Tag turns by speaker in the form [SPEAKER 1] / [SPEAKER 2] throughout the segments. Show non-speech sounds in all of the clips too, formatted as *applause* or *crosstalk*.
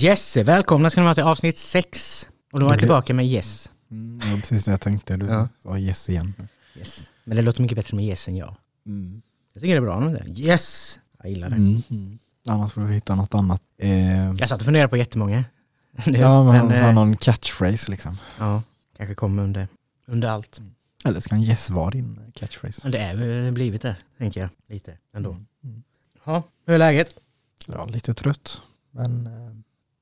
[SPEAKER 1] Jesse, välkomna ska ni vara till avsnitt 6. Och då är jag tillbaka med Yes.
[SPEAKER 2] Mm, var precis det jag tänkte. Du
[SPEAKER 1] Ja.
[SPEAKER 2] sa yes igen.
[SPEAKER 1] yes. Men det låter mycket bättre med Yes än jag.
[SPEAKER 2] Mm.
[SPEAKER 1] Jag tycker det är bra med det. Yes! Jag gillar det.
[SPEAKER 2] Mm. Mm. Annars får du hitta något annat. Eh,
[SPEAKER 1] Jag satt och funderade på jättemånga. *laughs*
[SPEAKER 2] ja, men,
[SPEAKER 1] men, eh,
[SPEAKER 2] någon catchphrase liksom.
[SPEAKER 1] ja, kanske kommer under, under allt.
[SPEAKER 2] Eller ska en yes vara din catchphrase?
[SPEAKER 1] Men det är väl blivit det, tänker jag. Lite ändå.
[SPEAKER 2] Mm.
[SPEAKER 1] Ja, hur är läget?
[SPEAKER 2] Ja, lite trött. Men eh,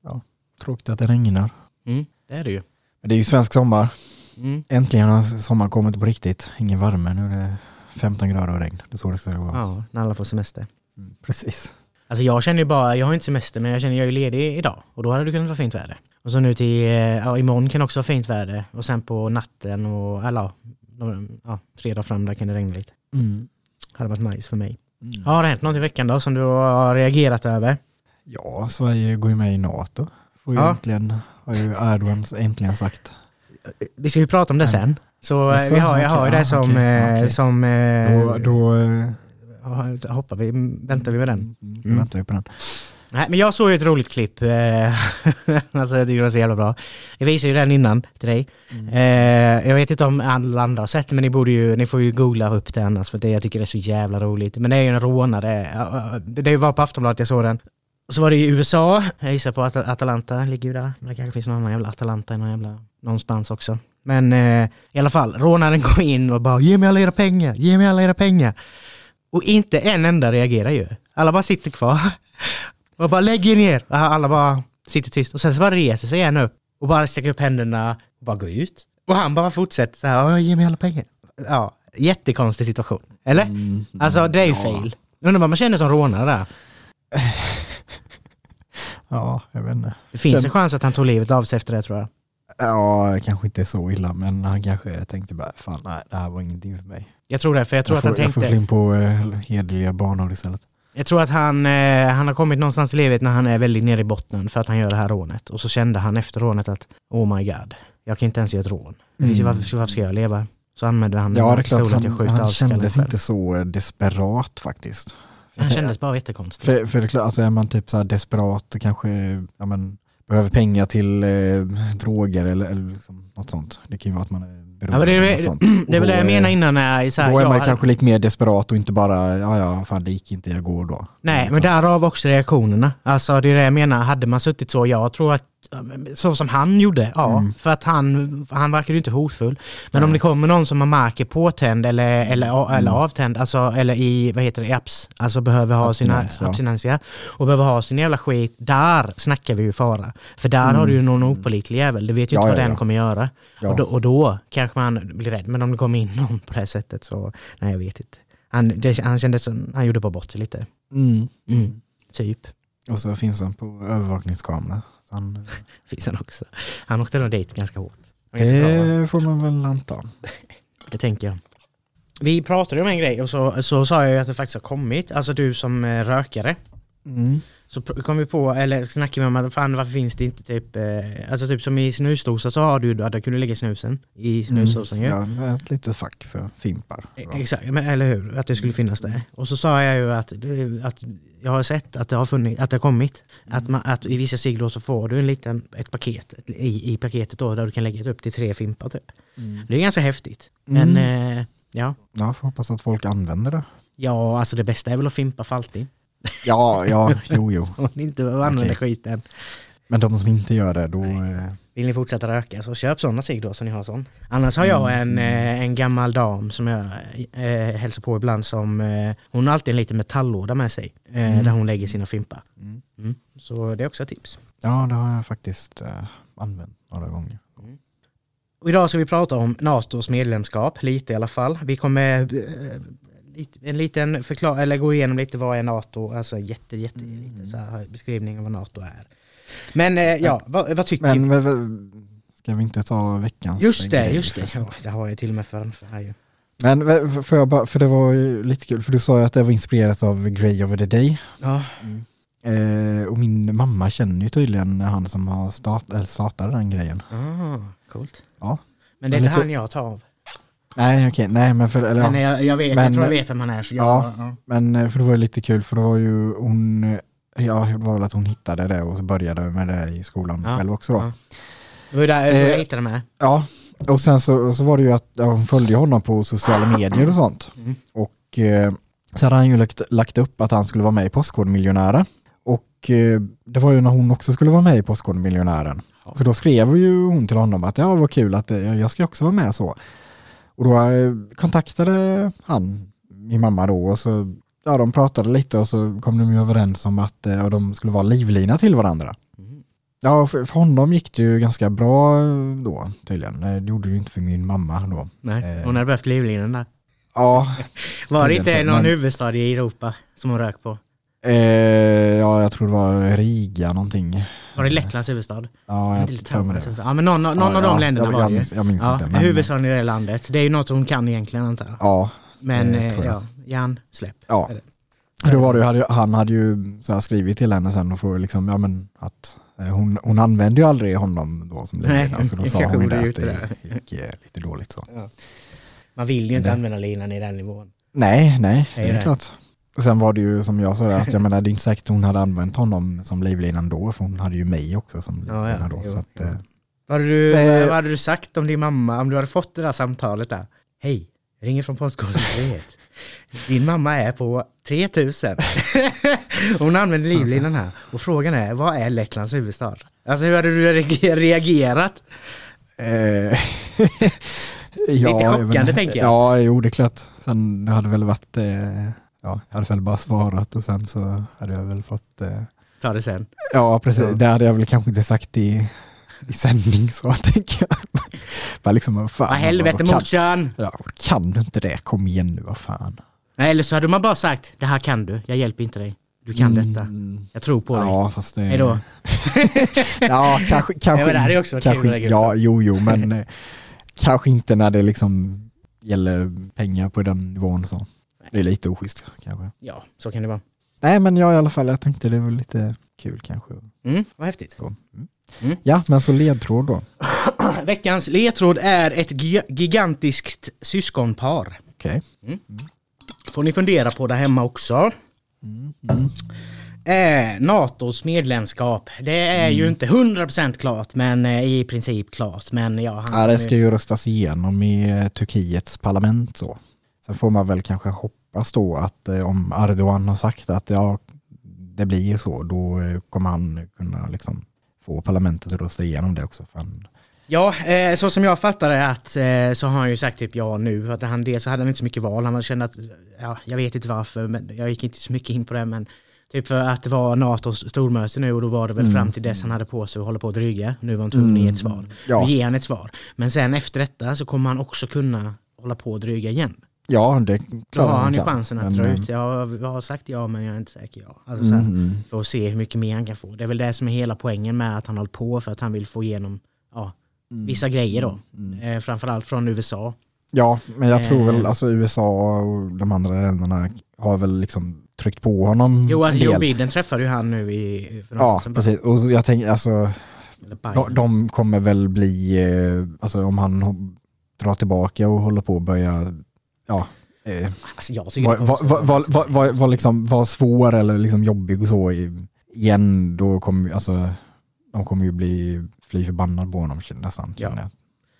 [SPEAKER 2] ja, tråkigt att det regnar.
[SPEAKER 1] Mm, det är det ju.
[SPEAKER 2] Men det är ju svensk sommar.
[SPEAKER 1] Mm.
[SPEAKER 2] Äntligen har sommaren kommit på riktigt. Ingen värme. Nu är det 15 grader och regn. Det är så det ska vara.
[SPEAKER 1] Ja, när alla får semester.
[SPEAKER 2] Mm, precis.
[SPEAKER 1] Alltså jag känner ju bara, jag har inte semester men jag känner jag är ledig idag och då hade det kunnat vara fint väder. Och så nu till, eh, ja imorgon kan det också vara fint väder och sen på natten och, eller ja, fredag fram där kan det regna lite.
[SPEAKER 2] Mm.
[SPEAKER 1] Hade varit nice för mig.
[SPEAKER 2] Mm.
[SPEAKER 1] Ja, har det hänt något i veckan då som du har reagerat över?
[SPEAKER 2] Ja, Sverige går ju med i NATO. Får ju
[SPEAKER 1] Ja.
[SPEAKER 2] äntligen, har ju Erdogan äntligen sagt.
[SPEAKER 1] Vi ska ju prata om det sen. Så eh,
[SPEAKER 2] Jaså,
[SPEAKER 1] vi har, jag har ju
[SPEAKER 2] okej,
[SPEAKER 1] det
[SPEAKER 2] ja,
[SPEAKER 1] som,
[SPEAKER 2] okej,
[SPEAKER 1] eh,
[SPEAKER 2] okej.
[SPEAKER 1] som eh,
[SPEAKER 2] Då, då eh,
[SPEAKER 1] ja, hoppar vi, väntar vi med den.
[SPEAKER 2] Mm, då
[SPEAKER 1] Mm.
[SPEAKER 2] väntar vi på den.
[SPEAKER 1] Nej, men jag såg ju ett roligt klipp. eh, *laughs* alltså jag tycker det var så jävla bra. Jag visade ju den innan till dig. Eh, jag vet inte om alla andra har sett det, men ni, borde ju, ni får ju googla upp det annars för det, jag tycker det är så jävla roligt. Men det är ju en rånare. det var på Aftonbladet jag såg den. Så var det i USA, jag gissar på att Atalanta ligger ju där. Men det kanske finns någon annan jävla Atalanta i någon jävla, någonstans också. Men eh, i alla fall, rånaren *laughs* går in och bara ge mig alla era pengar, ge mig alla era pengar. Och inte en enda reagerar ju. Alla bara sitter kvar. *laughs* Och bara lägg er ner. Och Alla bara sitter tyst. Och sen så bara reser sig en upp och bara sträcker upp händerna och bara går ut. Och han bara fortsätter så här, "Ja, ge mig alla pengar. Ja, jättekonstig situation. Eller?
[SPEAKER 2] Mm,
[SPEAKER 1] Alltså det är ju
[SPEAKER 2] ja.
[SPEAKER 1] fail. Undrar vad man känner som rånare där. *laughs*
[SPEAKER 2] Ja, jag vet inte.
[SPEAKER 1] Det finns
[SPEAKER 2] Sen-
[SPEAKER 1] en chans att han tog livet av sig efter det tror jag.
[SPEAKER 2] Ja, kanske inte så illa, men han kanske tänkte bara, fan nej, det här var ingenting för mig.
[SPEAKER 1] Jag tror det, för jag tror
[SPEAKER 2] jag,
[SPEAKER 1] att han
[SPEAKER 2] får, jag får slå
[SPEAKER 1] tänkte...
[SPEAKER 2] in på eh, hederliga banor istället.
[SPEAKER 1] Jag tror att han, eh, han har kommit någonstans i livet när han är väldigt nere i botten för att han gör det här rånet. Och så kände han efter rånet att oh my god, jag kan inte ens göra ett rån. Ju
[SPEAKER 2] Mm.
[SPEAKER 1] varför, varför ska jag leva? Så använde han
[SPEAKER 2] Ja, det är klart, han, han kändes inte så desperat faktiskt. Jag
[SPEAKER 1] kändes bara jättekonstig.
[SPEAKER 2] För, för det är klart, alltså är man typ så desperat och kanske ja, men, behöver pengar till eh, droger eller, eller liksom något sånt. Det kan ju vara att man är beroende
[SPEAKER 1] Ja, det, är,
[SPEAKER 2] sånt.
[SPEAKER 1] det är väl det jag
[SPEAKER 2] eh,
[SPEAKER 1] innan när jag så här,
[SPEAKER 2] Då är man kanske lite mer desperat och inte bara, ja ja, fan det gick inte, jag går då.
[SPEAKER 1] Nej, men därav också reaktionerna. Alltså det är det jag menar, hade man suttit så, jag tror att så som han gjorde, ja.
[SPEAKER 2] Mm.
[SPEAKER 1] För att han, han verkar ju inte hotfull. Men om
[SPEAKER 2] Nej.
[SPEAKER 1] det kommer någon som man märker påtänd eller, eller, eller avtänd, alltså, eller i, vad heter det, apps, alltså behöver ha
[SPEAKER 2] Abstinens,
[SPEAKER 1] sina
[SPEAKER 2] ja.
[SPEAKER 1] abstinenser och behöver ha sin jävla skit, där snackar vi ju fara. För där har du ju någon opålitlig jävel, det vet ju
[SPEAKER 2] Mm. Ja,
[SPEAKER 1] inte vad
[SPEAKER 2] ja,
[SPEAKER 1] den
[SPEAKER 2] ja.
[SPEAKER 1] kommer göra.
[SPEAKER 2] Ja.
[SPEAKER 1] Och, då, och då kanske man blir rädd, men om det kommer in någon på det här sättet så, nej jag vet inte. Han, det, han kändes som, han gjorde bara bort sig lite.
[SPEAKER 2] Mm.
[SPEAKER 1] Mm, typ.
[SPEAKER 2] Och så finns han på övervakningskamera. Han, *laughs*
[SPEAKER 1] Finns han också. Han åkte nog dit ganska hårt. Ganska bra,
[SPEAKER 2] det får man väl anta. *laughs*
[SPEAKER 1] Det tänker jag. Vi pratade om en grej och så, så sa jag ju att det faktiskt har kommit, alltså du som eh, rökare.
[SPEAKER 2] Mm.
[SPEAKER 1] Så kom vi på, eller snackade vi om att fan varför finns det inte typ, eh, alltså typ som i snusdosa så har du, där kan du lägga snusen i snusdosan ju.
[SPEAKER 2] Mm. Ja, ett litet fack för fimpar.
[SPEAKER 1] E- Exakt, men, eller hur? Att det skulle finnas där. Och så sa jag ju att, det- att jag har sett att det har, funnits, att det har kommit. Att, man, att i vissa cigg så får du en liten, ett paket ett, i, i paketet då där du kan lägga upp till tre fimpar typ.
[SPEAKER 2] Mm.
[SPEAKER 1] Det är ganska häftigt. Men eh, ja.
[SPEAKER 2] Ja, får hoppas att folk använder det.
[SPEAKER 1] ja, alltså det bästa är väl att fimpa för alltid.
[SPEAKER 2] Ja, ja, jo, jo. *laughs*
[SPEAKER 1] Om ni inte använder
[SPEAKER 2] Okej.
[SPEAKER 1] skiten.
[SPEAKER 2] Men de som inte gör det, då... Eh,
[SPEAKER 1] Vill ni fortsätta röka så köp sådana cigg då så ni har sån. Annars har jag en, eh, en gammal dam som jag eh, hälsar på ibland som, eh, hon har alltid en liten metalllåda med sig. Eh,
[SPEAKER 2] Mm.
[SPEAKER 1] Där hon lägger sina fimpar.
[SPEAKER 2] mm.
[SPEAKER 1] Mm. Så det är också ett tips.
[SPEAKER 2] Ja, det har jag faktiskt eh, använt några gånger.
[SPEAKER 1] Och idag ska vi prata om NATOs medlemskap, lite i alla fall. Vi kommer eh, en liten förklar eller gå igenom lite vad är NATO, alltså jätte, jätte,
[SPEAKER 2] Mm.
[SPEAKER 1] lite så här beskrivning av vad NATO är. Men eh, ja, vad, vad tycker
[SPEAKER 2] Men, men, men Ska vi inte ta veckans
[SPEAKER 1] Just det, just det. Ja, det har jag till och med framför här ju.
[SPEAKER 2] Men får jag bara, för det var ju lite kul, för du sa ju att det var inspirerat av Grey over the Day.
[SPEAKER 1] Ja,
[SPEAKER 2] Eh, och min mamma känner ju tydligen han som har start, eller startade den grejen.
[SPEAKER 1] ah, coolt.
[SPEAKER 2] Ja.
[SPEAKER 1] Men det är
[SPEAKER 2] Men
[SPEAKER 1] inte han jag tar av.
[SPEAKER 2] Nej okej, nej men för, eller,
[SPEAKER 1] Men
[SPEAKER 2] ja.
[SPEAKER 1] jag, jag, vet, jag
[SPEAKER 2] Men-
[SPEAKER 1] tror jag vet vem han är. Så jag,
[SPEAKER 2] Ja.
[SPEAKER 1] ja.
[SPEAKER 2] men eh, för det var ju lite kul för det var ju hon, ja det var väl att hon hittade det och så började med det i skolan
[SPEAKER 1] Ja,
[SPEAKER 2] själv också då.
[SPEAKER 1] ja. Det var ju där tror jag
[SPEAKER 2] Eh,
[SPEAKER 1] hittade med.
[SPEAKER 2] Ja, och sen så, så var det ju att ja, hon följde honom på sociala medier och sånt.
[SPEAKER 1] Mm.
[SPEAKER 2] Och eh, så hade han ju lagt, lagt upp att han skulle vara med i Postkodmiljonären. Och eh, det var ju när hon också skulle vara med i Postkodmiljonären.
[SPEAKER 1] Ja.
[SPEAKER 2] Så då skrev ju hon till honom att ja, vad kul att eh, jag ska också vara med så. Och då eh, kontaktade han min mamma då och så ja, de pratade lite och så kom de ju överens om att eh, de skulle vara livlina till varandra.
[SPEAKER 1] Mm.
[SPEAKER 2] Ja, för, för honom gick det ju ganska bra då tydligen. Eh, Det gjorde det ju inte för min mamma då.
[SPEAKER 1] Nej,
[SPEAKER 2] Eh.
[SPEAKER 1] hon hade behövt livlinan där.
[SPEAKER 2] Ja, *laughs*
[SPEAKER 1] Var det inte någon
[SPEAKER 2] men-
[SPEAKER 1] huvudstad i Europa som hon rök på?
[SPEAKER 2] eh, ja jag tror det var Riga någonting.
[SPEAKER 1] Var det Lettlands huvudstad?
[SPEAKER 2] Ja, jag
[SPEAKER 1] Litauen?
[SPEAKER 2] det.
[SPEAKER 1] Ja, men någon, någon
[SPEAKER 2] Ja,
[SPEAKER 1] av de
[SPEAKER 2] ja,
[SPEAKER 1] länderna
[SPEAKER 2] jag,
[SPEAKER 1] var
[SPEAKER 2] jag
[SPEAKER 1] det
[SPEAKER 2] minns, jag minns
[SPEAKER 1] Ja,
[SPEAKER 2] inte. Men,
[SPEAKER 1] huvudstaden i det landet. Det är ju något hon kan egentligen antar jag.
[SPEAKER 2] ja,
[SPEAKER 1] Men eh,
[SPEAKER 2] tror jag.
[SPEAKER 1] ja, Jan, släpp.
[SPEAKER 2] ja. För då var det, ju- hade, han hade ju så här skrivit till henne sen och frågat liksom, ja men att eh, hon, hon använde ju aldrig honom då som
[SPEAKER 1] Nej,
[SPEAKER 2] livlina. Så då
[SPEAKER 1] det
[SPEAKER 2] sa hon ju det att
[SPEAKER 1] det
[SPEAKER 2] gick eh, lite dåligt så.
[SPEAKER 1] Man vill ju inte
[SPEAKER 2] Det-
[SPEAKER 1] använda linan i den nivån.
[SPEAKER 2] Nej, nej,
[SPEAKER 1] Det är
[SPEAKER 2] det är
[SPEAKER 1] det.
[SPEAKER 2] klart. Och sen var det ju som jag sa där, att jag menar det är inte säkert hon hade använt honom som livlinan då, för hon hade ju mig också som
[SPEAKER 1] Ja,
[SPEAKER 2] livlina
[SPEAKER 1] ja,
[SPEAKER 2] då.
[SPEAKER 1] jo,
[SPEAKER 2] så att,
[SPEAKER 1] jo.
[SPEAKER 2] eh,
[SPEAKER 1] Vad hade, du, vad hade du sagt om din mamma, om du hade fått det där samtalet där? Hej, ringer från Postkodlotteriet. *laughs* Din mamma är på 3000. *laughs* Hon använder livlinan här. Och frågan är, vad är Lettlands huvudstad? Alltså hur hade du re- reagerat?
[SPEAKER 2] Eh, *laughs*
[SPEAKER 1] Lite
[SPEAKER 2] jag
[SPEAKER 1] chockande, tänker jag.
[SPEAKER 2] Ja, jo det är klart. Sen det hade väl varit, eh, ja, jag hade väl bara svarat och sen så hade jag väl fått, eh,
[SPEAKER 1] Ta det sen.
[SPEAKER 2] ja precis,
[SPEAKER 1] Ja.
[SPEAKER 2] det hade jag väl kanske inte sagt i, i sändning så *laughs* tänker jag. bara liksom, vad fan.
[SPEAKER 1] Vad helvete
[SPEAKER 2] vad kan,
[SPEAKER 1] morsan!
[SPEAKER 2] ja, kan du inte det? Kom igen nu, vad fan.
[SPEAKER 1] Nej, eller så hade man bara sagt, det här kan du, jag hjälper inte dig. Du kan detta.
[SPEAKER 2] Mm,
[SPEAKER 1] Jag tror på dig.
[SPEAKER 2] Ja, fast det...
[SPEAKER 1] Hejdå. *laughs*
[SPEAKER 2] Ja, kanske, kanske,
[SPEAKER 1] Ja, det hade också varit
[SPEAKER 2] kanske,
[SPEAKER 1] kul
[SPEAKER 2] Ja, jo, jo, men *laughs* eh, kanske inte när det liksom gäller pengar på den nivån så. Det är lite oschysst kanske.
[SPEAKER 1] Ja, så kan det vara.
[SPEAKER 2] Nej, men jag i alla fall, jag tänkte det var lite kul kanske.
[SPEAKER 1] Mm, vad häftigt.
[SPEAKER 2] Mm.
[SPEAKER 1] Mm.
[SPEAKER 2] Ja, men så ledtråd då. *clears throat*
[SPEAKER 1] Veckans ledtråd är ett gi- gigantiskt syskonpar.
[SPEAKER 2] Okej.
[SPEAKER 1] Får ni fundera på där hemma också.
[SPEAKER 2] Mm. Mm.
[SPEAKER 1] Eh, NATOs medlemskap. Det är ju inte 100% klart men eh, i princip klart. Men ja, han
[SPEAKER 2] Ja, det ska ju röstas igenom i eh, Turkiets parlament så. Sen får man väl kanske hoppas då att eh, om Erdogan har sagt att ja, det blir så, då eh, kommer han kunna liksom få parlamentet att rösta igenom det också. För han,
[SPEAKER 1] Ja, eh, så som jag fattar det att eh, så har han ju sagt typ ja nu. För att han dels så hade han inte så mycket val. Han kände att, ja, jag vet inte varför, men jag gick inte så mycket in på det. Men typ för att det var NATOs stormöte nu och då var det väl
[SPEAKER 2] Mm.
[SPEAKER 1] fram till dess han hade på sig att hålla på att dryga. Nu var han tvungen att ge ett svar.
[SPEAKER 2] ja,
[SPEAKER 1] Nu ger han ett svar. Men sen efter detta så kommer han också kunna hålla på och dryga igen.
[SPEAKER 2] Ja, det klarar
[SPEAKER 1] har han ju
[SPEAKER 2] kan.
[SPEAKER 1] chansen att
[SPEAKER 2] Men,
[SPEAKER 1] dra
[SPEAKER 2] eh,
[SPEAKER 1] ut. Jag har sagt ja men jag är inte säker ja. Alltså, så här,
[SPEAKER 2] Mm, mm.
[SPEAKER 1] För att se hur mycket mer han kan få. Det är väl det som är hela poängen med att han håller på för att han vill få igenom ja,
[SPEAKER 2] Mm.
[SPEAKER 1] vissa grejer då.
[SPEAKER 2] Mm.
[SPEAKER 1] Eh, framförallt från USA.
[SPEAKER 2] Ja, men jag tror väl
[SPEAKER 1] Eh.
[SPEAKER 2] alltså USA och de andra länderna har väl liksom tryckt på honom
[SPEAKER 1] Jo, alltså Joe. Biden träffade ju han nu i...
[SPEAKER 2] Ja, precis. Och jag tänker alltså, de, de kommer väl bli, eh, alltså om han drar tillbaka och håller på att börja, ja, eh,
[SPEAKER 1] Alltså jag tycker
[SPEAKER 2] var, var, var, var, var, var, var, liksom, var svår eller liksom jobbig och så igen, då kommer alltså, de kommer ju bli fly förbannad på honom nästan.
[SPEAKER 1] Ja.
[SPEAKER 2] jag.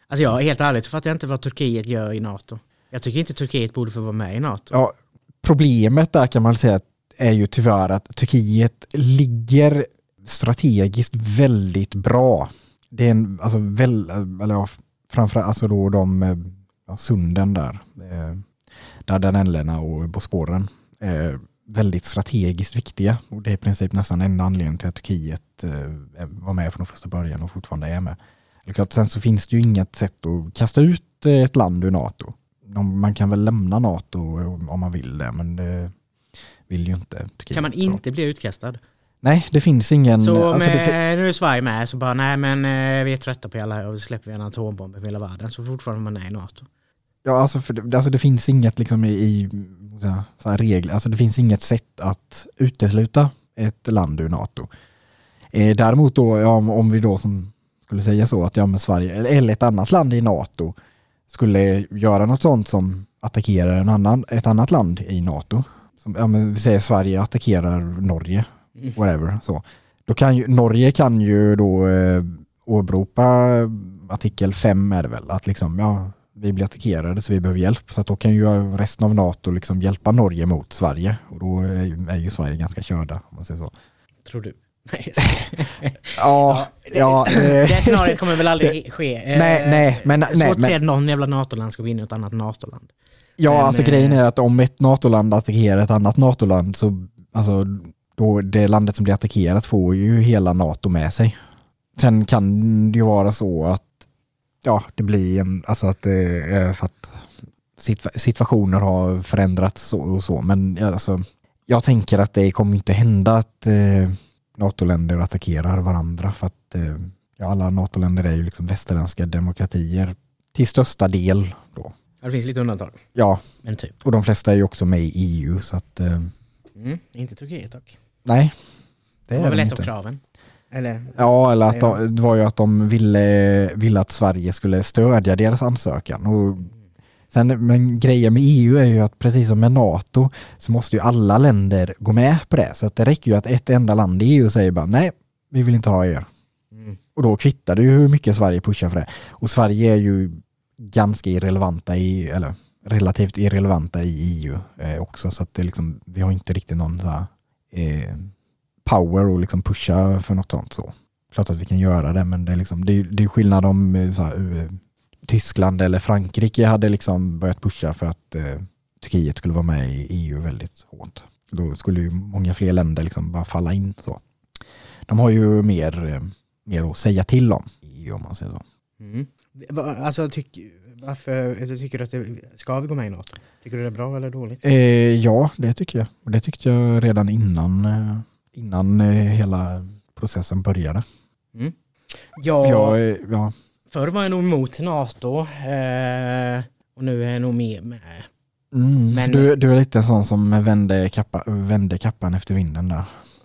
[SPEAKER 1] Alltså jag, helt ärligt fattar jag inte vad Turkiet gör i NATO. Jag tycker inte Turkiet borde få vara med i NATO.
[SPEAKER 2] Ja, problemet där kan man säga är ju tyvärr att Turkiet ligger strategiskt väldigt bra. Det är en, alltså väl, eller ja, framförallt alltså då de ja, sunden där, eh, Dardanellerna och Bosporen, är väldigt strategiskt viktiga och det är i princip nästan enda anledningen till att Turkiet eh, var med från första början och fortfarande är med. Är klart, sen så finns det ju inget sätt att kasta ut eh, ett land ur NATO. Man kan väl lämna NATO om man vill det, men det vill ju inte Turkiet.
[SPEAKER 1] Kan man inte bli utkastad?
[SPEAKER 2] Nej, det finns ingen...
[SPEAKER 1] Så
[SPEAKER 2] alltså,
[SPEAKER 1] med, nu är Sverige med, så bara nej men eh, vi är trötta på alla här och så släpper vi en atombomb över hela världen. Så fortfarande är man nej i NATO.
[SPEAKER 2] Ja, alltså, för, det- alltså det finns inget liksom i, i så här, regler, alltså det finns inget sätt att utesluta ett land ur NATO. Eh, däremot då, ja, om, om vi då som skulle säga så att ja, men Sverige eller- eller ett annat land i NATO skulle göra något sånt som attackerar en annan, ett annat land i NATO. Som, ja, men vi säger Sverige attackerar Norge,
[SPEAKER 1] Mm.
[SPEAKER 2] whatever. Så. Då kan ju, Norge kan ju då eh, åberopa artikel 5 är det väl, att liksom, ja, vi blir attackerade så vi behöver hjälp. Så att då kan ju resten av NATO liksom hjälpa Norge mot Sverige. Och då är ju, är ju Sverige ganska körda, om man säger så.
[SPEAKER 1] Tror du? Nej, *laughs*
[SPEAKER 2] Ja, ja.
[SPEAKER 1] det
[SPEAKER 2] eh,
[SPEAKER 1] scenariot kommer väl aldrig ske. Eh,
[SPEAKER 2] Nej, nej, men-
[SPEAKER 1] Svårt
[SPEAKER 2] nej,
[SPEAKER 1] att se att någon jävla NATO-land ska vinna ett annat NATO-land.
[SPEAKER 2] Ja,
[SPEAKER 1] Men,
[SPEAKER 2] alltså
[SPEAKER 1] eh,
[SPEAKER 2] grejen är att om ett NATO-land attackerar ett annat NATO-land så, alltså, då det landet som blir attackerat får ju hela NATO med sig. Sen kan det ju vara så att, ja, det blir en, alltså att det är för att situa- situationer har förändrats så och så, men alltså, jag tänker att det kommer inte hända att eh, NATO-länder attackerar varandra för att eh, ja, alla NATO-länder är ju liksom västerländska demokratier till största del då.
[SPEAKER 1] Det finns lite undantag.
[SPEAKER 2] Ja,
[SPEAKER 1] Men typ.
[SPEAKER 2] och de flesta är ju också med i EU så att eh,
[SPEAKER 1] Mm, inte Turkiet dock.
[SPEAKER 2] nej.
[SPEAKER 1] Det
[SPEAKER 2] är
[SPEAKER 1] var väl ett av kraven. Eller?
[SPEAKER 2] Ja, eller att de, det var ju att de ville, ville att Sverige skulle stödja deras ansökan. Och sen, men grejen med EU är ju att precis som med NATO så måste ju alla länder gå med på det. Så att det räcker ju att ett enda land i EU säger bara nej, vi vill inte ha er.
[SPEAKER 1] Mm.
[SPEAKER 2] Och då kvittar det ju hur mycket Sverige pushar för det. Och Sverige är ju ganska irrelevanta i, eller relativt irrelevanta i EU eh, också. Så att det liksom, vi har inte riktigt någon så här, eh, power att liksom pusha för något sånt. Så. Klart att vi kan göra det, men det är, liksom, det är, det är skillnad om eh, så här, eh, Tyskland eller Frankrike hade liksom börjat pusha för att eh, Turkiet skulle vara med i EU väldigt hårt. Då skulle ju många fler länder liksom bara falla in så. De har ju mer, eh, mer att säga till om i EU om man säger så.
[SPEAKER 1] Mm. Alltså, tyck, varför tycker du att det, ska vi gå med i NATO? Tycker du det är bra eller dåligt?
[SPEAKER 2] Eh, ja, det tycker jag. Och det tyckte jag redan innan, innan eh, hela processen började.
[SPEAKER 1] Mm. Ja,
[SPEAKER 2] Jag, eh, ja,
[SPEAKER 1] förr var jag nog emot NATO eh, och nu är jag nog mer med.
[SPEAKER 2] mm,
[SPEAKER 1] Men-
[SPEAKER 2] du, du är lite en sån som vände, kappa, vände kappan efter vinden där.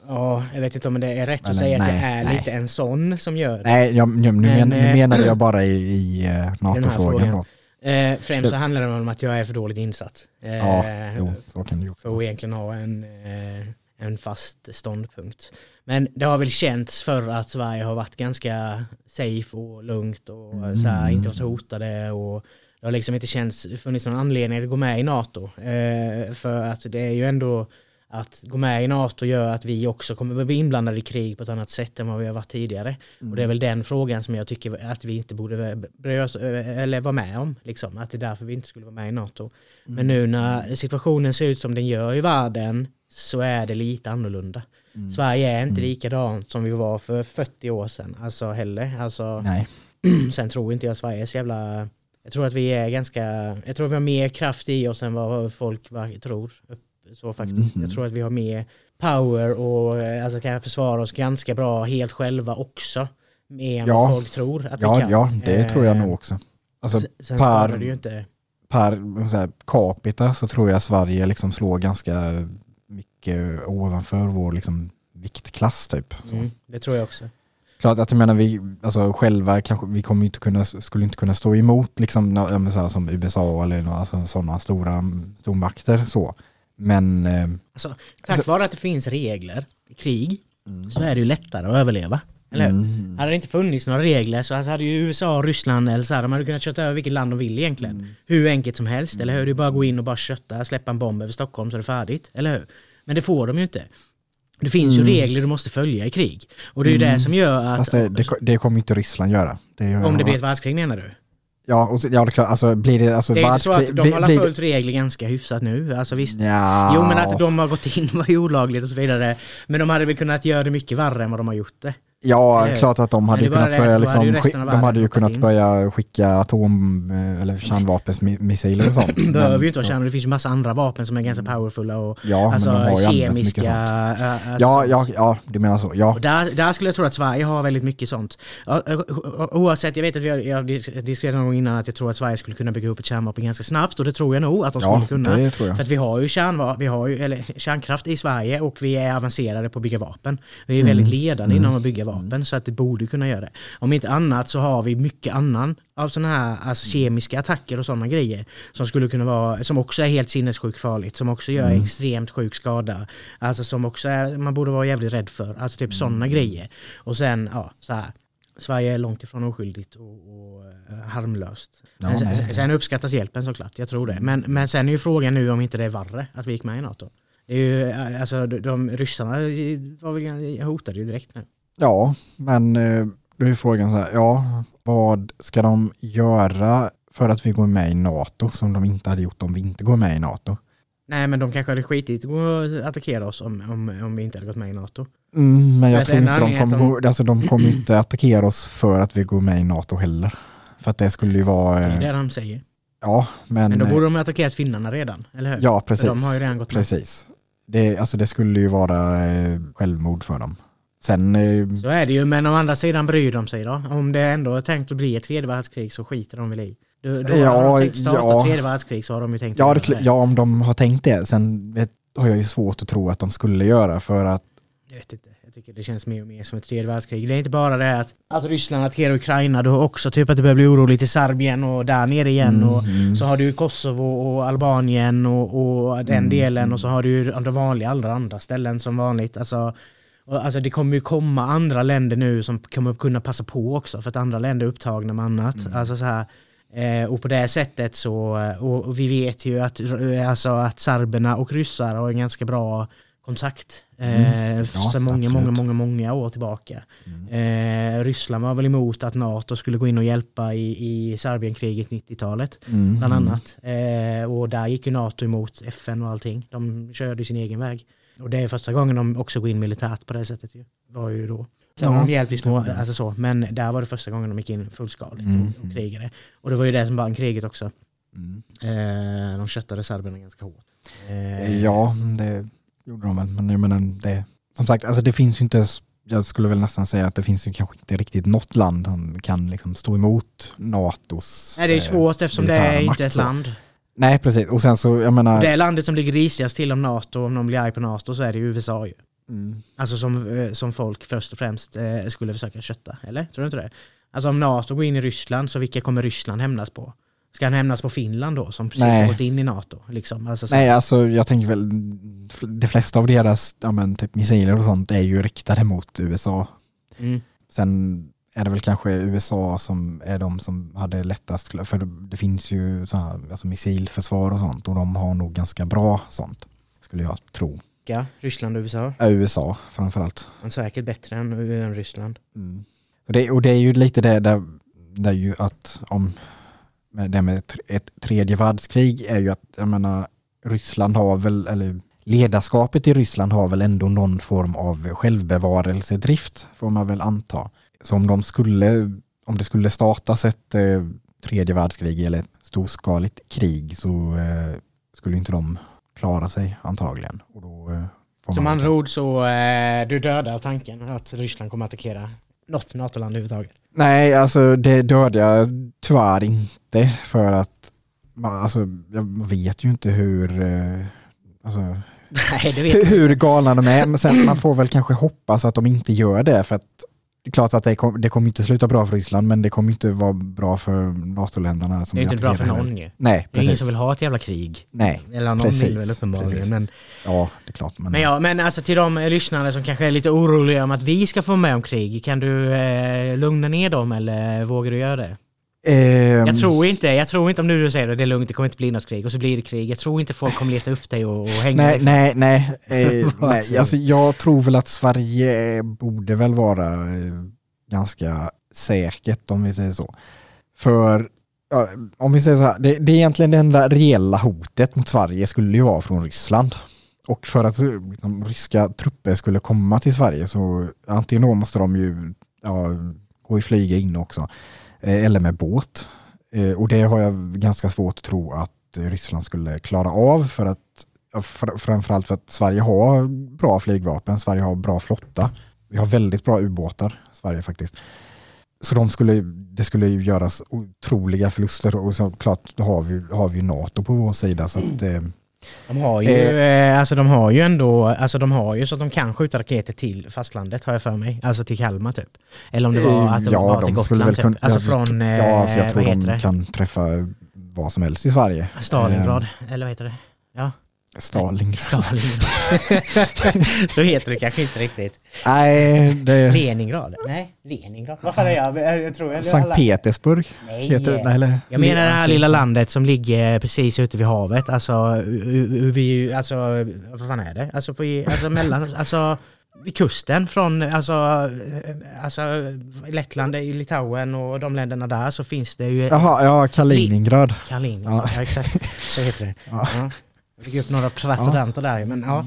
[SPEAKER 1] Ja, jag vet inte om det är rätt att
[SPEAKER 2] Eller
[SPEAKER 1] säga att jag
[SPEAKER 2] nej,
[SPEAKER 1] är
[SPEAKER 2] nej.
[SPEAKER 1] lite en sån som gör det.
[SPEAKER 2] Nej, jag, nu,
[SPEAKER 1] Men,
[SPEAKER 2] men, nu menade jag bara i, i *clears throat* NATO-frågan
[SPEAKER 1] frågan.
[SPEAKER 2] då.
[SPEAKER 1] Eh, främst så handlar det om att jag är för dåligt insatt. Eh,
[SPEAKER 2] Ja, jo, så kan det ju också
[SPEAKER 1] för att egentligen ha en, eh, en fast ståndpunkt. Men det har väl känts för att Sverige har varit ganska safe och lugnt och
[SPEAKER 2] Mm.
[SPEAKER 1] så här, inte varit hotade och det har liksom inte känts, funnits någon anledning att gå med i NATO. Eh, för att det är ju ändå att gå med i NATO gör att vi också kommer bli inblandade i krig på ett annat sätt än vad vi har varit tidigare. Och det är väl den frågan som jag tycker att vi inte borde bry oss, eller vara med om. Liksom. Att det är därför vi inte skulle vara med i NATO. Men nu när situationen ser ut som den gör i världen så är det lite annorlunda. Sverige är inte likadant som vi var för 40 år sedan. Alltså heller. Alltså,
[SPEAKER 2] Nej. *clears throat*
[SPEAKER 1] sen tror inte jag Sverige är så jävla... Jag tror att vi är ganska... Jag tror att vi har mer kraft i oss än vad folk tror. Så faktiskt.
[SPEAKER 2] Mhm.
[SPEAKER 1] Jag tror att vi har mer power och eh, alltså, kan försvara oss ganska bra helt själva också. Mer än
[SPEAKER 2] Ja.
[SPEAKER 1] vad folk tror att vi
[SPEAKER 2] Ja,
[SPEAKER 1] kan.
[SPEAKER 2] ja, det tror jag
[SPEAKER 1] Eh,
[SPEAKER 2] nog också. Alltså
[SPEAKER 1] Sen,
[SPEAKER 2] per-
[SPEAKER 1] det ju inte...
[SPEAKER 2] per så här, capita så tror jag Sverige liksom slår ganska mycket ovanför vår liksom, viktklass typ.
[SPEAKER 1] Mm, det tror jag också.
[SPEAKER 2] Klart att jag menar vi, alltså själva kanske, vi kommer inte kunna, skulle inte kunna stå emot liksom, ja, så här, som USA eller nå- alltså, sådana stora stormakter så. Men eh,
[SPEAKER 1] Alltså, tack
[SPEAKER 2] Alltså-
[SPEAKER 1] vare att det finns regler i krig
[SPEAKER 2] Mm.
[SPEAKER 1] så är det ju lättare att överleva. Eller
[SPEAKER 2] mm,
[SPEAKER 1] Hade det inte funnits några regler så alltså hade ju USA och Ryssland eller så här, de hade kunnat köta över vilket land de vill egentligen.
[SPEAKER 2] Mm.
[SPEAKER 1] Hur enkelt som helst, eller hur? Det är bara att gå in och bara kötta, släppa en bomb över Stockholm så är det färdigt, eller hur? Men det får de ju inte. Det finns
[SPEAKER 2] Mm.
[SPEAKER 1] ju regler du måste följa i krig. Och det är ju det som gör att...
[SPEAKER 2] fast det, det, det kommer inte Ryssland göra. Det är,
[SPEAKER 1] om det blir ett världskrig menar du?
[SPEAKER 2] Ja, och, ja det är klart, alltså blir det, alltså
[SPEAKER 1] Det är inte så att de har
[SPEAKER 2] blir-
[SPEAKER 1] följt regler ganska hyfsat nu, alltså visst.
[SPEAKER 2] Ja.
[SPEAKER 1] Jo men att de har gått in var olagligt och så vidare. Men de hade väl kunnat göra det mycket värre än vad de har gjort det.
[SPEAKER 2] Ja,
[SPEAKER 1] Eller-
[SPEAKER 2] klart att de hade kunnat
[SPEAKER 1] det,
[SPEAKER 2] börja
[SPEAKER 1] hade
[SPEAKER 2] liksom, skick- de hade ju kunnat
[SPEAKER 1] in.
[SPEAKER 2] börja skicka atom eh, eller kärnvapenmissiler och sånt.
[SPEAKER 1] Det *clears throat* behöver ju inte vara kärnvapen, det finns ju massa andra vapen som är ganska powerfulla och
[SPEAKER 2] Ja,
[SPEAKER 1] alltså kemiska...
[SPEAKER 2] sånt.
[SPEAKER 1] äh, alltså
[SPEAKER 2] Ja, ja, ja, du menar så. Ja,
[SPEAKER 1] där, där skulle jag tro att Sverige har väldigt mycket sånt. Ja, Oavsett, jag vet att vi har, jag har dis- diskuterat någon gång innan att jag tror att Sverige skulle kunna bygga upp ett kärnvapen ganska snabbt och det tror jag nog att de
[SPEAKER 2] ja
[SPEAKER 1] skulle kunna.
[SPEAKER 2] tror jag.
[SPEAKER 1] För att vi har ju, kärnva- vi har ju eller, kärnkraft i Sverige och vi är avancerade på att bygga vapen. Vi är
[SPEAKER 2] Mm.
[SPEAKER 1] väldigt ledande inom att bygga vapen så att det borde kunna göra det. Om inte annat så har vi mycket annan av sådana här alltså, kemiska attacker och sådana grejer som skulle kunna vara, som också är helt sinnessjukt farligt, som också gör
[SPEAKER 2] Mm.
[SPEAKER 1] extremt sjuk skada. Alltså som också är, man borde vara jävligt rädd för. Alltså typ sådana grejer. Och sen, ja, så här. Sverige är långt ifrån oskyldigt och, och eh, harmlöst.
[SPEAKER 2] Ja,
[SPEAKER 1] sen- sen uppskattas hjälpen såklart, jag tror det. Men, men sen är ju frågan nu om inte det är värre att vi gick med i NATO. Det är ju, eh, alltså de, de ryssarna var väl, hotade ju direkt nu.
[SPEAKER 2] Ja, men eh, då är frågan så här, ja, vad ska de göra för att vi går med i NATO som de inte hade gjort om vi inte går med i NATO?
[SPEAKER 1] Nej men de kanske hade skitit att attackera oss om, om, om vi inte hade gått med i NATO.
[SPEAKER 2] Mm, men jag
[SPEAKER 1] För
[SPEAKER 2] tror inte de kommer,
[SPEAKER 1] att
[SPEAKER 2] gå, alltså, de kommer inte attackera oss för att vi går med i NATO heller. För att det skulle ju vara,
[SPEAKER 1] Det är
[SPEAKER 2] eh,
[SPEAKER 1] det de säger.
[SPEAKER 2] ja, men,
[SPEAKER 1] Men då
[SPEAKER 2] eh,
[SPEAKER 1] borde de ha attackerat finnarna redan, eller hur?
[SPEAKER 2] ja
[SPEAKER 1] För
[SPEAKER 2] precis.
[SPEAKER 1] de har ju redan gått med.
[SPEAKER 2] Precis. Det, alltså, det skulle ju vara eh, självmord för dem. Sen, eh,
[SPEAKER 1] Så är det ju, men å andra sidan bryr de sig då. Om det ändå är tänkt att bli ett tredje världskrig så skiter de väl i. Då, då
[SPEAKER 2] Ja,
[SPEAKER 1] har de tänkt starta
[SPEAKER 2] ja.
[SPEAKER 1] tredje världskrig så har de ju tänkt
[SPEAKER 2] ja, det, ja, om de har tänkt det. Sen har jag ju svårt att tro att de skulle göra för att
[SPEAKER 1] Jag vet inte. Jag tycker det känns mer och mer som ett tredje världskrig. Det är inte bara det att, att Ryssland attackerar Ukraina, du har också typ att det börjar bli oroligt i Serbien och där nere igen.
[SPEAKER 2] Mm,
[SPEAKER 1] och
[SPEAKER 2] mm.
[SPEAKER 1] Så har du Kosovo och Albanien och, och den
[SPEAKER 2] Mm,
[SPEAKER 1] delen och så har du ju andra vanliga alla andra ställen som vanligt. Alltså, och, alltså det kommer ju komma andra länder nu som kommer kunna passa på också för att andra länder är upptagna med annat.
[SPEAKER 2] Mm.
[SPEAKER 1] Alltså så här, eh, och på det sättet så, eh, och, och vi vet ju att, eh, alltså att serberna och ryssar har en ganska bra kontakt. Eh,
[SPEAKER 2] Mm. Ja,
[SPEAKER 1] sedan många,
[SPEAKER 2] absolut.
[SPEAKER 1] många, många, många år tillbaka. Eh, Ryssland var väl emot att NATO skulle gå in och hjälpa i, i Serbienkriget 90-talet
[SPEAKER 2] Mm,
[SPEAKER 1] bland
[SPEAKER 2] mm.
[SPEAKER 1] annat. Eh, och där gick ju NATO emot FN och allting. De körde sin egen väg. Och det är första gången de också går in militärt på det sättet ju. Var ju då. Har
[SPEAKER 2] Ja,
[SPEAKER 1] de hjälpt i små, alltså så. Men där var det första gången de gick in fullskaligt
[SPEAKER 2] Mm,
[SPEAKER 1] och, och krigade. Och det var ju det som vann kriget också.
[SPEAKER 2] Mm.
[SPEAKER 1] Eh, de köttade serberna ganska hårt. Eh,
[SPEAKER 2] Ja, det gjorde de väl. Men jag menar, det, som sagt, alltså det finns ju inte, jag skulle väl nästan säga att det finns ju kanske inte riktigt något land som kan liksom stå emot NATOs...
[SPEAKER 1] Nej det är
[SPEAKER 2] eh,
[SPEAKER 1] svårt eftersom det är inte ett land.
[SPEAKER 2] Nej, precis. Och sen så, jag menar...
[SPEAKER 1] Det landet som ligger risigast till om NATO, om de blir arg på NATO så är det ju USA ju.
[SPEAKER 2] Mm.
[SPEAKER 1] Alltså som, eh, som folk först och främst eh, skulle försöka kötta, eller? Tror du inte det? Alltså om NATO går in i Ryssland, så vilka kommer Ryssland hämnas på? Ska han hämnas på Finland då, som precis
[SPEAKER 2] Nej.
[SPEAKER 1] har gått in i NATO? Liksom? Alltså, så,
[SPEAKER 2] Nej, alltså jag tänker väl, de flesta av deras ja, men, typ missiler och sånt är ju riktade mot USA.
[SPEAKER 1] mm.
[SPEAKER 2] Sen är det väl kanske USA som är de som hade lättast, för det, finns ju så här, alltså missilförsvar och sånt och de har nog ganska bra sånt, skulle jag tro.
[SPEAKER 1] Ja, Ryssland och USA.
[SPEAKER 2] Ja, USA framförallt.
[SPEAKER 1] Är säkert bättre än, än Ryssland.
[SPEAKER 2] Mm. Och, det, och det är ju lite det där, där ju att om det med ett tredje världskrig är ju att, jag menar, Ryssland har väl, eller ledarskapet i Ryssland har väl ändå någon form av självbevarelsedrift, får man väl anta. Så om de skulle, om det skulle startas ett eh, tredje världskrig eller ett storskaligt krig så eh, skulle inte de klara sig antagligen. Och då, eh,
[SPEAKER 1] Som
[SPEAKER 2] man-
[SPEAKER 1] andra ord så eh, du dödar tanken att Ryssland kommer att attackera något NATO-land överhuvudtaget.
[SPEAKER 2] Nej, alltså det dödade jag tyvärr inte för att man, alltså, jag vet ju inte hur, eh, alltså, *laughs*
[SPEAKER 1] Nej,
[SPEAKER 2] hur galna de är. Men sen, man får väl kanske hoppas att de inte gör det för att det är klart att det, kom, det kommer inte sluta bra för Ryssland men det kommer inte vara bra för NATO-länderna. som
[SPEAKER 1] Det är inte bra för någon ju.
[SPEAKER 2] Nej,
[SPEAKER 1] Det är ingen
[SPEAKER 2] precis.
[SPEAKER 1] som vill ha ett jävla krig.
[SPEAKER 2] Nej,
[SPEAKER 1] Eller någon
[SPEAKER 2] Precis,
[SPEAKER 1] vill väl uppenbarligen.
[SPEAKER 2] precis.
[SPEAKER 1] Men,
[SPEAKER 2] ja det är klart. Men,
[SPEAKER 1] men, ja, men alltså till de eh, lyssnare som kanske är lite oroliga om att vi ska få med om krig, kan du eh, lugna ner dem eller vågar du göra det?
[SPEAKER 2] Ehm,
[SPEAKER 1] Jag tror inte, jag tror inte om nu du säger det, det är lugnt, det kommer inte bli något krig och så blir det krig. Jag tror inte folk kommer leta upp dig och, och hänga
[SPEAKER 2] Nej,
[SPEAKER 1] dig.
[SPEAKER 2] nej, nej. *laughs* Eh, nej. Alltså, jag tror väl att Sverige borde väl vara eh, ganska säkert om vi säger så. För om vi säger så här, det, det är egentligen det enda reella hotet mot Sverige skulle ju vara från Ryssland. Och för att liksom, ryska trupper skulle komma till Sverige så antingen då måste de ju ja, gå i flyga in också, eh, Eh, eller med båt. Eh, och det har jag ganska svårt att tro att eh, Ryssland skulle klara av för att framförallt för att Sverige har bra flygvapen, Sverige har bra flotta. Vi har väldigt bra ubåtar, Sverige faktiskt. Så de skulle, det skulle ju göras otroliga förluster och såklart har vi, har vi NATO på vår sida. Så att, mm
[SPEAKER 1] de har ju, eh, alltså de har ju ändå, alltså de har ju så att de kan skjuta raketer till fastlandet har jag för mig. Alltså till Kalmar typ. Eller om det var att de ja, var till Gotland typ.
[SPEAKER 2] Alltså från, ja, alltså jag tror de kan träffa vad som helst i Sverige.
[SPEAKER 1] Stalingrad, eh, eller vad heter det? Ja.
[SPEAKER 2] Stalingrad. *laughs*
[SPEAKER 1] Stalingrad. *laughs* så heter det kanske inte riktigt.
[SPEAKER 2] Nej, det...
[SPEAKER 1] Leningrad? Nej, Leningrad. Vad fan är jag? jag, tror, jag
[SPEAKER 2] Sankt alla... Petersburg?
[SPEAKER 1] Nej. Heter det, eller? Jag menar det här lilla landet som ligger precis ute vid havet. Alltså, vi, alltså vad fan är det? Alltså, på, alltså mellan, alltså vid kusten från alltså, alltså Lettland, Litauen och de länderna där så finns det ju...
[SPEAKER 2] Jaha, ja Kaliningrad.
[SPEAKER 1] Kaliningrad, ja. ja exakt. Så heter det. Ja. Ja. Jag fick upp några presidenter där men ja.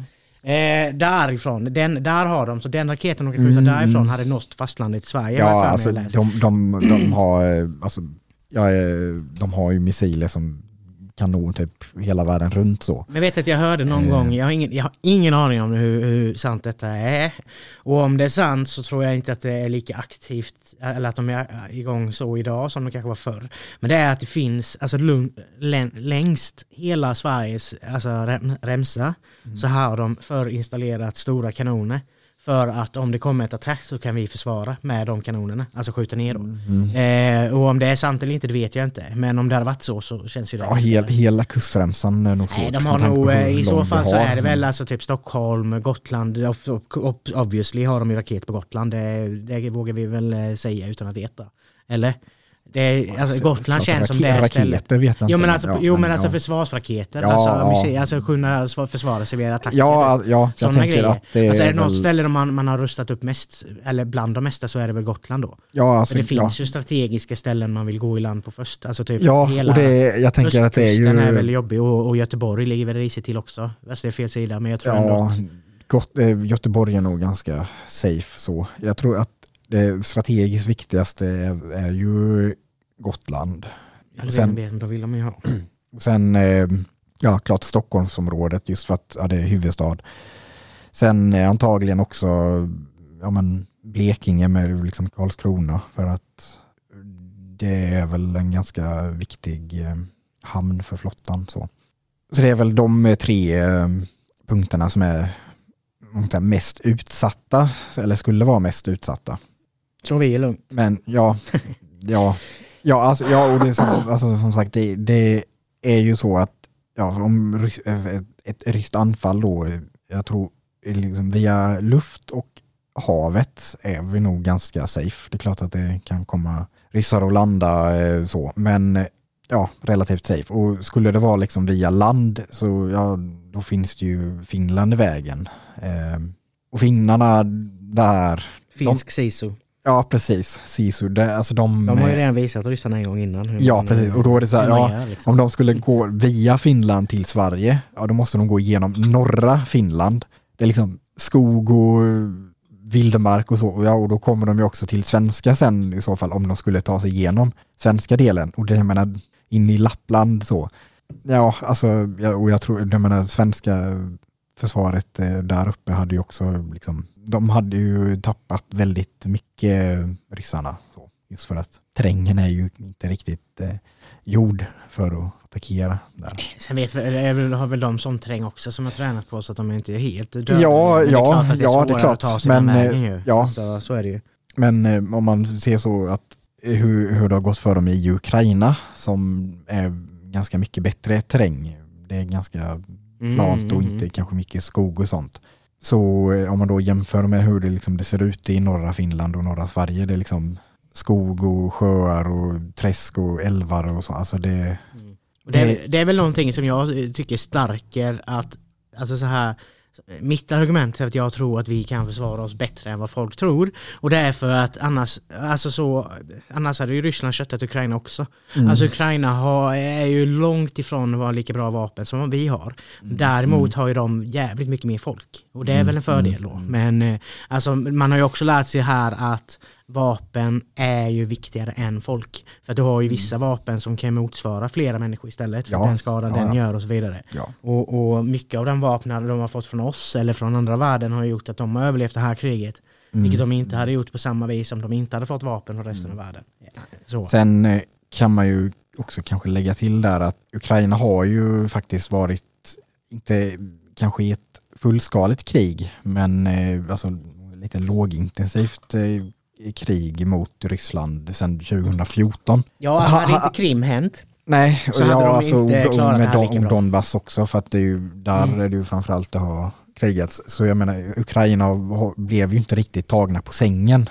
[SPEAKER 1] Eh, därifrån, den, där har de, så den raketen de kan skjuta mm. därifrån hade nått fastlandet i Sverige.
[SPEAKER 2] Ja, alltså de, de, de, har, eh, alltså, ja, eh, de har ju missiler som kan nå typ hela världen runt så.
[SPEAKER 1] Jag vet att jag hörde någon mm. gång, jag har, ingen, jag har ingen aning om hur, hur sant detta är. Och om det är sant så tror jag inte att det är lika aktivt, eller att de är igång så idag som de kanske var förr. Men det är att det finns, alltså längst hela Sveriges alltså, remsa, mm. så har de förinstallerat stora kanoner. För att om det kommer ett attack så kan vi försvara med de kanonerna, alltså skjuta ner dem. Mm. Eh, och om det är sant eller inte det vet jag inte. Men om det hade varit så så känns ju det.
[SPEAKER 2] Ja, hel, hela kustremsan är nog svårt.
[SPEAKER 1] Nej, de har nog, eh, i så fall så är det väl alltså typ Stockholm, Gotland, obviously har de ju raket på Gotland. Det, det vågar vi väl eh, säga utan att veta. Eller? Det är, alltså, alltså, Gotland känns som det stället.
[SPEAKER 2] vet jag
[SPEAKER 1] jo men alltså, ja, jo, men alltså ja. försvarsraketer. Ja, alltså, ja. alltså kunna försvara sig vid attacker.
[SPEAKER 2] Ja, ja jag tänker grejer. att
[SPEAKER 1] det alltså, är det något
[SPEAKER 2] väl...
[SPEAKER 1] ställe man, man har rustat upp mest, eller bland de mesta så är det väl Gotland då.
[SPEAKER 2] Ja, alltså,
[SPEAKER 1] det finns ju strategiska ställen man vill gå i land på först. Alltså typ
[SPEAKER 2] ja, hela och det, jag tänker att det är ju...
[SPEAKER 1] är väl jobbig och, och Göteborg ligger väl risigt till också. Alltså, det är fel sida men jag tror ja, ändå
[SPEAKER 2] Gott, eh, Göteborg är nog ganska safe så. Jag tror att det strategiskt viktigaste är, är ju Gotland.
[SPEAKER 1] Ja, det sen, då vill de ju ha. *clears throat*
[SPEAKER 2] Sen, eh, ja klart Stockholmsområdet just för att ja, det är huvudstad. Sen eh, antagligen också ja, men Blekinge med liksom Karlskrona för att det är väl en ganska viktig eh, hamn för flottan. Så. så det är väl de tre punkterna som är mest utsatta, eller skulle vara mest utsatta.
[SPEAKER 1] Så vi är lugnt.
[SPEAKER 2] Men ja, ja Ja, alltså, ja och det som, alltså, som sagt, det, det, är ju så att ja, om ett ryskt anfall då, jag tror liksom via luft och havet är vi nog ganska safe. Det är klart att det kan komma ryssar och landa eh, så, men ja, relativt safe. Och skulle det vara liksom via land så ja, då finns det ju Finland i vägen. Eh, och finnarna där...
[SPEAKER 1] Finsk de, SISU.
[SPEAKER 2] Ja, precis. Sisu. Det, alltså de,
[SPEAKER 1] de har ju redan visat ryssarna en gång innan.
[SPEAKER 2] ja, precis. Och då är det så här, ja, liksom. om de skulle gå via Finland till Sverige, ja då måste de gå igenom norra Finland. Det är liksom skog och vildmark och så. Ja, och då kommer de ju också till svenska sen i så fall, om de skulle ta sig igenom svenska delen. Och det jag menar, in i Lappland så. Ja, alltså, och jag tror, jag menar svenska försvaret eh, där uppe hade ju också liksom de hade ju tappat väldigt mycket ryssarna. Så, just för att terrängen är ju inte riktigt eh, gjord för att attackera där. *laughs*
[SPEAKER 1] Sen vet vi, har väl de sån terräng också som har tränat på så att de inte är helt döda.
[SPEAKER 2] Ja, men ja, det är ja, det är klart. att ta sig men, vägen
[SPEAKER 1] ju. Ja. Så, så är det ju.
[SPEAKER 2] Men eh, om man ser så att hur, hur det har gått för dem i Ukraina som är ganska mycket bättre terräng. Det är ganska plant och mm, inte mm. kanske mycket skog och sånt. Så eh, om man då jämför med hur det, liksom, det ser ut i norra Finland och norra Sverige, det är liksom skog och sjöar och träsk och älvar och så. Alltså det, mm.
[SPEAKER 1] det, är, det är väl någonting som jag tycker stärker att, alltså så här, mitt argument är att jag tror att vi kan försvara oss bättre än vad folk tror. Och det är för att annars, alltså så, annars hade ju Ryssland köttat Ukraina också.
[SPEAKER 2] Mm.
[SPEAKER 1] Alltså Ukraina har, är ju långt ifrån att vara lika bra vapen som vi har.
[SPEAKER 2] Mm.
[SPEAKER 1] Däremot har ju de jävligt mycket mer folk. Och det är väl en fördel då.
[SPEAKER 2] Mm.
[SPEAKER 1] Men eh, alltså, man har ju också lärt sig här att vapen är ju viktigare än folk. För du har ju vissa vapen som kan motsvara flera människor istället. För
[SPEAKER 2] Mm. Ja.
[SPEAKER 1] den skadan
[SPEAKER 2] Ja,
[SPEAKER 1] den gör och så vidare.
[SPEAKER 2] Ja.
[SPEAKER 1] Och, och mycket av den vapnen de har fått från oss eller från andra världen har gjort att de har överlevt det här kriget.
[SPEAKER 2] Mm.
[SPEAKER 1] Vilket de inte hade gjort på samma vis om de inte hade fått vapen från resten av världen. Så.
[SPEAKER 2] Sen eh, kan man ju också kanske lägga till där att Ukraina har ju faktiskt varit, inte kanske i ett fullskaligt krig, men eh, alltså lite lågintensivt eh, krig mot Ryssland sedan 2014.
[SPEAKER 1] Ja, alltså
[SPEAKER 2] Ha-
[SPEAKER 1] hade
[SPEAKER 2] ha-
[SPEAKER 1] inte Krim hänt
[SPEAKER 2] Nej, och
[SPEAKER 1] Så hade
[SPEAKER 2] ja,
[SPEAKER 1] de
[SPEAKER 2] alltså,
[SPEAKER 1] inte klarat det
[SPEAKER 2] med
[SPEAKER 1] här
[SPEAKER 2] Don. Donbass också för att det är ju, där
[SPEAKER 1] Mm.
[SPEAKER 2] är det ju framförallt det har krigats. Så jag menar, Ukraina blev ju inte riktigt tagna på sängen.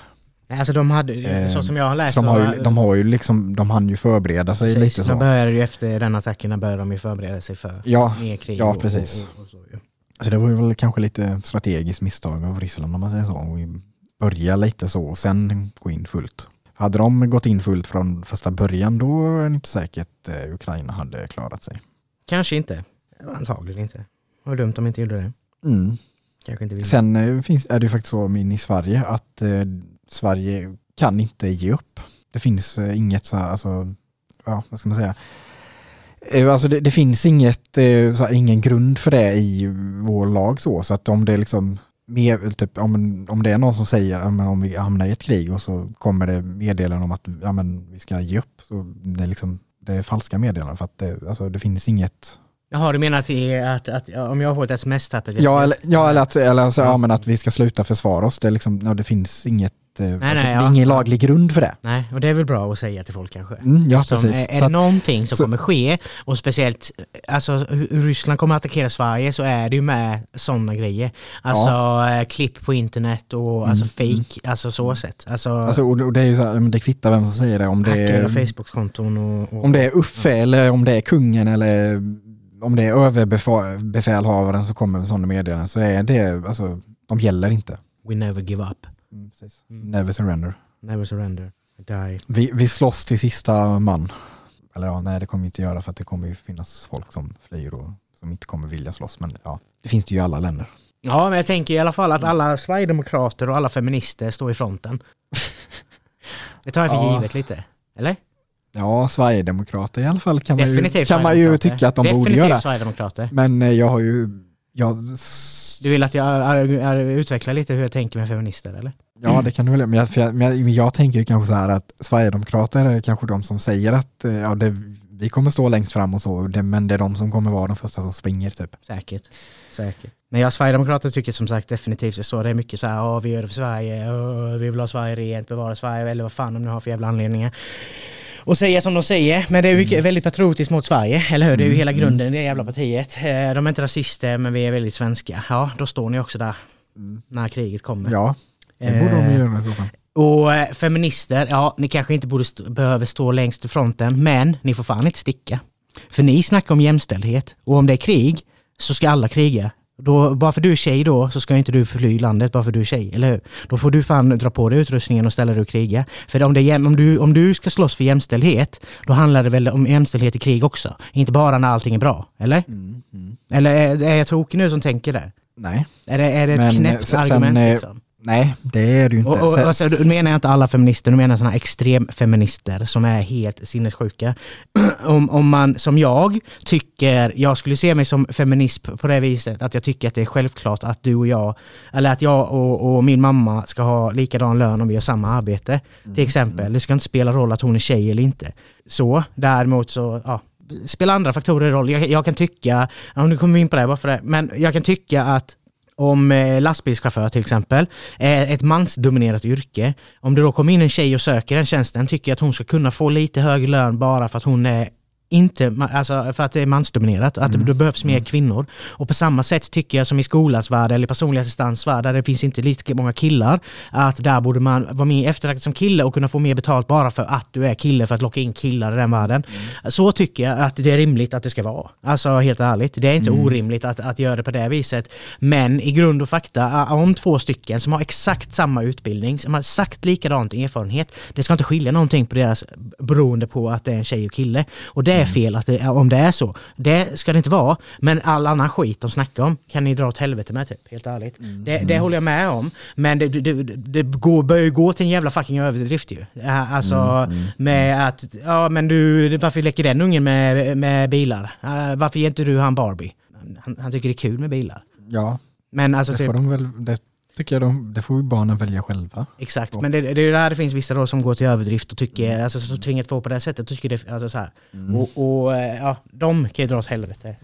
[SPEAKER 1] Nej, Alltså de hade,
[SPEAKER 2] Eh,
[SPEAKER 1] så som jag har läst
[SPEAKER 2] Så de, har ju, de har ju liksom, de hann ju förbereda sig
[SPEAKER 1] precis,
[SPEAKER 2] lite
[SPEAKER 1] de
[SPEAKER 2] så.
[SPEAKER 1] började ju efter den attacken började de ju förbereda sig för
[SPEAKER 2] Ja,
[SPEAKER 1] mer krig.
[SPEAKER 2] ja, precis.
[SPEAKER 1] Och, och, och så, ju.
[SPEAKER 2] så det var ju väl kanske lite strategiskt misstag av Ryssland om man säger så. Börja lite så och sen gå in fullt. Hade de gått in fullt från första början då är det inte säkert eh, Ukraina hade klarat sig.
[SPEAKER 1] Kanske inte. Antagligen inte. Var dumt om de inte gjorde det.
[SPEAKER 2] Mm.
[SPEAKER 1] Kanske inte vill.
[SPEAKER 2] Sen eh, finns, är det ju faktiskt så min i Sverige att eh, Sverige kan inte ge upp. Det finns eh, inget så här, alltså, ja vad ska man säga. Alltså det, det finns inget, så här, ingen grund för det i vår lag så, så att om det liksom mer, typ, om, om det är någon som säger att om vi hamnar i ett krig och så kommer det meddelanden om att ja, men, vi ska ge upp, så det är liksom det är falska meddelanden för att det, alltså, det finns inget
[SPEAKER 1] Jaha, du menar att, att, att ja, om jag får ett sms-tapp? att
[SPEAKER 2] Ja, eller, ja, eller, att, eller alltså. Ja. men att vi ska sluta försvara oss. Det, är liksom, ja, det finns inget, eh, alltså,
[SPEAKER 1] nej,
[SPEAKER 2] det är
[SPEAKER 1] ja.
[SPEAKER 2] ingen laglig grund för det.
[SPEAKER 1] Nej, och det är väl bra att säga till folk kanske.
[SPEAKER 2] Mm, ja,
[SPEAKER 1] Eftersom,
[SPEAKER 2] precis.
[SPEAKER 1] Är, är det någonting som
[SPEAKER 2] så-
[SPEAKER 1] kommer ske, och speciellt alltså, hur Ryssland kommer att attackera Sverige så är det ju med sådana grejer. Alltså eh, klipp på internet och alltså fake, alltså så sätt. Alltså,
[SPEAKER 2] Mm, alltså, och, det är ju så här, det kvittar vem som säger det. Om det
[SPEAKER 1] hackar och
[SPEAKER 2] är,
[SPEAKER 1] Facebooks-konton och, och...
[SPEAKER 2] om det är Uffe eller om det är kungen eller om det är överbefälhavaren som kommer med sådana meddelanden så är det, alltså, de gäller inte.
[SPEAKER 1] We never give up.
[SPEAKER 2] Mm, precis.
[SPEAKER 1] Mm.
[SPEAKER 2] Never surrender.
[SPEAKER 1] Never surrender. Die.
[SPEAKER 2] Vi, vi slåss till sista man. Eller ja, nej det kommer vi inte göra för att det kommer ju finnas folk som flyr och som inte kommer vilja slåss. Men ja, det finns det ju i alla länder.
[SPEAKER 1] Ja, men jag tänker i alla fall att alla sverigedemokrater och alla feminister står i fronten. *laughs* Det tar jag för
[SPEAKER 2] Ja.
[SPEAKER 1] givet lite. Eller?
[SPEAKER 2] Ja, Sverigedemokrater i alla fall kan man ju, kan man ju tycka att de
[SPEAKER 1] Definitivt
[SPEAKER 2] borde göra.
[SPEAKER 1] Sverigedemokrater.
[SPEAKER 2] Men eh, jag har ju, jag,
[SPEAKER 1] Du vill att jag utvecklar lite hur jag tänker med feminister, eller?
[SPEAKER 2] Ja det kan du väl, men jag, jag, men jag, jag tänker ju kanske så här att Sverigedemokrater är kanske de som säger att eh, ja, det, vi kommer stå längst fram och så, det, men det är de som kommer vara de första som springer typ.
[SPEAKER 1] Säkert. Säkert. Men jag Sverigedemokrater tycker som sagt definitivt står det är mycket så här, "Åh, vi gör det för Sverige, Åh, vi vill ha Sverige rent, bevara Sverige, eller vad fan de nu har för jävla anledningar. Och säga som de säger, men det är mycket, väldigt patriotiskt mot Sverige, eller hur? Det är ju hela grunden i det jävla partiet. Eh, De är inte rasister, men vi är väldigt svenska. Ja, då står ni också där när kriget kommer.
[SPEAKER 2] Ja, det borde de
[SPEAKER 1] Eh,
[SPEAKER 2] göra i så fall.
[SPEAKER 1] Och eh, feminister, ja, ni kanske inte borde st- behöver stå längst i fronten, men ni får fan inte sticka. För ni snackar om jämställdhet, och om det är krig så ska alla kriga. Då, bara för du är tjej då så ska inte du fly landet bara för du är tjej, eller hur? Då får du fan dra på dig utrustningen och ställa dig och kriga. För om, det om, du, om du ska slåss för jämställdhet, då handlar det väl om jämställdhet i krig också? Inte bara när allting är bra, eller?
[SPEAKER 2] Mm, mm.
[SPEAKER 1] Eller är, är jag tokig nu som tänker det?
[SPEAKER 2] Nej,
[SPEAKER 1] Är det, är det ett
[SPEAKER 2] Men, eh,
[SPEAKER 1] knäppt
[SPEAKER 2] sen-
[SPEAKER 1] argument liksom?
[SPEAKER 2] Nej det är det ju inte.
[SPEAKER 1] Och, och, alltså, du menar jag inte alla feminister, du menar sådana extremfeminister som är helt sinnessjuka. *clears throat* om, om man som jag tycker, jag skulle se mig som feminist på det viset att jag tycker att det är självklart att du och jag, eller att jag och, och min mamma ska ha likadan lön om vi gör samma arbete. Till exempel, det ska inte spela roll att hon är tjej eller inte. Så, däremot så, ja, spelar andra faktorer roll. Jag, jag kan tycka, ja, nu kommer vi in på det bara för det, men jag kan tycka att om eh, lastbilschaufför till exempel är ett mansdominerat yrke. Om det då kommer in en tjej och söker den tjänsten tycker jag att hon ska kunna få lite högre lön bara för att hon är inte, alltså för att det är mansdominerat, att
[SPEAKER 2] Mm.
[SPEAKER 1] det behövs mer kvinnor. Och på samma sätt tycker jag som i skolans värld eller personlig assistans värld, där det finns inte lika många killar, att där borde man vara mer eftertraktad som kille och kunna få mer betalt bara för att du är kille för att locka in killar i den världen. Så tycker jag att det är rimligt att det ska vara. Alltså helt ärligt, det är inte orimligt att, att göra det på det viset. Men i grund och fakta, om två stycken som har exakt samma utbildning, som har exakt likadant erfarenhet, det ska inte skilja någonting på deras beroende på att det är en tjej och kille. Och det är fel att det, om det är så. Det ska det inte vara. Men all annan skit de snackar om kan ni dra åt helvete med typ, helt ärligt. Det, det håller jag med om. Men det, det, det, går, börjar ju gå till en jävla fucking överdrift ju. Ä, Alltså med att, ja men du, varför leker den ungen med, med bilar? Ä, Varför ger inte du han Barbie? Han, han tycker det är kul med bilar.
[SPEAKER 2] Ja,
[SPEAKER 1] Men alltså
[SPEAKER 2] det
[SPEAKER 1] typ,
[SPEAKER 2] får de väl, det tycker jag de, det får ju barnen välja själva.
[SPEAKER 1] Exakt, men det, det är ju där det finns vissa då som går till överdrift och tycker, alltså som tvingar två på det här sättet, tycker det, alltså så här.
[SPEAKER 2] Mm.
[SPEAKER 1] Och, och eh, ja, de kan ju dra åt helvete.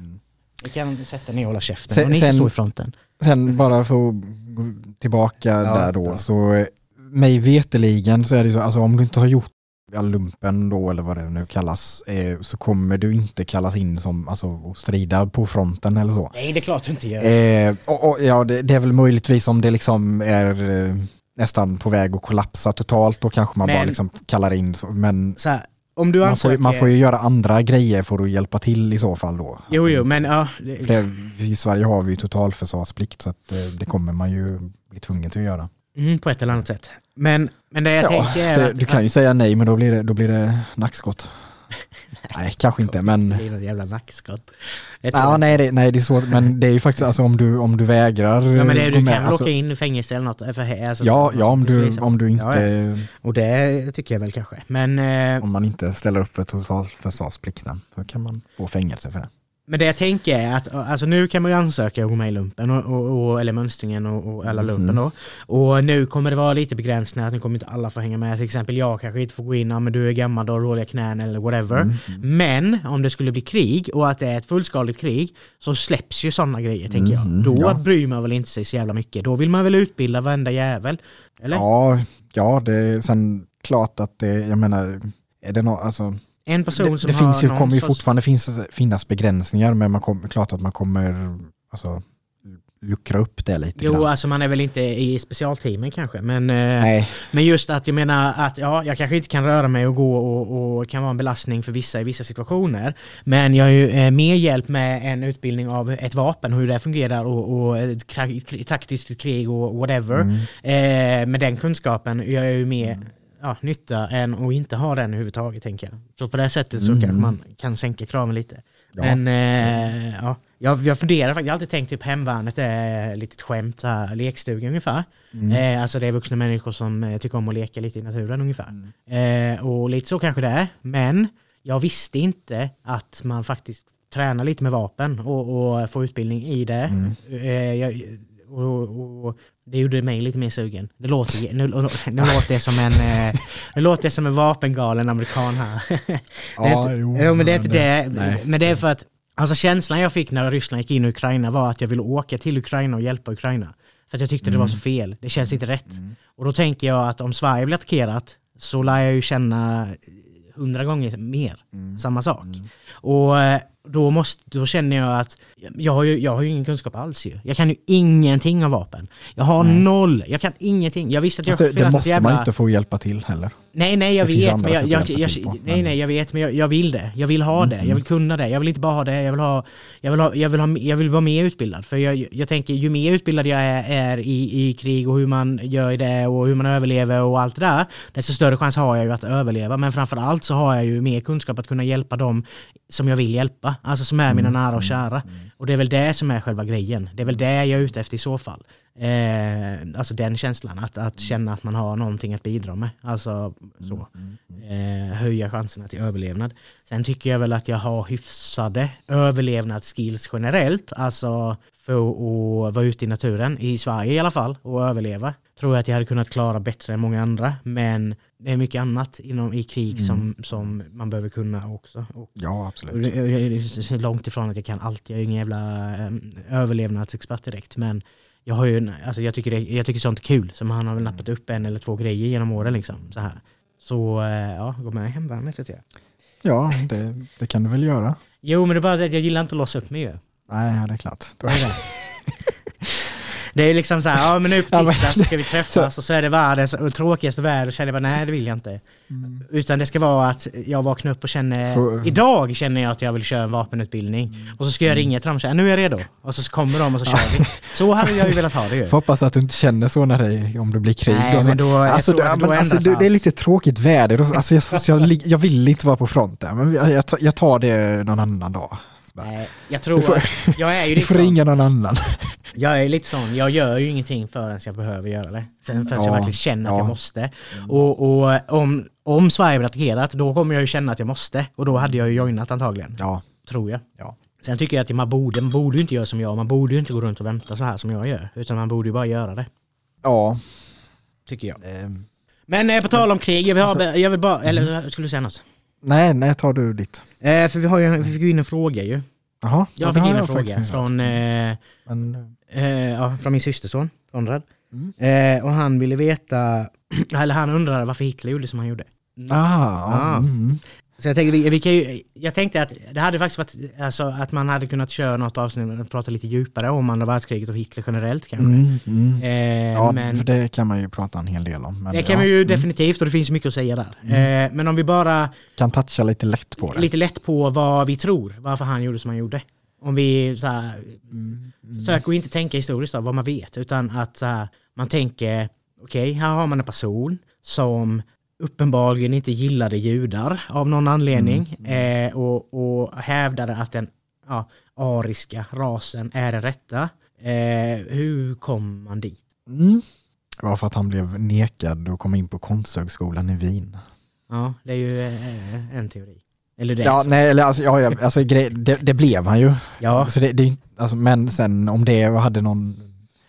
[SPEAKER 1] Vi kan sätta ner och hålla käften,
[SPEAKER 2] Sen-
[SPEAKER 1] och ni ska
[SPEAKER 2] sen-
[SPEAKER 1] stå i fronten.
[SPEAKER 2] Sen bara för att gå tillbaka
[SPEAKER 1] Ja,
[SPEAKER 2] där då,
[SPEAKER 1] bra.
[SPEAKER 2] så eh, mig veteligen så är det ju så, alltså om du inte har gjort lumpen då eller vad det nu kallas, eh, så kommer du inte kallas in som, alltså och strida på fronten eller så.
[SPEAKER 1] Nej, det är klart du inte gör.
[SPEAKER 2] Eh, och, och, ja, det, det är väl möjligtvis om det liksom är eh, nästan på väg att kollapsa totalt, då kanske man bara
[SPEAKER 1] Men-
[SPEAKER 2] liksom kallar in så, men
[SPEAKER 1] Så här, om du
[SPEAKER 2] man får, man får ju göra andra grejer för att hjälpa till i så fall då.
[SPEAKER 1] Jo, jo, men ja. Det,
[SPEAKER 2] I Sverige har vi ju totalförsvarsplikt så att eh, det kommer man ju bli tvungen till att göra.
[SPEAKER 1] mm, på ett eller annat sätt. Men, men det jag tänker är
[SPEAKER 2] det,
[SPEAKER 1] att...
[SPEAKER 2] du kan ju
[SPEAKER 1] att,
[SPEAKER 2] säga nej men då blir det, då blir det nackskott. *laughs* nej, kanske inte men...
[SPEAKER 1] Det blir något jävla nackskott.
[SPEAKER 2] Ja, nej, det, nej, det är så, men det är ju faktiskt alltså om du, om du vägrar
[SPEAKER 1] Ja men det, du
[SPEAKER 2] med,
[SPEAKER 1] kan
[SPEAKER 2] alltså,
[SPEAKER 1] locka in i fängelse eller något. För, alltså,
[SPEAKER 2] Ja,
[SPEAKER 1] så-
[SPEAKER 2] ja om, du, om du inte,
[SPEAKER 1] Ja, ja. Och det tycker jag väl kanske. Men, eh,
[SPEAKER 2] om man inte ställer upp för totalförsvarsplikten så kan man få fängelse för det.
[SPEAKER 1] Men det jag tänker är att alltså, nu kan man ju ansöka i lumpen, och, och, och, eller mönstringen och, och alla lumpen då. Och nu kommer det vara lite begränsningar, att nu kommer inte alla få hänga med. Till exempel jag kanske inte får gå in, ja, men du är gammal och har dåliga knän eller whatever. Men om det skulle bli krig och att det är ett fullskaligt krig så släpps ju sådana grejer tänker jag.
[SPEAKER 2] Mhm,
[SPEAKER 1] Då
[SPEAKER 2] ja.
[SPEAKER 1] bryr man väl inte sig så jävla mycket. Då vill man väl utbilda varenda jävel. Eller?
[SPEAKER 2] Ja, ja, det är sen klart att det, jag menar, är det nå, alltså,
[SPEAKER 1] En person
[SPEAKER 2] det,
[SPEAKER 1] som
[SPEAKER 2] det
[SPEAKER 1] har
[SPEAKER 2] finns ju,
[SPEAKER 1] någon
[SPEAKER 2] kommer ju
[SPEAKER 1] sorts-
[SPEAKER 2] fortfarande finns, finnas begränsningar men man kommer, klart att man kommer alltså, luckra upp det lite
[SPEAKER 1] Jo,
[SPEAKER 2] grann.
[SPEAKER 1] alltså man är väl inte i specialteamen kanske, men, eh,
[SPEAKER 2] Nej,
[SPEAKER 1] men just att jag menar att ja, jag kanske inte kan röra mig och gå och, och kan vara en belastning för vissa i vissa situationer. Men jag har ju eh, mer hjälp med en utbildning av ett vapen, hur det fungerar och, och taktiskt krig och whatever.
[SPEAKER 2] Mm.
[SPEAKER 1] Eh, med den kunskapen jag ju mer ja, nytta än att inte ha den överhuvudtaget tänker jag. Så på det här sättet så
[SPEAKER 2] Mm.
[SPEAKER 1] kanske man kan sänka kraven lite.
[SPEAKER 2] Ja.
[SPEAKER 1] Men eh, ja, jag, jag funderar faktiskt, jag har alltid tänkt typ hemvärnet är lite skämt, så här, lekstuga ungefär.
[SPEAKER 2] Mm.
[SPEAKER 1] Eh, alltså det är vuxna människor som eh, tycker om att leka lite i naturen ungefär.
[SPEAKER 2] Mm.
[SPEAKER 1] Eh, och lite så kanske det är. Men jag visste inte att man faktiskt tränar lite med vapen och, och får utbildning i det.
[SPEAKER 2] Mm.
[SPEAKER 1] Eh, jag, och, och, det gjorde mig lite mer sugen. Det låter, nu, nu låter jag som en, eh, nu låter jag som en vapengalen amerikan här. *laughs*
[SPEAKER 2] Ja,
[SPEAKER 1] det,
[SPEAKER 2] jo,
[SPEAKER 1] inte- jo, men det är inte det.
[SPEAKER 2] nej.
[SPEAKER 1] Men det är för att Alltså känslan jag fick när Ryssland gick in i Ukraina var att jag ville åka till Ukraina och hjälpa Ukraina. För att jag tyckte det var så fel. Det känns inte rätt. Och då tänker jag att om Sverige blir attackerat så lär jag ju känna hundra gånger mer samma sak. Och eh, då, måste, då känner jag att jag har, ju, jag har ju ingen kunskap alls ju. Jag kan ju ingenting om vapen. Jag har noll. Jag kan ingenting. Jag visste att jag
[SPEAKER 2] Fast det, måste
[SPEAKER 1] jävla...
[SPEAKER 2] man inte få hjälpa till heller.
[SPEAKER 1] Nej, nej, jag
[SPEAKER 2] Det
[SPEAKER 1] vet. Men jag, jag, jag,
[SPEAKER 2] på,
[SPEAKER 1] nej, nej, jag vet. Men jag, jag vill det. Jag vill ha det. Jag vill kunna det. Jag vill inte bara ha det. Jag vill, ha, jag vill, ha, jag vill, ha, jag vill vara mer utbildad. För jag, jag tänker, ju mer utbildad jag är, är i, i krig och hur man gör det och hur man överlever och allt det där, desto större chans har jag ju att överleva. Men framför allt så har jag ju mer kunskap att kunna hjälpa dem som jag vill hjälpa. Alltså som är mina nära och kära. Och det är väl det som är själva grejen. Det är väl det jag är ute efter i så fall. Eh, alltså den känslan, att, att känna att man har någonting att bidra med. Alltså så. Eh, höja chanserna till överlevnad. Sen tycker jag väl att jag har hyfsade överlevnadsskills generellt. Alltså för att vara ute i naturen, i Sverige i alla fall, och överleva. Tror jag att jag hade kunnat klara bättre än många andra. Men det är mycket annat inom, i krig som, som man behöver kunna också. Och
[SPEAKER 2] Ja,
[SPEAKER 1] och
[SPEAKER 2] absolut.
[SPEAKER 1] är så långt ifrån att jag kan allt. Jag är ingen jävla um, överlevnadsexpert direkt. Men jag, har ju, alltså jag, tycker det, jag tycker sånt är kul. Så han har väl nappat upp en eller två grejer genom åren. Liksom, så här. så eh, ja, gå med i hemvärnet jag.
[SPEAKER 2] Ja, det, det kan du väl göra.
[SPEAKER 1] Jo, men det är bara det att jag gillar inte att låsa upp mig.
[SPEAKER 2] Nej, det är klart. *laughs*
[SPEAKER 1] Det är liksom så här, ja men nu på *laughs* tisdag så ska vi *laughs* träffas och så är det världens tråkigaste väder och känner jag bara nej det vill jag inte. Utan det ska vara att jag vaknar upp och känner,
[SPEAKER 2] Får-
[SPEAKER 1] idag känner jag att jag vill köra en vapenutbildning. Och så ska jag ringa till dem och säga nu är jag redo. Och så kommer de och så kör vi. Så hade jag ju velat ha det ju.
[SPEAKER 2] Får hoppas att du inte känner så när det, om det blir krig.
[SPEAKER 1] Nej, men då-
[SPEAKER 2] alltså,
[SPEAKER 1] då
[SPEAKER 2] men, alltså, det, det är lite tråkigt väder. Alltså, jag, jag, jag vill inte vara på fronten, men jag, jag tar det någon annan dag. Bara,
[SPEAKER 1] Nej, jag tror
[SPEAKER 2] Du får-
[SPEAKER 1] att jag är ju *laughs*
[SPEAKER 2] Du
[SPEAKER 1] lite
[SPEAKER 2] får ringa någon annan. *laughs*
[SPEAKER 1] Jag är lite sån, jag gör ju ingenting förrän jag behöver göra det. Sen förrän jag
[SPEAKER 2] Ja,
[SPEAKER 1] verkligen känner att
[SPEAKER 2] ja.
[SPEAKER 1] jag måste. Och, och om, om Sverige blir attackerat, då kommer jag ju känna att jag måste. Och då hade jag ju joinat antagligen.
[SPEAKER 2] Ja,
[SPEAKER 1] Tror jag.
[SPEAKER 2] ja.
[SPEAKER 1] Sen tycker jag att man borde, man borde inte göra som jag, man borde ju inte gå runt och vänta så här som jag gör. Utan man borde ju bara göra det.
[SPEAKER 2] Ja.
[SPEAKER 1] Tycker jag.
[SPEAKER 2] ehm,
[SPEAKER 1] Men eh, på tal om krig, jag vill, ha, jag vill bara,
[SPEAKER 2] Mm.
[SPEAKER 1] eller skulle du säga något?
[SPEAKER 2] Nej, nej, tar du ditt.
[SPEAKER 1] Eh, för vi, har ju, vi fick ju in en fråga ju.
[SPEAKER 2] Jaha, ja,
[SPEAKER 1] Jag fick in en fråga från, eh,
[SPEAKER 2] Men,
[SPEAKER 1] eh, ja, från min systerson, Konrad.
[SPEAKER 2] Mm.
[SPEAKER 1] Eh, och han ville veta, *clears throat* eller han undrade varför Hitler gjorde som han gjorde.
[SPEAKER 2] ah,
[SPEAKER 1] Ah.
[SPEAKER 2] mm.
[SPEAKER 1] Så jag tänkte, vi, vi kan ju, jag tänkte att det hade faktiskt varit, alltså, att man hade kunnat köra något avsnitt och prata lite djupare om andra världskriget och Hitler generellt kanske.
[SPEAKER 2] Mm, mm.
[SPEAKER 1] Eh,
[SPEAKER 2] Ja,
[SPEAKER 1] men
[SPEAKER 2] för det kan man ju prata en hel del om.
[SPEAKER 1] Det kan vi ju
[SPEAKER 2] mm.
[SPEAKER 1] definitivt och det finns mycket att säga där. Eh, men om vi bara
[SPEAKER 2] Kan toucha lite lätt på det.
[SPEAKER 1] lite lätt på vad vi tror, varför han gjorde som han gjorde. Om vi så här,
[SPEAKER 2] Mm, mm.
[SPEAKER 1] försöker att inte tänka historiskt av vad man vet, utan att här, man tänker, okej, här har man en person som uppenbarligen inte gillade judar av någon anledning eh, och, och hävdade att den ja, ariska rasen är den rätta. Eh, hur kom man dit?
[SPEAKER 2] Mm. Det var för att han blev nekad att komma in på konsthögskolan i Wien.
[SPEAKER 1] Ja, det är ju eh, en teori. Eller det.
[SPEAKER 2] Ja, nej, eller alltså, ja, ja, alltså det, det blev han ju.
[SPEAKER 1] ja.
[SPEAKER 2] Så det, det, alltså, men sen om det hade någon...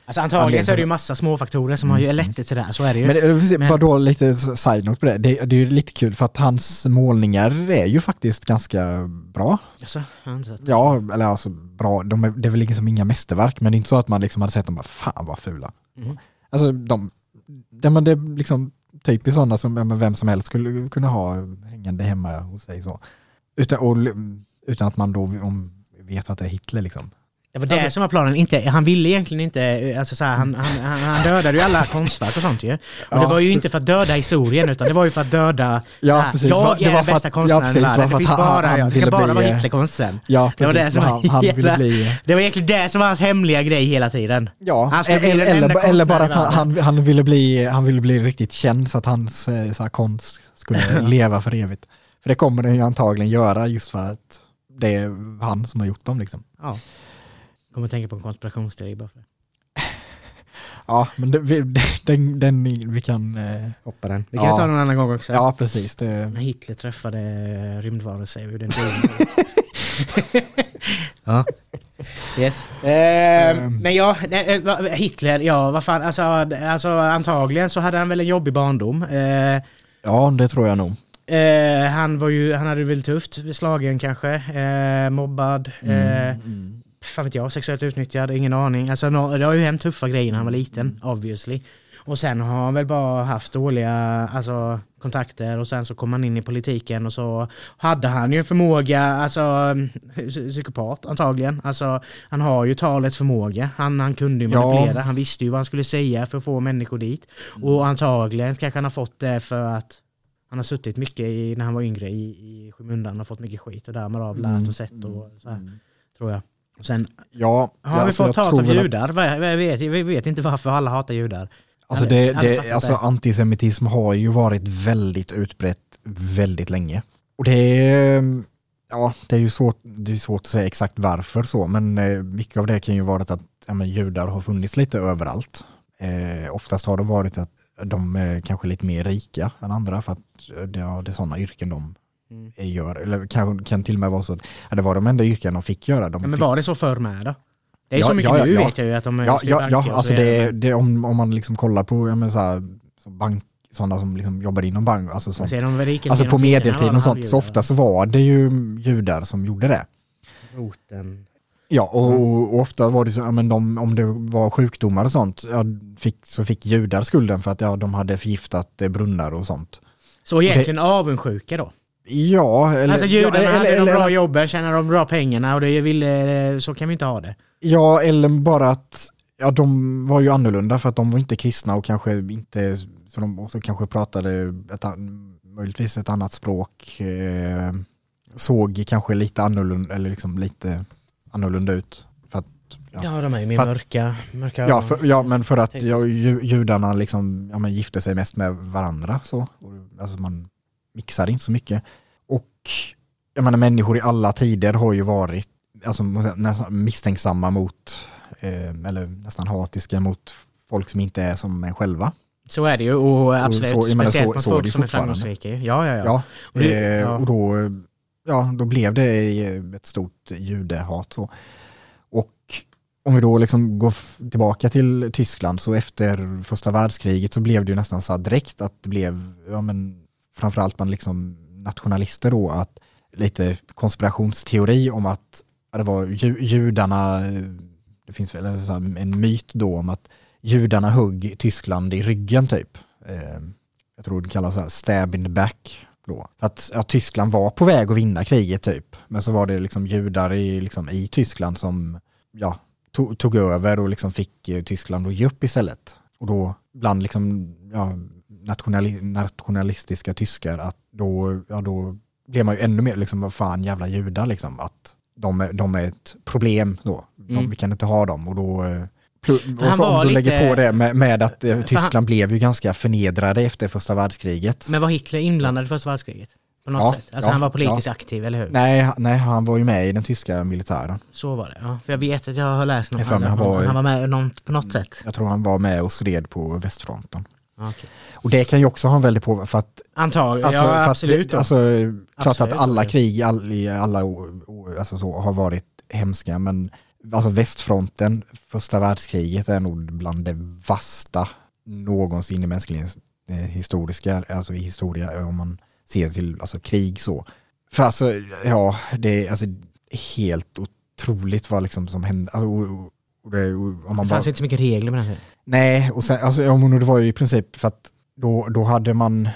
[SPEAKER 1] Alltså antagligen så är det ju massa små faktorer som har ju lett till sådär, så är det ju.
[SPEAKER 2] Men det-
[SPEAKER 1] Men-
[SPEAKER 2] bara då lite side-note på det. det. Det är ju lite kul för att hans målningar är ju faktiskt ganska bra.
[SPEAKER 1] Alltså, inte sett.
[SPEAKER 2] Ja, eller alltså bra. De är, det är väl liksom inga mästerverk, men det är inte så att man liksom hade sett dem bara fan vad fula.
[SPEAKER 1] Mm.
[SPEAKER 2] Alltså de, det, men det är liksom typiskt sådana som vem som helst skulle kunna ha hängande hemma hos sig så. Utan, och, utan att man då om, vet att det är Hitler liksom.
[SPEAKER 1] Det var det
[SPEAKER 2] Alltså-
[SPEAKER 1] som var planen. Inte, han ville egentligen inte, alltså så här, han, han, han, dödade ju alla konstverk och sånt ju. Och
[SPEAKER 2] Ja,
[SPEAKER 1] det var ju
[SPEAKER 2] precis.
[SPEAKER 1] inte för att döda historien utan det var ju för att döda,
[SPEAKER 2] Ja,
[SPEAKER 1] här,
[SPEAKER 2] precis.
[SPEAKER 1] jag
[SPEAKER 2] Det
[SPEAKER 1] är den bästa konstnären i världen. Det, finns
[SPEAKER 2] han-
[SPEAKER 1] bara,
[SPEAKER 2] han
[SPEAKER 1] jag. det ska bara
[SPEAKER 2] bli,
[SPEAKER 1] vara
[SPEAKER 2] eh,
[SPEAKER 1] Hitlerkonsten.
[SPEAKER 2] Ja,
[SPEAKER 1] Det var det som
[SPEAKER 2] han, han ville
[SPEAKER 1] hela-
[SPEAKER 2] bli...
[SPEAKER 1] Det var egentligen det som var hans hemliga grej hela tiden.
[SPEAKER 2] Ja,
[SPEAKER 1] Han ska bli
[SPEAKER 2] eller,
[SPEAKER 1] den enda
[SPEAKER 2] eller, eller bara att han, han, ville bli, han ville bli riktigt känd så att hans så här, konst skulle *laughs* leva för evigt. För det kommer den ju antagligen göra just för att det är han som har gjort dem liksom.
[SPEAKER 1] Ja. Kommer att tänka på en konspirationsteori bara för det. *laughs*
[SPEAKER 2] Ja, men det, vi, *laughs* den, den vi kan... eh,
[SPEAKER 1] Hoppa den. Vi kan
[SPEAKER 2] Ja.
[SPEAKER 1] ta den en annan gång också.
[SPEAKER 2] Ja, precis. Det,
[SPEAKER 1] När Hitler träffade rymdvarelser den *laughs* ja. Yes. Eh,
[SPEAKER 2] Ehm.
[SPEAKER 1] men ja, eh, Hitler, ja vad fan, alltså, alltså antagligen så hade han väl en jobbig barndom. Eh,
[SPEAKER 2] ja, det tror jag nog.
[SPEAKER 1] eh, han var ju, han hade det väl tufft, slagen kanske, eh, mobbad, eh,
[SPEAKER 2] Mm.
[SPEAKER 1] Fan vet jag, sexuellt utnyttjad, ingen aning. Alltså det har ju hänt tuffa grejer när han var liten, obviously. Och sen har han väl bara haft dåliga alltså, kontakter och sen så kom han in i politiken och så hade han ju en förmåga, alltså psy- psykopat antagligen. Alltså han har ju talets förmåga, han, han kunde ju
[SPEAKER 2] Ja.
[SPEAKER 1] manipulera, han visste ju vad han skulle säga för att få människor dit. Och antagligen kanske han har fått det för att han har suttit mycket i, när han var yngre i, i skymundan och fått mycket skit och därmed av lärt och sett och så här,
[SPEAKER 2] Mm.
[SPEAKER 1] tror jag. Sen
[SPEAKER 2] Ja,
[SPEAKER 1] har
[SPEAKER 2] alltså,
[SPEAKER 1] vi
[SPEAKER 2] jag
[SPEAKER 1] fått hat av judar. Vad vet, vi vet inte varför alla hatar judar.
[SPEAKER 2] Alltså, det, det, alltså antisemitism har ju varit väldigt utbrett väldigt länge. Och det är, ja, det är ju svårt, det är svårt att säga exakt varför så, men eh, mycket av det kan ju vara att ja, men, judar har funnits lite överallt. Eh, oftast har det varit att de är kanske lite mer rika än andra för att det, ja, det är sådana yrken de
[SPEAKER 1] Mm.
[SPEAKER 2] gör. Eller kan, kan till och med vara så att ja, det var de enda yrken de fick göra. De
[SPEAKER 1] Ja, men
[SPEAKER 2] fick,
[SPEAKER 1] var det så förr med då? Det är
[SPEAKER 2] Ja,
[SPEAKER 1] så mycket
[SPEAKER 2] ja, ja,
[SPEAKER 1] nu
[SPEAKER 2] ja.
[SPEAKER 1] vet jag ju att de
[SPEAKER 2] Ja,
[SPEAKER 1] styr
[SPEAKER 2] ja, ja
[SPEAKER 1] och
[SPEAKER 2] alltså det, det, om, om man liksom kollar på ja, men så här, så bank, sådana som liksom jobbar inom bank, alltså,
[SPEAKER 1] Men
[SPEAKER 2] sånt. alltså på medeltiden
[SPEAKER 1] de
[SPEAKER 2] och sånt, så ofta så var det ju judar som gjorde det.
[SPEAKER 1] Roten.
[SPEAKER 2] Ja, och, och ofta var det så, ja, men de, om det var sjukdomar och sånt, ja, fick, så fick judar skulden för att ja, de hade förgiftat eh, brunnar och sånt.
[SPEAKER 1] Så egentligen avundsjuka då?
[SPEAKER 2] Ja, eller...
[SPEAKER 1] alltså judarna
[SPEAKER 2] ja,
[SPEAKER 1] hade
[SPEAKER 2] eller,
[SPEAKER 1] de bra
[SPEAKER 2] eller,
[SPEAKER 1] jobben, tjänade de bra pengarna och det ville, så kan vi inte ha det.
[SPEAKER 2] ja, eller bara att ja, de var ju annorlunda för att de var inte kristna och kanske inte, så de också kanske pratade ett, möjligtvis ett annat språk. Eh, såg kanske lite annorlunda, eller liksom lite annorlunda ut. För att, ja.
[SPEAKER 1] Ja, de är ju mer
[SPEAKER 2] att-
[SPEAKER 1] mörka. mörka
[SPEAKER 2] Ja, för, ja, men för att ja, ju, judarna liksom, ja, men gifte sig mest med varandra. Så. Och, Alltså man mixade inte så mycket. Och jag menar, människor i alla tider har ju varit alltså, nästan misstänksamma mot, eh, eller nästan hatiska mot folk som inte är som en själva.
[SPEAKER 1] Så är det ju och absolut.
[SPEAKER 2] så- jag menar,
[SPEAKER 1] Speciellt
[SPEAKER 2] så-
[SPEAKER 1] mot
[SPEAKER 2] så
[SPEAKER 1] folk som är framgångsrika. Ja, ja, ja.
[SPEAKER 2] Ja,
[SPEAKER 1] Och det-
[SPEAKER 2] eh,
[SPEAKER 1] ja.
[SPEAKER 2] och då, ja, då blev det ett stort judehat. Så. Och om vi då liksom går tillbaka till Tyskland så efter första världskriget så blev det ju nästan så direkt att det blev, ja men framförallt bland liksom nationalister då, att lite konspirationsteori om att det var ju, judarna, det finns väl en myt då om att judarna högg Tyskland i ryggen typ. Eh, jag tror det kallas så här stab in the back. Då. Att ja, Tyskland var på väg att vinna kriget typ. Men så var det liksom judar i, liksom, i Tyskland som ja, tog, tog över och liksom fick eh, Tyskland att ge upp istället. Och då bland liksom, ja, nationali, nationalistiska tyskar att då, ja, då blev man ju ännu mer liksom, vad fan jävla judar liksom. Att de är, de är ett problem då. De,
[SPEAKER 1] Mm.
[SPEAKER 2] Vi kan inte ha dem och då eh,
[SPEAKER 1] han
[SPEAKER 2] och så om du lägger
[SPEAKER 1] lite-
[SPEAKER 2] på det med, med att eh,
[SPEAKER 1] han-
[SPEAKER 2] Tyskland blev ju ganska förnedrade efter första världskriget.
[SPEAKER 1] Men var Hitler inblandad i första världskriget? På något
[SPEAKER 2] Ja,
[SPEAKER 1] sätt? Alltså
[SPEAKER 2] ja,
[SPEAKER 1] han var politiskt aktiv, eller hur?
[SPEAKER 2] Nej, han- nej, han var ju med i den tyska militären.
[SPEAKER 1] Så var det, ja. För jag vet att jag har läst något
[SPEAKER 2] mig han var-
[SPEAKER 1] han var med någon, på något sätt.
[SPEAKER 2] Jag tror han var med och stred på västfronten.
[SPEAKER 1] Okej.
[SPEAKER 2] Och det kan ju också ha en väldig påverkan för att,
[SPEAKER 1] Antagligen,
[SPEAKER 2] alltså,
[SPEAKER 1] ja absolut.
[SPEAKER 2] det, alltså, klart
[SPEAKER 1] Absolut,
[SPEAKER 2] att alla krig all, i alla alltså så, har varit hemska, men alltså västfronten, första världskriget är nog bland det värsta någonsin i mänsklighetens eh, historiska, alltså i historia, om man ser till alltså, krig så. För alltså, ja, det är alltså, helt otroligt vad liksom som hände. Alltså, och, och, och det, och, om man
[SPEAKER 1] det
[SPEAKER 2] bara,
[SPEAKER 1] fanns inte så mycket regler med den här.
[SPEAKER 2] Nej, och sen, alltså, ja, men det var ju i princip för att då, då hade man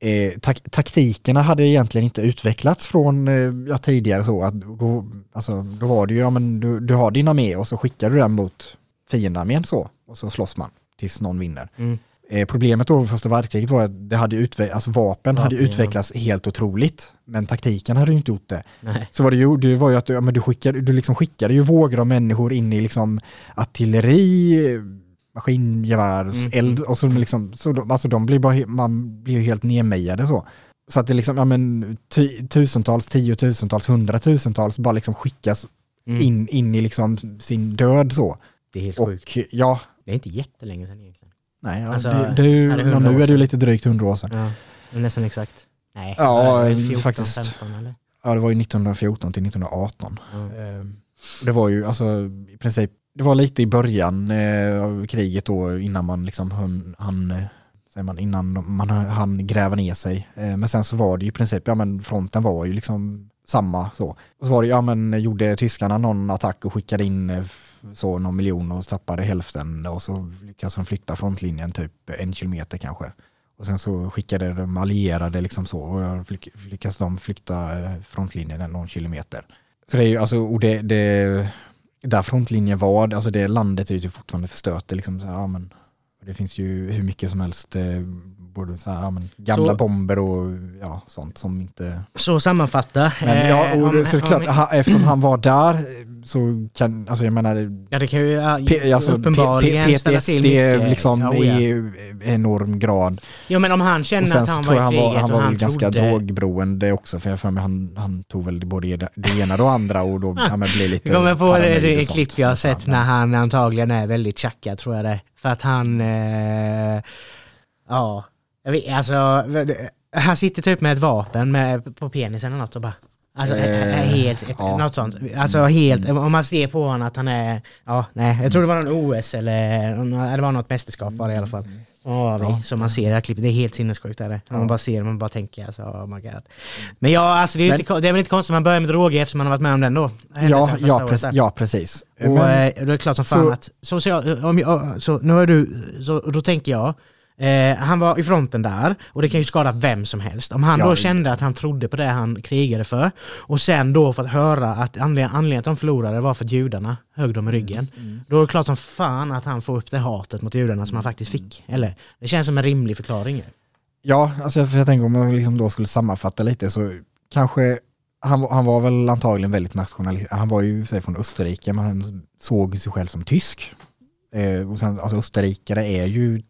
[SPEAKER 2] eh, tak, taktikerna hade egentligen inte utvecklats från eh, ja, tidigare så att då, alltså, då var det ju, ja men du, du har din armé och så skickar du den mot fiendearmén så och så slåss man tills någon vinner.
[SPEAKER 1] Mm.
[SPEAKER 2] Eh, problemet då vid första världskriget var att det hade utve- alltså, vapen hade
[SPEAKER 1] Vapen, ja.
[SPEAKER 2] utvecklats helt otroligt men taktiken hade ju inte gjort det.
[SPEAKER 1] Nej.
[SPEAKER 2] Så vad du gjorde det var ju att du, ja, men du, skickade, du liksom skickade ju vågor av människor in i liksom artilleri, maskingevär,
[SPEAKER 1] Mm.
[SPEAKER 2] eld och så liksom, så de, alltså de blir bara, man blir ju helt nedmejade så. Så att det liksom, ja men ty, tusentals, tiotusentals, hundratusentals bara liksom skickas
[SPEAKER 1] Mm.
[SPEAKER 2] in, in i liksom sin död så.
[SPEAKER 1] Det är helt
[SPEAKER 2] Och
[SPEAKER 1] sjukt.
[SPEAKER 2] ja,
[SPEAKER 1] Det är inte jättelänge sedan egentligen.
[SPEAKER 2] nej, ja,
[SPEAKER 1] Alltså,
[SPEAKER 2] det, det är
[SPEAKER 1] det
[SPEAKER 2] ja,
[SPEAKER 1] 100 år
[SPEAKER 2] nu är det ju lite drygt hundra år sedan.
[SPEAKER 1] Ja, nästan exakt. Nej,
[SPEAKER 2] Ja,
[SPEAKER 1] vad är det, 14,
[SPEAKER 2] faktiskt.
[SPEAKER 1] 15 eller?
[SPEAKER 2] Ja, det var ju 1914 till 1918.
[SPEAKER 1] Ja.
[SPEAKER 2] Eh, Det var ju alltså i princip, det var lite i början eh, av kriget då innan man liksom hann, han, eh, säger man, innan man hann gräva ner sig. Eh, men sen så var det ju i princip, ja men fronten var ju liksom samma så. Och så var det, ja men gjorde tyskarna någon attack och skickade in eh, så någon miljon och tappade hälften och så lyckades de flytta frontlinjen typ en kilometer kanske. Och sen så skickade de allierade liksom så och lyckades de flytta eh, frontlinjen någon kilometer. Så det är ju alltså, och det, det där frontlinjen var, alltså det landet är ju fortfarande förstört. Det, liksom så här, ja, men, det finns ju hur mycket som helst, eh, både så här, ja, gamla
[SPEAKER 1] Så-
[SPEAKER 2] bomber och ja, sånt som inte...
[SPEAKER 1] Så sammanfatta.
[SPEAKER 2] Men ja,
[SPEAKER 1] eh,
[SPEAKER 2] och
[SPEAKER 1] om-
[SPEAKER 2] så det är klart,
[SPEAKER 1] om-
[SPEAKER 2] eftersom han var där så kan, alltså jag menar,
[SPEAKER 1] Ja det kan ju
[SPEAKER 2] P, alltså, P, P,
[SPEAKER 1] uppenbarligen ställa till
[SPEAKER 2] PTSD
[SPEAKER 1] mycket.
[SPEAKER 2] liksom
[SPEAKER 1] Ja, oh ja.
[SPEAKER 2] i enorm grad.
[SPEAKER 1] Jo men om han
[SPEAKER 2] Och
[SPEAKER 1] känner att han var i
[SPEAKER 2] han var,
[SPEAKER 1] kriget
[SPEAKER 2] han
[SPEAKER 1] och
[SPEAKER 2] var
[SPEAKER 1] han
[SPEAKER 2] väl ganska
[SPEAKER 1] trodde...
[SPEAKER 2] drogberoende också för jag för mig han, han tog väl både det, ena och det andra och då men blev lite
[SPEAKER 1] Jag kommer på det, det
[SPEAKER 2] och
[SPEAKER 1] klipp jag har sett när han antagligen är väldigt tjackad tror jag det. För att han... Eh, ja, jag vet, alltså... Han sitter typ med ett vapen med, på penisen eller något och bara... Alltså
[SPEAKER 2] Eh,
[SPEAKER 1] eh, helt,
[SPEAKER 2] ja.
[SPEAKER 1] något sånt. Alltså helt, om man ser på honom att han är... Ja, nej, jag tror det var någon OS eller... Det var något mästerskap var det i alla fall. Vi,
[SPEAKER 2] Ja.
[SPEAKER 1] som man ser i det här klippet. Det är helt sinnessjukt. Är det.
[SPEAKER 2] Ja.
[SPEAKER 1] Man bara ser man bara tänker alltså, oh my god. Men ja, alltså det är,
[SPEAKER 2] Men-
[SPEAKER 1] inte, det är väl inte konstigt att man börjar med droger eftersom man har varit med om den då.
[SPEAKER 2] Ja, ja, precis,
[SPEAKER 1] där.
[SPEAKER 2] ja, precis.
[SPEAKER 1] Och
[SPEAKER 2] Men-
[SPEAKER 1] eh, då är det klart som fan
[SPEAKER 2] så-
[SPEAKER 1] att, social, om jag, så nu är du, så då tänker jag Eh, han var i fronten där och det kan ju skada vem som helst. Om han
[SPEAKER 2] Ja,
[SPEAKER 1] då kände att han trodde på det han krigade för och sen då fått höra att anledningen, anledningen att de förlorade var för att judarna högg dem i ryggen. Då är det klart som fan att han får upp det hatet mot judarna som han faktiskt fick. Eller? Det känns som en rimlig förklaring.
[SPEAKER 2] Ja, alltså jag, jag tänker om jag liksom då skulle sammanfatta lite så kanske han, var- han var väl antagligen väldigt nationalist. Han var ju säg, från Österrike men han såg sig själv som tysk. Eh, och sen, alltså österrikare är ju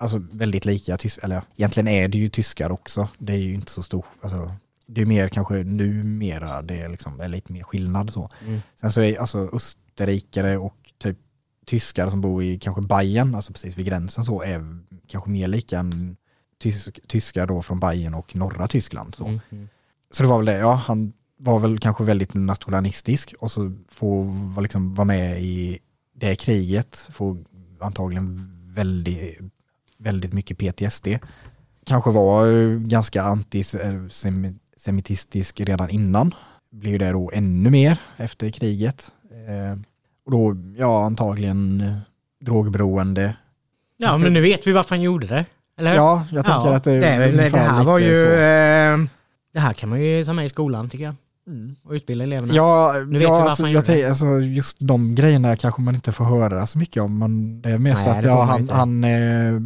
[SPEAKER 2] alltså, väldigt lika tysk, eller egentligen är det ju tyskar också. Det är ju inte så stor, alltså, det är mer kanske numera det är, liksom, är lite mer skillnad så.
[SPEAKER 1] Mm.
[SPEAKER 2] Sen så är alltså österrikare och typ tyskar som bor i kanske Bayern, alltså precis vid gränsen så, är kanske mer lika än tysk, tyskar då från Bayern och norra Tyskland. Så.
[SPEAKER 1] Mm.
[SPEAKER 2] Så det var väl det, ja han var väl kanske väldigt nationalistisk och så få liksom, vara med i det kriget, få antagligen väldigt, väldigt mycket PTSD. Kanske var eh, ganska antisemitistisk redan innan. Blev det då ännu mer efter kriget. Eh, och då, ja antagligen eh, drogberoende.
[SPEAKER 1] Ja, men nu vet vi varför han gjorde det. Eller?
[SPEAKER 2] Ja, jag tänker att det,
[SPEAKER 1] är väl- det här var ju...
[SPEAKER 2] så.
[SPEAKER 1] Det här kan man ju ta med i skolan tycker jag.
[SPEAKER 2] Mm.
[SPEAKER 1] Och utbilda eleverna.
[SPEAKER 2] Ja,
[SPEAKER 1] vet vi
[SPEAKER 2] ja alltså, jag tänker, alltså, just de grejerna kanske man inte får höra så mycket om. Man, det är mest
[SPEAKER 1] Nej,
[SPEAKER 2] att ja, han, han eh,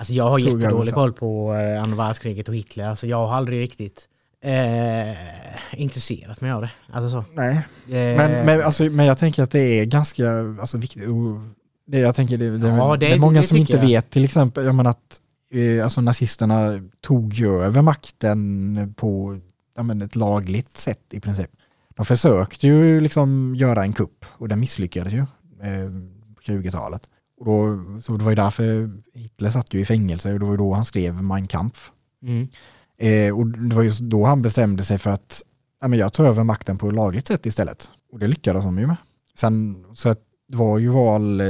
[SPEAKER 1] Alltså jag har jättedålig koll på eh, andra världskriget och Hitler. Alltså jag har aldrig riktigt eh, intresserat mig av det. Alltså så.
[SPEAKER 2] nej.
[SPEAKER 1] Eh,
[SPEAKER 2] Men, men, alltså, men jag tänker att det är ganska alltså, viktigt. Det, jag tänker det, det,
[SPEAKER 1] Ja,
[SPEAKER 2] det,
[SPEAKER 1] det-
[SPEAKER 2] är många som inte
[SPEAKER 1] jag.
[SPEAKER 2] vet till exempel jag menar att eh, alltså, nazisterna tog ju över makten på ja, men, ett lagligt sätt i princip. De försökte ju liksom göra en kupp och den misslyckades ju eh, på 20-talet. Och då, så det var ju därför Hitler satt ju i fängelse och det var ju då han skrev Mein Kampf.
[SPEAKER 1] mm.
[SPEAKER 2] Eh, och det var just då han bestämde sig för att ja, men jag tar över makten på ett lagligt sätt istället. Och det lyckades de ju med. Sen så att det var ju val, eh,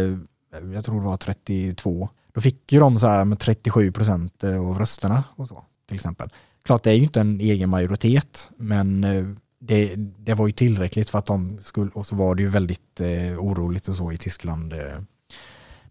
[SPEAKER 2] jag tror det var 32. Då fick ju de så här med 37 procent eh, av rösterna och så till exempel. Klart det är ju inte en egen majoritet men eh, det, det var ju tillräckligt för att de skulle, och så var det ju väldigt eh, oroligt och så i Tyskland. Eh.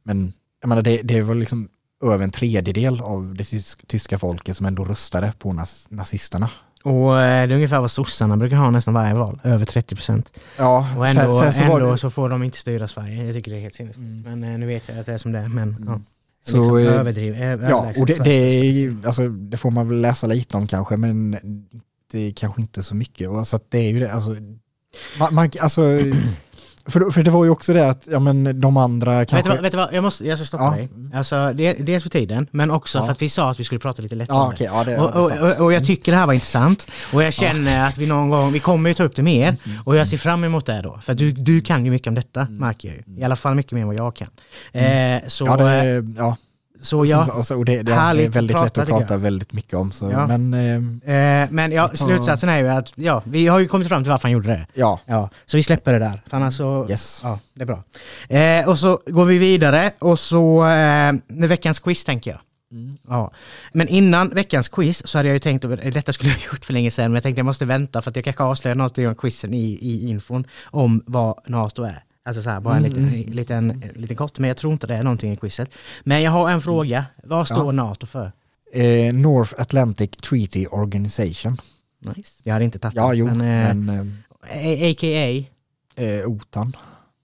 [SPEAKER 2] Men jag menar det, det var liksom över en tredjedel av det tysk, tyska folket som ändå röstade på nas, nazisterna.
[SPEAKER 1] Och eh, det är ungefär vad sossarna brukar ha nästan varje val. Över 30 procent.
[SPEAKER 2] Ja,
[SPEAKER 1] Och ändå,
[SPEAKER 2] sen, sen så
[SPEAKER 1] ändå
[SPEAKER 2] det,
[SPEAKER 1] så får de inte styra Sverige. Jag tycker det är helt sinnessjukt.
[SPEAKER 2] Mm.
[SPEAKER 1] Men eh, nu vet jag att det är som det är. Men
[SPEAKER 2] Mm.
[SPEAKER 1] ja.
[SPEAKER 2] Så,
[SPEAKER 1] liksom
[SPEAKER 2] eh,
[SPEAKER 1] överdriv,
[SPEAKER 2] ja, och det, det, är, alltså, det får man väl läsa lite om kanske, men det är kanske inte så mycket. Så det är ju det, alltså, man, man, alltså för, för det var ju också det att, ja men de andra
[SPEAKER 1] Vet
[SPEAKER 2] kanske...
[SPEAKER 1] du, vad, vet du vad, jag, måste, jag ska stoppa
[SPEAKER 2] Ja.
[SPEAKER 1] dig. Alltså, det, dels för tiden, men också
[SPEAKER 2] Ja.
[SPEAKER 1] för att vi sa att vi skulle prata lite lättare
[SPEAKER 2] Ja, okej, ja, det,
[SPEAKER 1] Och, och, och, och jag tycker det här var intressant och jag känner att vi någon gång, vi kommer ju ta upp det mer
[SPEAKER 2] Mm.
[SPEAKER 1] och jag ser fram emot det då. För du, du kan ju mycket om detta
[SPEAKER 2] Mm.
[SPEAKER 1] märker jag ju. I alla fall mycket mer än vad jag kan. Eh, så
[SPEAKER 2] ja, det,
[SPEAKER 1] eh,
[SPEAKER 2] ja,
[SPEAKER 1] så ja,
[SPEAKER 2] som- alltså, och det, det är väldigt
[SPEAKER 1] att
[SPEAKER 2] lätt att prata väldigt mycket om. Så,
[SPEAKER 1] Ja.
[SPEAKER 2] Men eh,
[SPEAKER 1] eh, men ja, slutsatsen är ju att ja, vi har ju kommit fram till varför han gjorde det.
[SPEAKER 2] ja,
[SPEAKER 1] Ja, så vi släpper det där. För annars så,
[SPEAKER 2] yes.
[SPEAKER 1] ja, det är bra. Eh, och så går vi vidare och så, eh, veckans quiz tänker jag.
[SPEAKER 2] Mm.
[SPEAKER 1] Ja. Men innan veckans quiz så hade jag ju tänkt, att detta skulle jag gjort för länge sedan, men jag tänkte jag måste vänta för att jag kanske avslöjar något i quizen i, i infon om vad NATO är. Alltså så här, bara en liten,
[SPEAKER 2] Mm.
[SPEAKER 1] liten, liten kort, men jag tror inte det är någonting i quizet. Men jag har en fråga. Vad står
[SPEAKER 2] Ja.
[SPEAKER 1] NATO för?
[SPEAKER 2] Eh, North Atlantic Treaty Organization.
[SPEAKER 1] Nice. Jag hade inte tagit
[SPEAKER 2] Ja,
[SPEAKER 1] det,
[SPEAKER 2] jo,
[SPEAKER 1] men, eh,
[SPEAKER 2] men
[SPEAKER 1] A- A.k.a.
[SPEAKER 2] eh, eh, OTAN.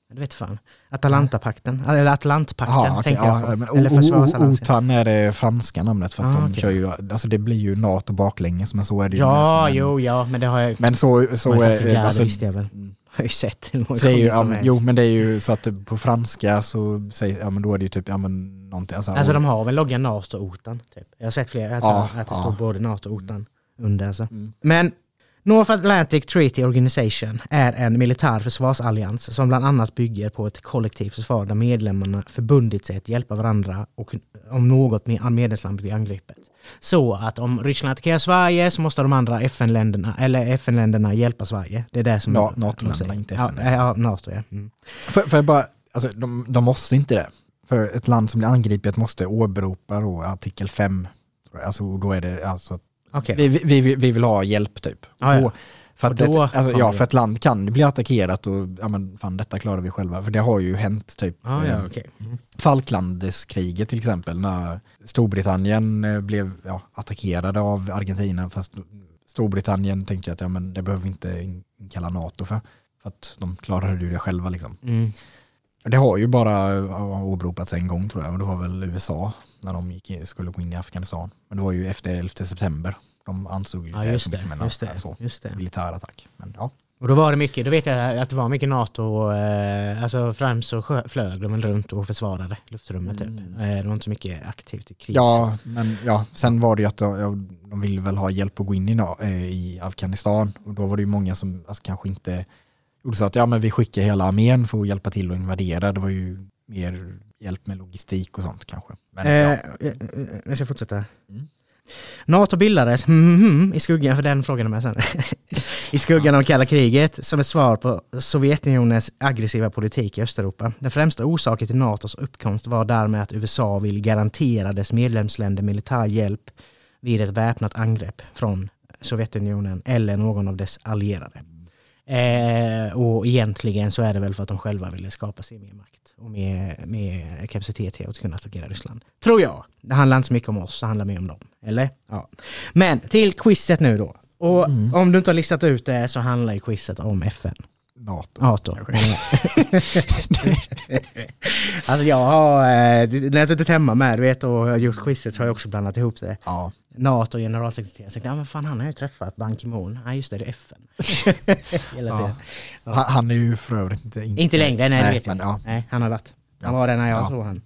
[SPEAKER 1] Jag vet fan. Atalantapakten, eller Atlantpakten
[SPEAKER 2] Jaha, okej,
[SPEAKER 1] tänkte jag
[SPEAKER 2] ja,
[SPEAKER 1] på.
[SPEAKER 2] men
[SPEAKER 1] eller försvarsalliansen.
[SPEAKER 2] OTAN är det franska namnet för att
[SPEAKER 1] Ah,
[SPEAKER 2] de
[SPEAKER 1] okej.
[SPEAKER 2] kör ju, alltså det blir ju NATO baklänges men så är det ju.
[SPEAKER 1] Ja,
[SPEAKER 2] men,
[SPEAKER 1] jo, ja, men det har jag
[SPEAKER 2] Men så, så är alltså,
[SPEAKER 1] det visste jag väl. *laughs* har ju sett hur många
[SPEAKER 2] ju,
[SPEAKER 1] som
[SPEAKER 2] ja,
[SPEAKER 1] helst.
[SPEAKER 2] jo men det är ju så att det, på franska så säger, ja men då är det ju typ, ja men någonting. Alltså,
[SPEAKER 1] Alltså de har väl loggan NATO och OTAN? Typ. Jag har sett flera, alltså,
[SPEAKER 2] Ja,
[SPEAKER 1] att det
[SPEAKER 2] ja.
[SPEAKER 1] står både NATO och OTAN under. Alltså.
[SPEAKER 2] Mm.
[SPEAKER 1] Men North Atlantic Treaty Organization är en militär försvarsallians som bland annat bygger på ett kollektivt försvar där medlemmarna förbundit sig att hjälpa varandra och om något med- medlemsland blir angripet. Så att om Ryssland attackerar Sverige så måste de andra FN-länderna, eller FN-länderna hjälpa Sverige. Det är det som
[SPEAKER 2] Ja,
[SPEAKER 1] de
[SPEAKER 2] NATO-länderna, inte
[SPEAKER 1] ja,
[SPEAKER 2] FN.
[SPEAKER 1] ja, NATO ja. Mm.
[SPEAKER 2] För, för bara, alltså de, de måste inte det. För ett land som blir angripet måste åberopa då artikel 5. Alltså då är det alltså,
[SPEAKER 1] Okej.
[SPEAKER 2] vi, vi, vi, vi vill ha hjälp typ.
[SPEAKER 1] Ja, ja.
[SPEAKER 2] För att,
[SPEAKER 1] då
[SPEAKER 2] ett, alltså, ja, för ett land kan bli attackerat och ja men fan detta klarar vi själva. För det har ju hänt typ.
[SPEAKER 1] Ah,
[SPEAKER 2] eh,
[SPEAKER 1] ja, okej. Mm.
[SPEAKER 2] Falklandskriget till exempel när Storbritannien eh, blev ja, attackerade av Argentina fast Storbritannien tänkte att ja, men det behöver vi inte inkalla NATO för. För att de klarade ju det själva liksom.
[SPEAKER 1] Mm.
[SPEAKER 2] Det har ju bara åberopats en gång tror jag och det var väl USA när de gick skulle gå in i Afghanistan. Men det var ju efter 11 september. De ansåg ju
[SPEAKER 1] Ja, just
[SPEAKER 2] som
[SPEAKER 1] det.
[SPEAKER 2] liksom en
[SPEAKER 1] Just det,
[SPEAKER 2] alltså,
[SPEAKER 1] just det.
[SPEAKER 2] militär attack. Men ja.
[SPEAKER 1] Och då var det mycket, då vet jag att det var mycket NATO, eh, alltså främst så sjö- flög de runt och försvarade luftrummet typ.
[SPEAKER 2] Mm.
[SPEAKER 1] Eh, det var inte så mycket aktivt i krig.
[SPEAKER 2] Ja, men ja, sen var det ju att de, de ville väl ha hjälp att gå in i, eh, i Afghanistan och då var det ju många som alltså, kanske inte gjorde så att ja men vi skickar hela armén för att hjälpa till att invadera. Det var ju mer hjälp med logistik och sånt kanske. Men,
[SPEAKER 1] Eh,
[SPEAKER 2] ja.
[SPEAKER 1] eh, eh, jag ska fortsätta.
[SPEAKER 2] Mm.
[SPEAKER 1] NATO bildades mhm, i skuggan, för den frågan är med sen, *laughs* i skuggan av kalla kriget som ett svar på Sovjetunionens aggressiva politik i Östeuropa. Den främsta orsaken till NATOs uppkomst var därmed att USA vill garantera dess medlemsländer militär hjälp vid ett väpnat angrepp från Sovjetunionen eller någon av dess allierade. Eh, och egentligen så är det väl för att de själva ville skapa sig mer makt och mer, mer kapacitet till att kunna attackera Ryssland. Tror jag. Det handlar inte så mycket om oss, det handlar mer om dem. Eller? Ja. Men till quizet nu då. Och
[SPEAKER 2] Mm.
[SPEAKER 1] om du inte har listat ut det så handlar ju quizet om FN.
[SPEAKER 2] NATO.
[SPEAKER 1] NATO. *laughs* alltså jag har, eh, när jag suttit hemma med du vet, och gjort quizet har jag också blandat ihop det.
[SPEAKER 2] Ja.
[SPEAKER 1] NATO generalsekreterare. Jag tänkte, ja men fan han har ju träffat Ban Ki-Moon. Ja just det, det är FN. *laughs* Hela tiden.
[SPEAKER 2] Ja. Han, han är ju för övrigt inte... Inte,
[SPEAKER 1] Inte längre, nej, det vet jag
[SPEAKER 2] men, ja,
[SPEAKER 1] Nej, han har varit. Han
[SPEAKER 2] Ja.
[SPEAKER 1] var där när jag
[SPEAKER 2] Ja.
[SPEAKER 1] såg han.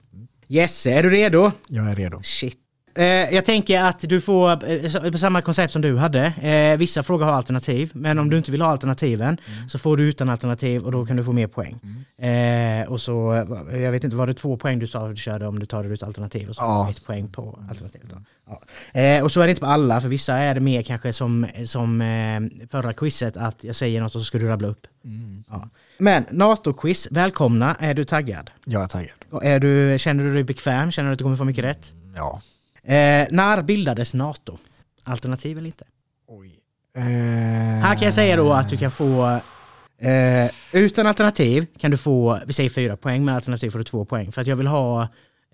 [SPEAKER 1] Yes, är du redo?
[SPEAKER 2] jag är redo.
[SPEAKER 1] Shit. Eh, jag tänker att du får eh, samma koncept som du hade. Eh, vissa frågor har alternativ, men om du inte vill ha alternativen så får du utan alternativ och då kan du få mer poäng. Eh, och så, jag vet inte, var det två poäng du sa du körde om du tar det ut alternativ och så
[SPEAKER 2] Ja.
[SPEAKER 1] ett poäng på alternativet. Ja. Och så är det inte på alla, för vissa är det mer kanske som, som förra quizet, att jag säger något och så ska du rabbla upp.
[SPEAKER 2] Mm.
[SPEAKER 1] Ja. Men NATO-quiz, välkomna. Är du taggad?
[SPEAKER 2] Jag är taggad.
[SPEAKER 1] Är du, känner du dig bekväm? Känner du att du kommer få mycket rätt?
[SPEAKER 2] Ja.
[SPEAKER 1] Eh, när bildades NATO? Alternativ eller inte?
[SPEAKER 2] Oj. Eh,
[SPEAKER 1] Här kan jag säga då att du kan få eh, utan alternativ kan du få, vi säger fyra poäng, med alternativ får du två poäng. För att jag vill ha,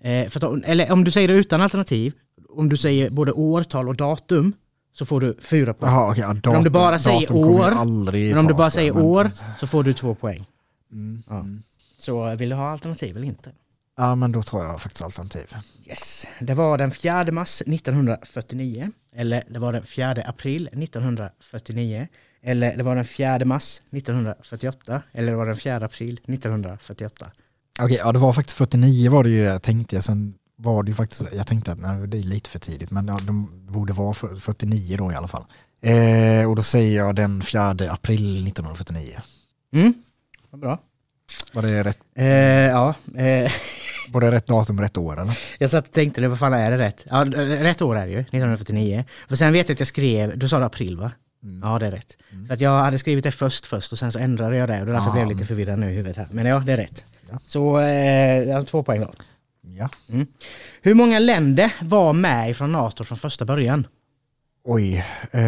[SPEAKER 1] eh, för att, eller om du säger det utan alternativ, om du säger både årtal och datum så får du fyra poäng.
[SPEAKER 2] Jaha, okej. ja,
[SPEAKER 1] Men om
[SPEAKER 2] datum-
[SPEAKER 1] du bara säger
[SPEAKER 2] datum
[SPEAKER 1] år, Men om du bara säger
[SPEAKER 2] men-
[SPEAKER 1] år så får du två poäng.
[SPEAKER 2] Mm.
[SPEAKER 1] Ja.
[SPEAKER 2] Mm.
[SPEAKER 1] Så vill du ha alternativ eller inte?
[SPEAKER 2] Ja, men då tar jag faktiskt alternativ.
[SPEAKER 1] Yes. Det var den 4 mars 1949, eller det var den 4 april 1949, eller det var den 4 mars 1948, eller det var den 4 april 1948.
[SPEAKER 2] Okej, ja det var faktiskt 49 var det ju jag tänkte. Sen var det ju faktiskt, jag tänkte att nej, det är lite för tidigt, men ja, de borde vara för- 49 då i alla fall. Eh, och då säger jag den 4 april 1949.
[SPEAKER 1] Mm, vad bra.
[SPEAKER 2] Var det rätt,
[SPEAKER 1] Eh, ja, eh, *laughs*
[SPEAKER 2] var det rätt datum, rätt år eller?
[SPEAKER 1] jag satt och tänkte, det, vad fan är det rätt? Ja, rätt år är det ju, 1949. För sen vet jag att jag skrev, du sa det april va?
[SPEAKER 2] Mm.
[SPEAKER 1] Ja, det är rätt.
[SPEAKER 2] Mm.
[SPEAKER 1] För att jag hade skrivit det först först och sen så ändrade jag det och därför
[SPEAKER 2] Ah.
[SPEAKER 1] blev jag lite förvirrad nu i huvudet här. Men ja, det är rätt.
[SPEAKER 2] Ja.
[SPEAKER 1] Så, eh, jag har två poäng då.
[SPEAKER 2] Ja.
[SPEAKER 1] Hur många länder var med från NATO från första början?
[SPEAKER 2] Oj. Eh.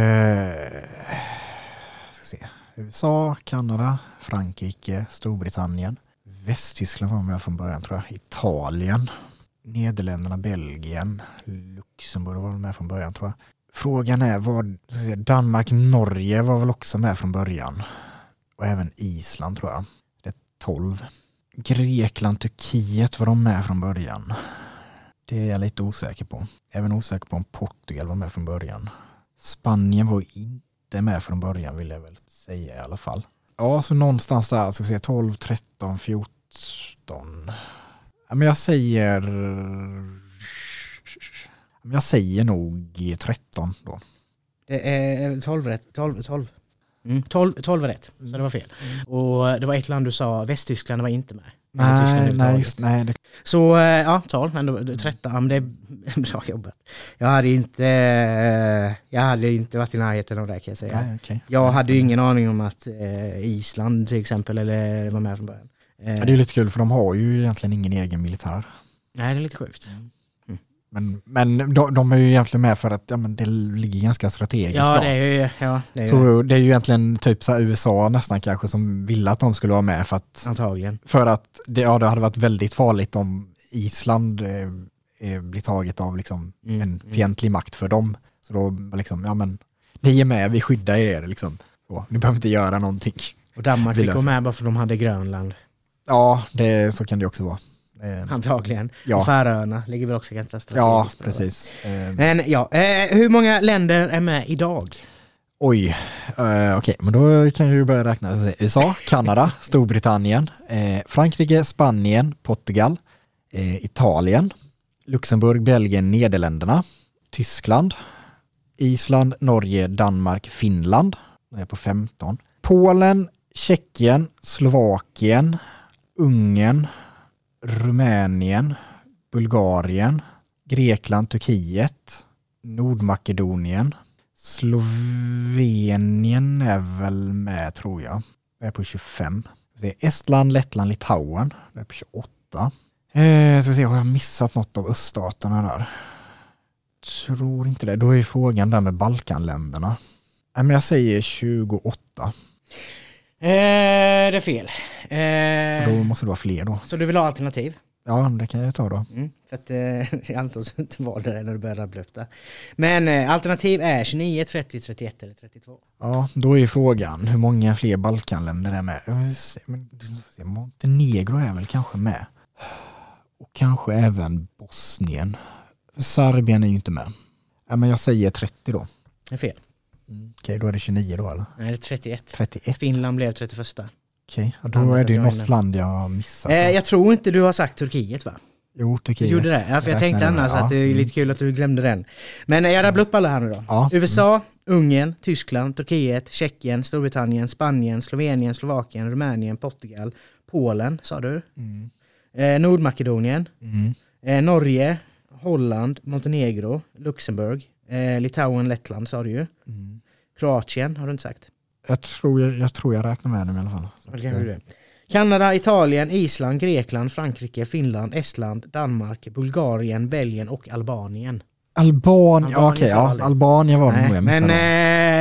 [SPEAKER 2] USA, Kanada, Frankrike, Storbritannien. Västtyskland var med från början tror jag. Italien. Nederländerna, Belgien. Luxemburg var med från början tror jag. Frågan är, vad, Danmark, Norge var väl också med från början. Och även Island tror jag. Det är 12. Grekland, Turkiet var de med från början. Det är jag lite osäker på. Även osäker på om Portugal var med från början. Spanien var inte med från början vill jag väl säga i alla fall. Ja, så någonstans där, ska vi se, 12, 13, 14. Ja, men jag säger... Men Jag säger nog 13 då.
[SPEAKER 1] Det är 12 rätt. 12, 12. Mm, 12, 12 är rätt, så det var fel. Och det var ett land du sa, Västtyskland var inte med.
[SPEAKER 2] Nej, nej, just, nej det,
[SPEAKER 1] Så eh, ja, 12, men då, 13, ja, men det är *laughs* bra jobbat. Jag hade inte, eh, jag hade inte varit i närheten av det kan jag säga.
[SPEAKER 2] nej, okej.
[SPEAKER 1] Jag hade ju ingen aning om att eh, Island till exempel eller var med från början.
[SPEAKER 2] Ja, Det är lite kul för de har ju egentligen ingen egen militär.
[SPEAKER 1] Nej, det är lite sjukt.
[SPEAKER 2] Men, men de, de är ju egentligen med för att ja, men det ligger ganska strategiskt
[SPEAKER 1] Ja,
[SPEAKER 2] bra.
[SPEAKER 1] det är ju, ja, det är ju
[SPEAKER 2] Så det är ju egentligen typ så USA nästan kanske som ville att de skulle vara med för att,
[SPEAKER 1] antagligen.
[SPEAKER 2] för att det, ja, det hade varit väldigt farligt om Island eh, eh, blir taget av liksom
[SPEAKER 1] Mm,
[SPEAKER 2] en
[SPEAKER 1] mm.
[SPEAKER 2] fientlig makt för dem. Så då liksom, ja men, ni är med, vi skyddar er liksom. Så, ni behöver inte göra någonting.
[SPEAKER 1] Och Danmark fick gå med bara för de hade Grönland.
[SPEAKER 2] Ja, det, så kan det också vara. Eh,
[SPEAKER 1] Antagligen.
[SPEAKER 2] Ja.
[SPEAKER 1] Och Färöarna ligger väl också ganska strategiskt
[SPEAKER 2] ja, precis. Eh,
[SPEAKER 1] Men ja, eh, hur många länder är med idag?
[SPEAKER 2] Oj, eh, okej, men då kan du börja räkna. USA, Kanada, *laughs* Storbritannien, eh, Frankrike, Spanien, Portugal, eh, Italien, Luxemburg, Belgien, Nederländerna, Tyskland, Island, Norge, Danmark, Finland. Det är på 15. Polen, Tjeckien, Slovakien, Ungern, Rumänien, Bulgarien, Grekland, Turkiet, Nordmakedonien, Slovenien är väl med tror jag. Det är på 25. Det är Estland, Lettland, Litauen. Det är på 28. Eh, ska vi se, har jag missat något av öststaterna där? Tror inte det. Då är frågan där med Balkanländerna. Nej, men jag säger 28.
[SPEAKER 1] Eh, det är fel.
[SPEAKER 2] Då
[SPEAKER 1] Eh,
[SPEAKER 2] måste det vara fler då.
[SPEAKER 1] så du vill ha alternativ?
[SPEAKER 2] Ja, det kan jag ta då.
[SPEAKER 1] Mm, för att eh, *laughs* jag antar att du inte valde det när du började rabbla upp det. Men eh, alternativ är 29, 30, 31 eller 32.
[SPEAKER 2] Ja, då är frågan hur många fler Balkanländer är med. Jag vill se, men, du får se, Montenegro är väl kanske med. Och kanske även Bosnien. Serbien är ju inte med. Ja, men jag säger 30 då.
[SPEAKER 1] Det är fel.
[SPEAKER 2] Okej, då är det 29 då eller?
[SPEAKER 1] Nej, det är 31.
[SPEAKER 2] 31.
[SPEAKER 1] Finland blev 31.
[SPEAKER 2] Okej, ja, då är det ju något land jag har missat.
[SPEAKER 1] Eh, jag tror inte du har sagt Turkiet va?
[SPEAKER 2] Jo,
[SPEAKER 1] Du
[SPEAKER 2] Turkiet.
[SPEAKER 1] gjorde det? Ja, för jag tänkte
[SPEAKER 2] du
[SPEAKER 1] annars
[SPEAKER 2] Ja,
[SPEAKER 1] att det är
[SPEAKER 2] mm.
[SPEAKER 1] lite kul att du glömde den. Men eh, jag rabblar upp alla här nu då.
[SPEAKER 2] Ja,
[SPEAKER 1] USA, Ungern, Tyskland, Turkiet, Tjeckien, Storbritannien, Spanien, Slovenien, Slovakien, Rumänien, Portugal, Polen, sa du?
[SPEAKER 2] Mm.
[SPEAKER 1] Eh, Nordmakedonien,
[SPEAKER 2] Mm.
[SPEAKER 1] eh, Norge, Holland, Montenegro, Luxemburg, eh, Litauen, Lettland sa du ju.
[SPEAKER 2] Mm.
[SPEAKER 1] Kroatien har du inte sagt.
[SPEAKER 2] Jag, tror jag, jag tror jag räknar med dem i alla fall.
[SPEAKER 1] Det. Kanada, Italien, Island, Grekland, Frankrike, Finland, Estland, Danmark, Bulgarien, Belgien och Albanien.
[SPEAKER 2] Albanien,
[SPEAKER 1] Albanien
[SPEAKER 2] ja, okej, ja. Albanien var det nog jag
[SPEAKER 1] men
[SPEAKER 2] missade.
[SPEAKER 1] eh,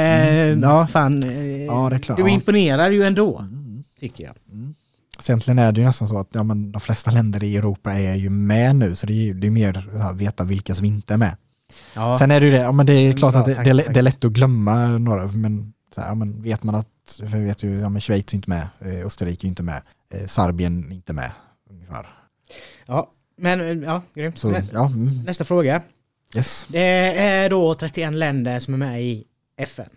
[SPEAKER 2] Mm.
[SPEAKER 1] ja, fan. Eh,
[SPEAKER 2] Ja, det är klart.
[SPEAKER 1] Du imponerar ju ändå,
[SPEAKER 2] Mm.
[SPEAKER 1] tycker jag.
[SPEAKER 2] Mm. Så egentligen är det ju nästan så att ja, men de flesta länder i Europa är ju med nu, så det är ju det är mer att veta vilka som inte är med.
[SPEAKER 1] Ja.
[SPEAKER 2] Sen är det ju det, ja, men det är klart att det, det, är, det är lätt att glömma några, men, så här, ja, men vet man att, för vet ju, ja, men Schweiz är inte med, eh, Österrike är inte med, eh, Serbien är inte med, ungefär.
[SPEAKER 1] ja, men eh, ja, grymt.
[SPEAKER 2] Så, ja, mm,
[SPEAKER 1] nästa fråga.
[SPEAKER 2] yes.
[SPEAKER 1] Det är då 31 länder som är med i FN.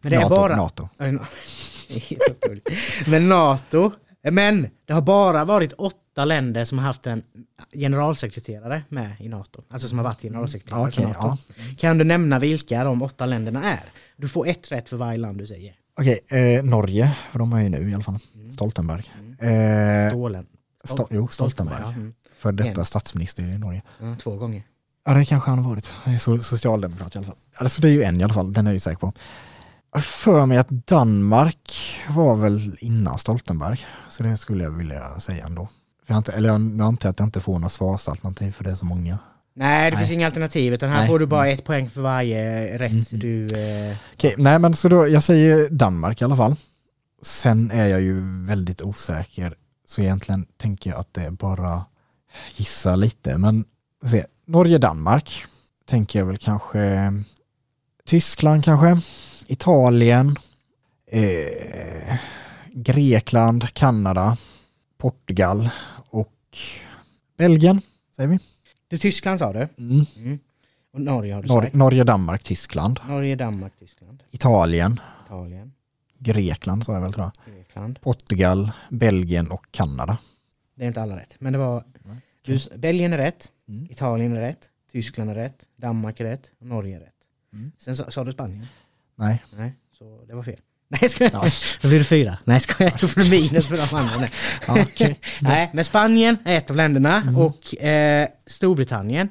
[SPEAKER 1] Men det är
[SPEAKER 2] NATO,
[SPEAKER 1] bara...
[SPEAKER 2] NATO. *laughs*
[SPEAKER 1] Men NATO, men det har bara varit åtta länder som har haft en generalsekreterare med i NATO. Alltså som har varit generalsekreterare
[SPEAKER 2] Ja, okej,
[SPEAKER 1] för NATO.
[SPEAKER 2] ja.
[SPEAKER 1] Kan du nämna vilka de åtta länderna är? Du får ett rätt för varje land du säger.
[SPEAKER 2] Okej, eh, Norge, för de är ju nu i alla fall,
[SPEAKER 1] Mm.
[SPEAKER 2] Stoltenberg. Eh,
[SPEAKER 1] Stålen.
[SPEAKER 2] Sto- jo, Stoltenberg.
[SPEAKER 1] Ja, mm.
[SPEAKER 2] för detta
[SPEAKER 1] En.
[SPEAKER 2] statsminister i Norge.
[SPEAKER 1] ja, två gånger.
[SPEAKER 2] Ja, det kanske han har varit. Han är so- socialdemokrat i alla fall. Alltså det är ju en i alla fall, den är jag ju säker på. För mig att Danmark var väl innan Stoltenberg. Så det skulle jag vilja säga ändå. Jag, inte, eller jag antar att jag inte får några svarsalternativ för det är så många.
[SPEAKER 1] Nej, det
[SPEAKER 2] Nej.
[SPEAKER 1] finns inga alternativ utan här
[SPEAKER 2] Nej.
[SPEAKER 1] får du bara ett poäng för varje rätt
[SPEAKER 2] Mm.
[SPEAKER 1] du... Eh,
[SPEAKER 2] Okej, nej men så då, jag säger Danmark i alla fall. Sen är jag ju väldigt osäker. Så egentligen tänker jag att det är bara gissa lite. Men se. Norge, Danmark. Tänker jag väl kanske Tyskland kanske. Italien. Eh, Grekland, Kanada, Portugal och Belgien. Säger vi.
[SPEAKER 1] du, Tyskland sa du?
[SPEAKER 2] Mm.
[SPEAKER 1] Mm. Och Norge har du
[SPEAKER 2] Nor-
[SPEAKER 1] sagt.
[SPEAKER 2] Norge, Danmark, Tyskland.
[SPEAKER 1] Norge, Danmark, Tyskland,
[SPEAKER 2] Italien,
[SPEAKER 1] Italien,
[SPEAKER 2] Grekland sa jag väl tror jag.
[SPEAKER 1] Grekland.
[SPEAKER 2] Portugal, Belgien och Kanada.
[SPEAKER 1] Det är inte alla rätt. Men det var...
[SPEAKER 2] Nej.
[SPEAKER 1] Du, Belgien är rätt,
[SPEAKER 2] Mm.
[SPEAKER 1] Italien är rätt, Tyskland är rätt, Danmark är rätt och Norge är rätt.
[SPEAKER 2] Mm.
[SPEAKER 1] Sen sa, sa du Spanien?
[SPEAKER 2] Nej.
[SPEAKER 1] Nej, så det var fel. Nej, ska jag
[SPEAKER 2] Ja.
[SPEAKER 1] Då blir det fyra. Nej, ska jag Då får du minus för de andra. Nej.
[SPEAKER 2] Ja. *laughs*
[SPEAKER 1] Nej, men Spanien är ett av länderna
[SPEAKER 2] Mm.
[SPEAKER 1] och eh, Storbritannien,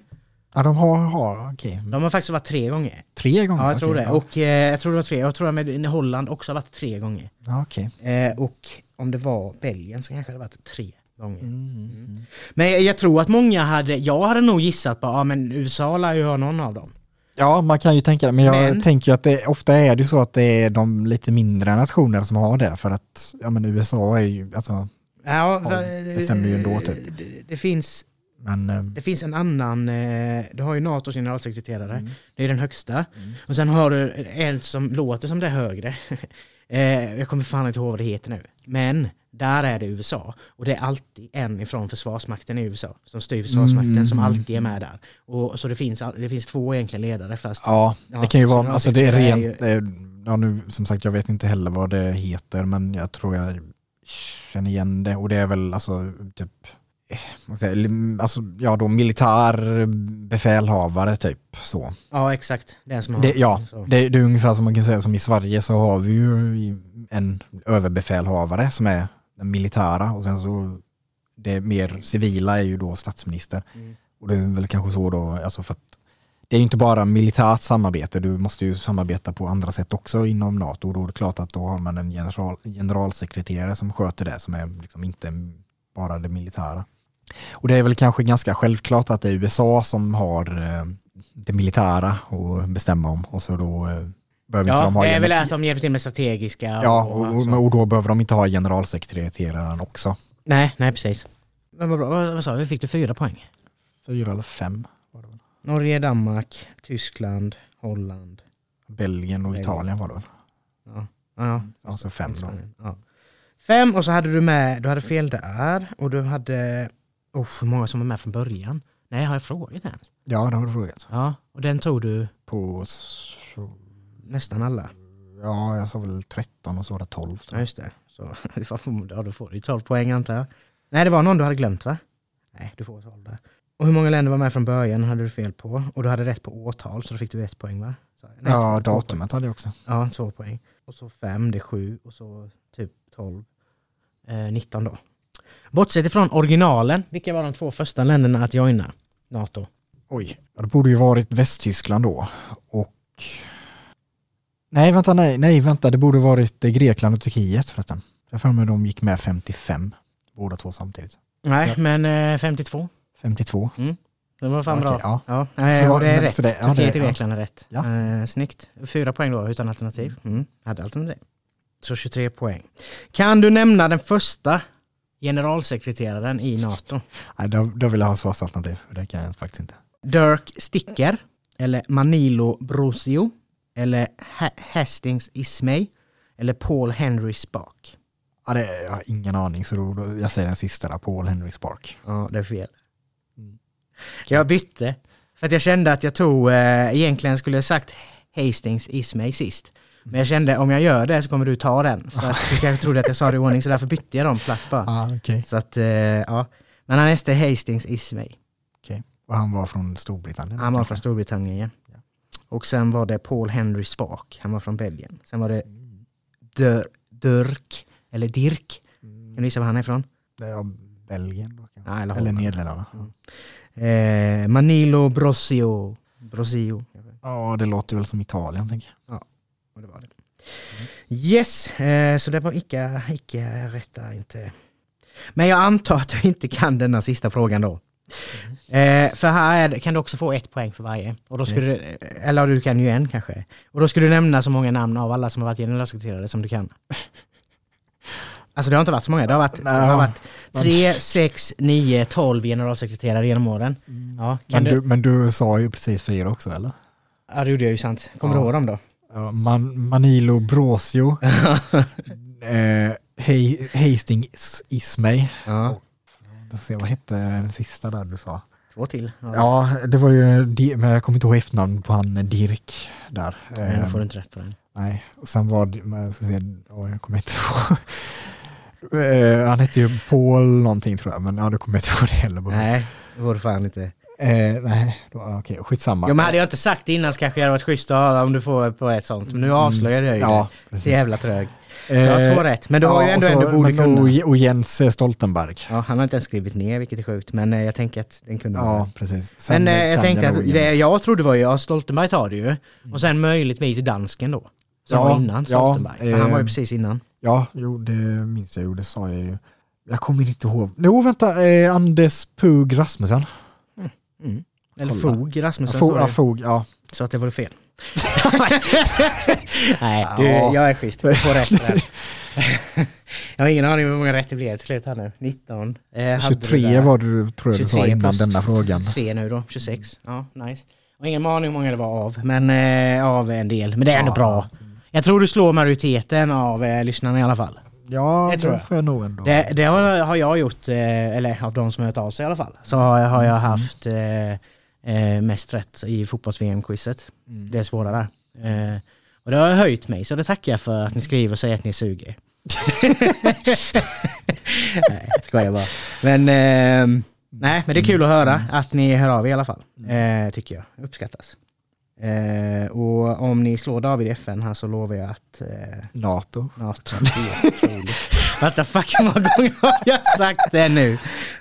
[SPEAKER 2] ja, de har, har okej.
[SPEAKER 1] de har faktiskt varit tre gånger.
[SPEAKER 2] Tre gånger?
[SPEAKER 1] Ja, jag tror
[SPEAKER 2] okej,
[SPEAKER 1] det. Och eh, jag tror det var tre. Jag tror att med Holland också har varit tre gånger.
[SPEAKER 2] Ja, okej.
[SPEAKER 1] Eh, och om det var Belgien så kanske det har varit tre. gånger.
[SPEAKER 2] Mm.
[SPEAKER 1] Men jag tror att många hade, jag hade nog gissat på, ja men USA lär ju ha någon av dem.
[SPEAKER 2] Ja, man kan ju tänka det, men jag
[SPEAKER 1] Men-
[SPEAKER 2] tänker ju att det ofta är det så att det är de lite mindre nationerna som har det för att ja men USA är ju, alltså,
[SPEAKER 1] Ja, för-
[SPEAKER 2] det stämmer ju ändå, typ.
[SPEAKER 1] Det, det, finns,
[SPEAKER 2] men eh,
[SPEAKER 1] det finns en annan, eh, du har ju NATOs generalsekreterare,
[SPEAKER 2] Mm.
[SPEAKER 1] det är den högsta.
[SPEAKER 2] Mm.
[SPEAKER 1] Och sen har du en som låter som det är högre. *laughs* eh, jag kommer fan inte ihåg vad det heter nu. Men där är det USA. Och det är alltid en ifrån Försvarsmakten i USA som styr Försvarsmakten
[SPEAKER 2] Mm.
[SPEAKER 1] som alltid är med där. Och, så det finns, det finns två egentligen ledare fast
[SPEAKER 2] ja,
[SPEAKER 1] Ja,
[SPEAKER 2] det kan ju vara, alltså det är
[SPEAKER 1] generalsekreterare är
[SPEAKER 2] rent, eh, ja nu som sagt jag vet inte heller vad det heter men jag tror jag känner igen det och det är väl alltså typ, eh, alltså ja då militär befälhavare typ så.
[SPEAKER 1] Ja exakt, den som har...
[SPEAKER 2] Det, ja, det, det är ungefär som man kan säga som i Sverige så har vi ju en överbefälhavare som är den militära och sen så det mer civila är ju då statsminister.
[SPEAKER 1] Mm.
[SPEAKER 2] Och det är väl kanske så då, alltså för att det är ju inte bara militärt samarbete, du måste ju samarbeta på andra sätt också inom NATO och då är det klart att då har man en general, generalsekreterare som sköter det som är liksom inte bara det militära. Och det är väl kanske ganska självklart att det är USA som har eh, det militära att bestämma om och så då eh, behöver inte
[SPEAKER 1] Ja,
[SPEAKER 2] de ha
[SPEAKER 1] det är väl att de hjälper till med strategiska...
[SPEAKER 2] Ja, och,
[SPEAKER 1] och,
[SPEAKER 2] och, och då behöver de inte ha generalsekreteraren också.
[SPEAKER 1] Nej, nej precis. Men vad bra, vad, vad sa vi? Fick du fyra poäng?
[SPEAKER 2] Fyra eller fem var det väl.
[SPEAKER 1] Norge, Danmark, Tyskland, Holland.
[SPEAKER 2] Belgien och
[SPEAKER 1] Belgien.
[SPEAKER 2] Italien var det väl.
[SPEAKER 1] Ja, ja.
[SPEAKER 2] Alltså fem då.
[SPEAKER 1] Ja. Fem och så hade du med, du hade fel där och du hade, oh, hur många som var med från början? Nej, har jag frågat ens?
[SPEAKER 2] Ja, det har du frågat.
[SPEAKER 1] Ja, och den tog du
[SPEAKER 2] På,
[SPEAKER 1] nästan alla.
[SPEAKER 2] ja, jag sa väl 13 och så var det 12.
[SPEAKER 1] Ja, just det. Så *laughs* ja, då får du ju 12 poäng antar jag. Nej, det var någon du hade glömt va? Nej, du får 12 där. Och hur många länder var med från början hade du fel på? Och du hade rätt på årtal så då fick du ett poäng va? Så, nej,
[SPEAKER 2] ja,
[SPEAKER 1] två- två
[SPEAKER 2] datumet hade jag också.
[SPEAKER 1] Ja, två poäng. Och så fem, det är sju och så typ 12. Eh, 19 då. Bortsett ifrån originalen, vilka var de två första länderna att joina NATO?
[SPEAKER 2] Oj, det borde ju varit Västtyskland då. Och... Nej, vänta, nej, nej, vänta, det borde varit eh, Grekland och Turkiet förresten. Jag för mig de gick med 55, båda två samtidigt.
[SPEAKER 1] Nej, men eh, 52.
[SPEAKER 2] 52.
[SPEAKER 1] Det var fan
[SPEAKER 2] Okej,
[SPEAKER 1] bra.
[SPEAKER 2] ja.
[SPEAKER 1] Ja,
[SPEAKER 2] Så
[SPEAKER 1] och det är
[SPEAKER 2] men-
[SPEAKER 1] rätt.
[SPEAKER 2] så det- ja,
[SPEAKER 1] Turkiet
[SPEAKER 2] det-
[SPEAKER 1] och
[SPEAKER 2] ja.
[SPEAKER 1] Grekland är rätt.
[SPEAKER 2] Ja.
[SPEAKER 1] Eh, snyggt. Fyra poäng då utan alternativ. Mm. Hade alternativ. Så 23 poäng. Kan du nämna den första generalsekreteraren i NATO?
[SPEAKER 2] Nej, då, då vill jag ha svarsalternativ. Det kan jag faktiskt inte.
[SPEAKER 1] Dirk Sticker, eller Manilo Brosio, eller ha Hastings Ismay, eller Paul Henry Spark.
[SPEAKER 2] Ja, det, jag har ingen aning, så jag säger den sista där, Paul Henry Spark.
[SPEAKER 1] Ja, det är fel.
[SPEAKER 2] Mm.
[SPEAKER 1] Jag bytte, för att jag kände att jag tog, eh, egentligen skulle jag sagt Hastings Ismay sist. Men jag kände om jag gör det så kommer du ta den. För att du kanske trodde att jag sa det i ordning så därför bytte jag dem plats bara.
[SPEAKER 2] Ah, okej.
[SPEAKER 1] Så att, eh, ja. Men han hette Hastings Ismay.
[SPEAKER 2] Och han var från Storbritannien?
[SPEAKER 1] Han var
[SPEAKER 2] kanske?
[SPEAKER 1] från Storbritannien ja.
[SPEAKER 2] Ja.
[SPEAKER 1] Och sen var det Paul Henry Spark, han var från Belgien. Sen var det
[SPEAKER 2] Mm.
[SPEAKER 1] Dör, Dirk, eller Dirk, kan du gissa var han är ifrån?
[SPEAKER 2] Är Belgien?
[SPEAKER 1] Ja, eller
[SPEAKER 2] Eller. Nederländerna?
[SPEAKER 1] Eh, Manilo Brosio. Brosio.
[SPEAKER 2] Ja, det låter väl som Italien tänker jag.
[SPEAKER 1] Och det var det. Yes, eh, så det var icke, icke rätta inte. Men jag antar att du inte kan denna sista frågan då. Eh, för här är, kan du också få ett poäng för varje. Och då skulle du, eller du kan ju en kanske. Och då skulle du nämna så många namn av alla som har varit generalsekreterare som du kan. *laughs* Alltså det har inte varit så många, det har varit, det har
[SPEAKER 2] Nej.
[SPEAKER 1] varit 3, 6, 9, 12 generalsekreterare genom åren. Ja, kan
[SPEAKER 2] Men
[SPEAKER 1] du,
[SPEAKER 2] du, men du sa ju precis fyra också eller?
[SPEAKER 1] ja, det gjorde jag ju sant. Kommer
[SPEAKER 2] Ja.
[SPEAKER 1] du ihåg dem då?
[SPEAKER 2] Ja, Man, Manilo Brosio, *laughs* eh, Hastings Ismay.
[SPEAKER 1] Ja,
[SPEAKER 2] ska se, vad hette den sista där du sa?
[SPEAKER 1] två till.
[SPEAKER 2] Ja, det var ju, men jag kommer inte ihåg efternamn på han eh, Dirk där.
[SPEAKER 1] Nej, då får du inte rätt på den.
[SPEAKER 2] Nej, och sen var det, men jag ska se, åh, jag kommer inte ihåg. *laughs* Eh, han hette ju Paul någonting tror jag, men ja, det kommer jag inte ihåg det heller.
[SPEAKER 1] Nej, det får du fan inte.
[SPEAKER 2] Eh, nej, då- okej, skitsamma.
[SPEAKER 1] Jo men hade jag inte sagt det innan så kanske jag hade varit schysst att höra om du får på ett sånt. Men nu avslöjar jag ju
[SPEAKER 2] Ja,
[SPEAKER 1] det. Så jävla trög. Så jag har två rätt. Men du har ju
[SPEAKER 2] ja,
[SPEAKER 1] ändå en
[SPEAKER 2] så-
[SPEAKER 1] du borde
[SPEAKER 2] men-
[SPEAKER 1] kunna.
[SPEAKER 2] Och, Jens Stoltenberg.
[SPEAKER 1] Ja, han har inte ens skrivit ner vilket är sjukt. Men eh, jag tänker att den kunde
[SPEAKER 2] Ja,
[SPEAKER 1] vara.
[SPEAKER 2] precis. Sen
[SPEAKER 1] Men eh, jag tänkte att det jag trodde var ju, ja Stoltenberg tar det ju. Och sen möjligtvis dansken då. Som
[SPEAKER 2] Ja,
[SPEAKER 1] var innan
[SPEAKER 2] ja,
[SPEAKER 1] Stoltenberg. För han var ju
[SPEAKER 2] eh,
[SPEAKER 1] precis innan.
[SPEAKER 2] Ja, jo, det minns jag ju, det sa jag ju. Jag kommer inte ihåg. Jo, vänta. Eh, Anders Pug Rasmussen.
[SPEAKER 1] Mm. Eller
[SPEAKER 2] Kolla.
[SPEAKER 1] Fog Rasmussen
[SPEAKER 2] Fog, ja. Fog, ja.
[SPEAKER 1] Så att det var fel. *laughs* Nej, du,
[SPEAKER 2] Ja.
[SPEAKER 1] jag är schysst. Du får rätt *laughs* där. jag har ingen aning hur många rätt det blev till slut här nu. 19. Eh, hade du
[SPEAKER 2] 23
[SPEAKER 1] där.
[SPEAKER 2] var du, tror jag du sa
[SPEAKER 1] 23
[SPEAKER 2] innan denna frågan.
[SPEAKER 1] 3 nu då, 26. Ja, nice. Och ingen aning hur många det var av, men eh, av en del. Men det är ändå
[SPEAKER 2] Ja.
[SPEAKER 1] bra. Jag tror du slår majoriteten av eh, lyssnarna i alla fall.
[SPEAKER 2] Ja,
[SPEAKER 1] Det
[SPEAKER 2] det,
[SPEAKER 1] tror jag.
[SPEAKER 2] får jag nog ändå.
[SPEAKER 1] Det, det har, har jag gjort, eh, eller av de som har hört av sig i alla fall, så har, jag- har jag haft eh, eh, mest rätt i fotbolls-VM-quizet.
[SPEAKER 2] Mm.
[SPEAKER 1] Det är svåra där. Eh, och det har höjt mig, så det tackar jag för att ni skriver och säger att ni suger. *laughs* nej, jag skojar bara. Men, ehm, nej, men det är kul att höra att ni hör av er i alla fall. Eh, tycker jag. Uppskattas. Eh, och om ni slår David i FN här så lovar jag att eh,
[SPEAKER 2] NATO.
[SPEAKER 1] NATO. *laughs* What fuck, *laughs* hur många gånger har jag sagt det nu?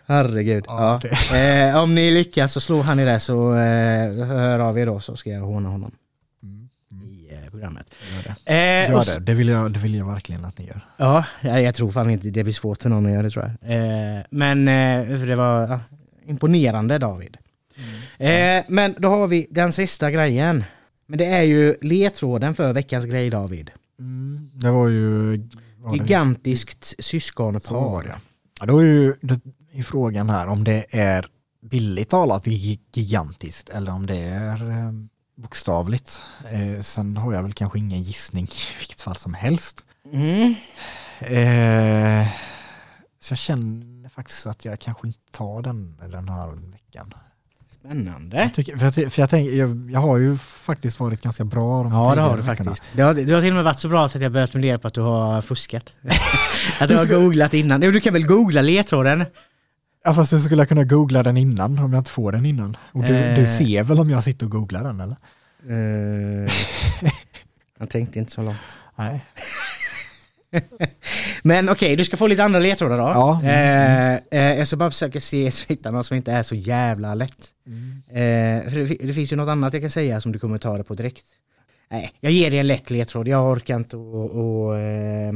[SPEAKER 1] Herregud.
[SPEAKER 2] Ja,
[SPEAKER 1] Ja. Eh, om ni lyckas så slår han i det så eh, hör av er då så ska jag håna honom
[SPEAKER 2] Mm.
[SPEAKER 1] i eh, programmet.
[SPEAKER 2] Gör det.
[SPEAKER 1] Eh,
[SPEAKER 2] Gör det. Det, vill jag, det vill jag verkligen att ni gör.
[SPEAKER 1] Ja, jag, jag tror fan inte det blir svårt för någon att göra det tror jag. Eh, men eh, det var imponerande David. Eh, men då har vi den sista grejen. Men det är ju ledtråden för veckans grej David.
[SPEAKER 2] Mm. Det var ju...
[SPEAKER 1] Gigantiskt syskonpar.
[SPEAKER 2] Ja, då är ju är frågan här om det är billigt talat gi- gigantiskt eller om det är eh, bokstavligt. Eh, sen har jag väl kanske ingen gissning *laughs* i vilket fall som helst.
[SPEAKER 1] Mm.
[SPEAKER 2] Eh, så jag känner faktiskt att jag kanske inte tar den den här veckan.
[SPEAKER 1] Spännande.
[SPEAKER 2] Jag, tycker, för jag, för jag, tänker, jag, jag har ju faktiskt varit ganska bra de
[SPEAKER 1] Ja det har du
[SPEAKER 2] veckorna.
[SPEAKER 1] faktiskt. Du har, du har till och med varit så bra så att jag börjat fundera på att du har fuskat. *laughs* att du har googlat innan. Du kan väl googla ledtråden?
[SPEAKER 2] Ja fast du skulle kunna googla den innan om jag inte får den innan. Och du,
[SPEAKER 1] Eh.
[SPEAKER 2] du ser väl om jag sitter och googlar den eller?
[SPEAKER 1] Uh, *laughs* jag tänkte inte så långt.
[SPEAKER 2] Nej. *laughs*
[SPEAKER 1] Men okej, du ska få lite andra ledtrådar då.
[SPEAKER 2] Ja.
[SPEAKER 1] Eh, eh, jag ska bara försöka se så hitta något som inte är så jävla lätt.
[SPEAKER 2] Mm.
[SPEAKER 1] Eh, för det, det finns ju något annat jag kan säga som du kommer ta det på direkt. Nej, jag ger dig en lätt ledtråd. Jag orkar inte och, och eh,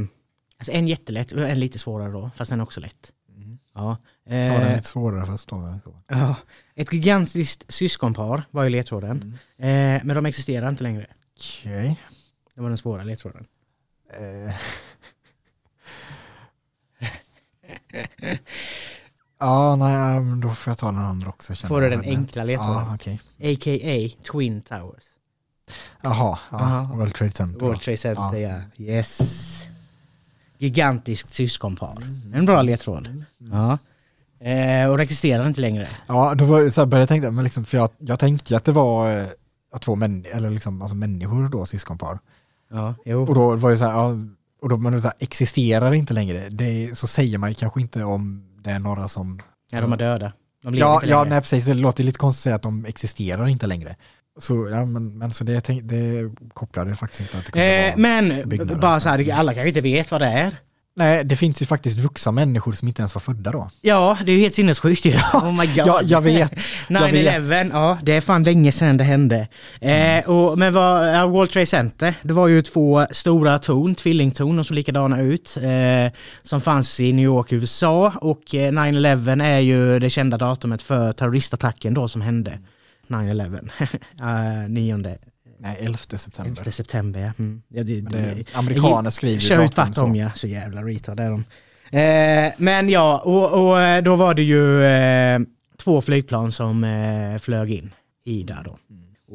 [SPEAKER 1] Alltså en jättelätt och en lite svårare då, fast den är också lätt.
[SPEAKER 2] Mm.
[SPEAKER 1] Ja.
[SPEAKER 2] Ja, den är
[SPEAKER 1] Eh,
[SPEAKER 2] lite svårare då. Så.
[SPEAKER 1] ja. Ett gigantiskt syskonpar var ju ledtråden.
[SPEAKER 2] Mm.
[SPEAKER 1] Eh, men de existerar inte längre.
[SPEAKER 2] Okej.
[SPEAKER 1] Det var den svåra ledtråden.
[SPEAKER 2] Eh. *laughs* ja, nej, men då får jag ta den andra också.
[SPEAKER 1] Får du den enkla ledtråden?
[SPEAKER 2] Ja, okej.
[SPEAKER 1] A.k.a. Twin Towers.
[SPEAKER 2] Jaha, ja,
[SPEAKER 1] Aha.
[SPEAKER 2] World Trade Center.
[SPEAKER 1] World Trade Center,
[SPEAKER 2] Ja.
[SPEAKER 1] ja. Yes. Gigantiskt syskonpar. En bra ledtråd. Ja. Eh, och det existerar inte längre.
[SPEAKER 2] Ja, då var så började jag tänka, men liksom, för jag, jag tänkte ju att det var eh, två män, eller liksom, alltså människor då, syskonpar.
[SPEAKER 1] Ja, jo.
[SPEAKER 2] Och då var det så här, ja, och då, men det så här, existerar inte längre. Det, så säger man ju kanske inte om det är några som...
[SPEAKER 1] Ja, de är döda. De lever
[SPEAKER 2] Ja,
[SPEAKER 1] inte
[SPEAKER 2] ja
[SPEAKER 1] längre.
[SPEAKER 2] nej, precis. Det låter lite konstigt att säga att de existerar inte längre. Så, ja, men, men så det, tänk, det kopplade jag faktiskt inte att det kunde
[SPEAKER 1] Eh,
[SPEAKER 2] vara.
[SPEAKER 1] men
[SPEAKER 2] byggnader.
[SPEAKER 1] bara så här, alla kanske inte vet vad det är.
[SPEAKER 2] Nej, det finns ju faktiskt vuxna människor som inte ens var födda då.
[SPEAKER 1] Ja, det är ju helt sinnessjukt ju. Oh my god.
[SPEAKER 2] Ja, jag vet. *laughs* Jag vet.
[SPEAKER 1] 9-11, ja det är fan länge sedan det hände. Eh, och, men vad, World Trade Center, det var ju två stora torn, tvillingtorn, de såg likadana ut, eh, som fanns i New York, USA. Och eh, 9-11 är ju det kända datumet för terroristattacken då som hände. 9-11, uh, 9
[SPEAKER 2] Nej, 11 september.
[SPEAKER 1] 11 september. Ja. Mm. Ja, det,
[SPEAKER 2] Det, amerikaner skriver ju
[SPEAKER 1] Kör ut de ja, så jävla retard är de. Eh, men ja, och, och eh, då var det ju eh, två flygplan som eh, flög in i där då.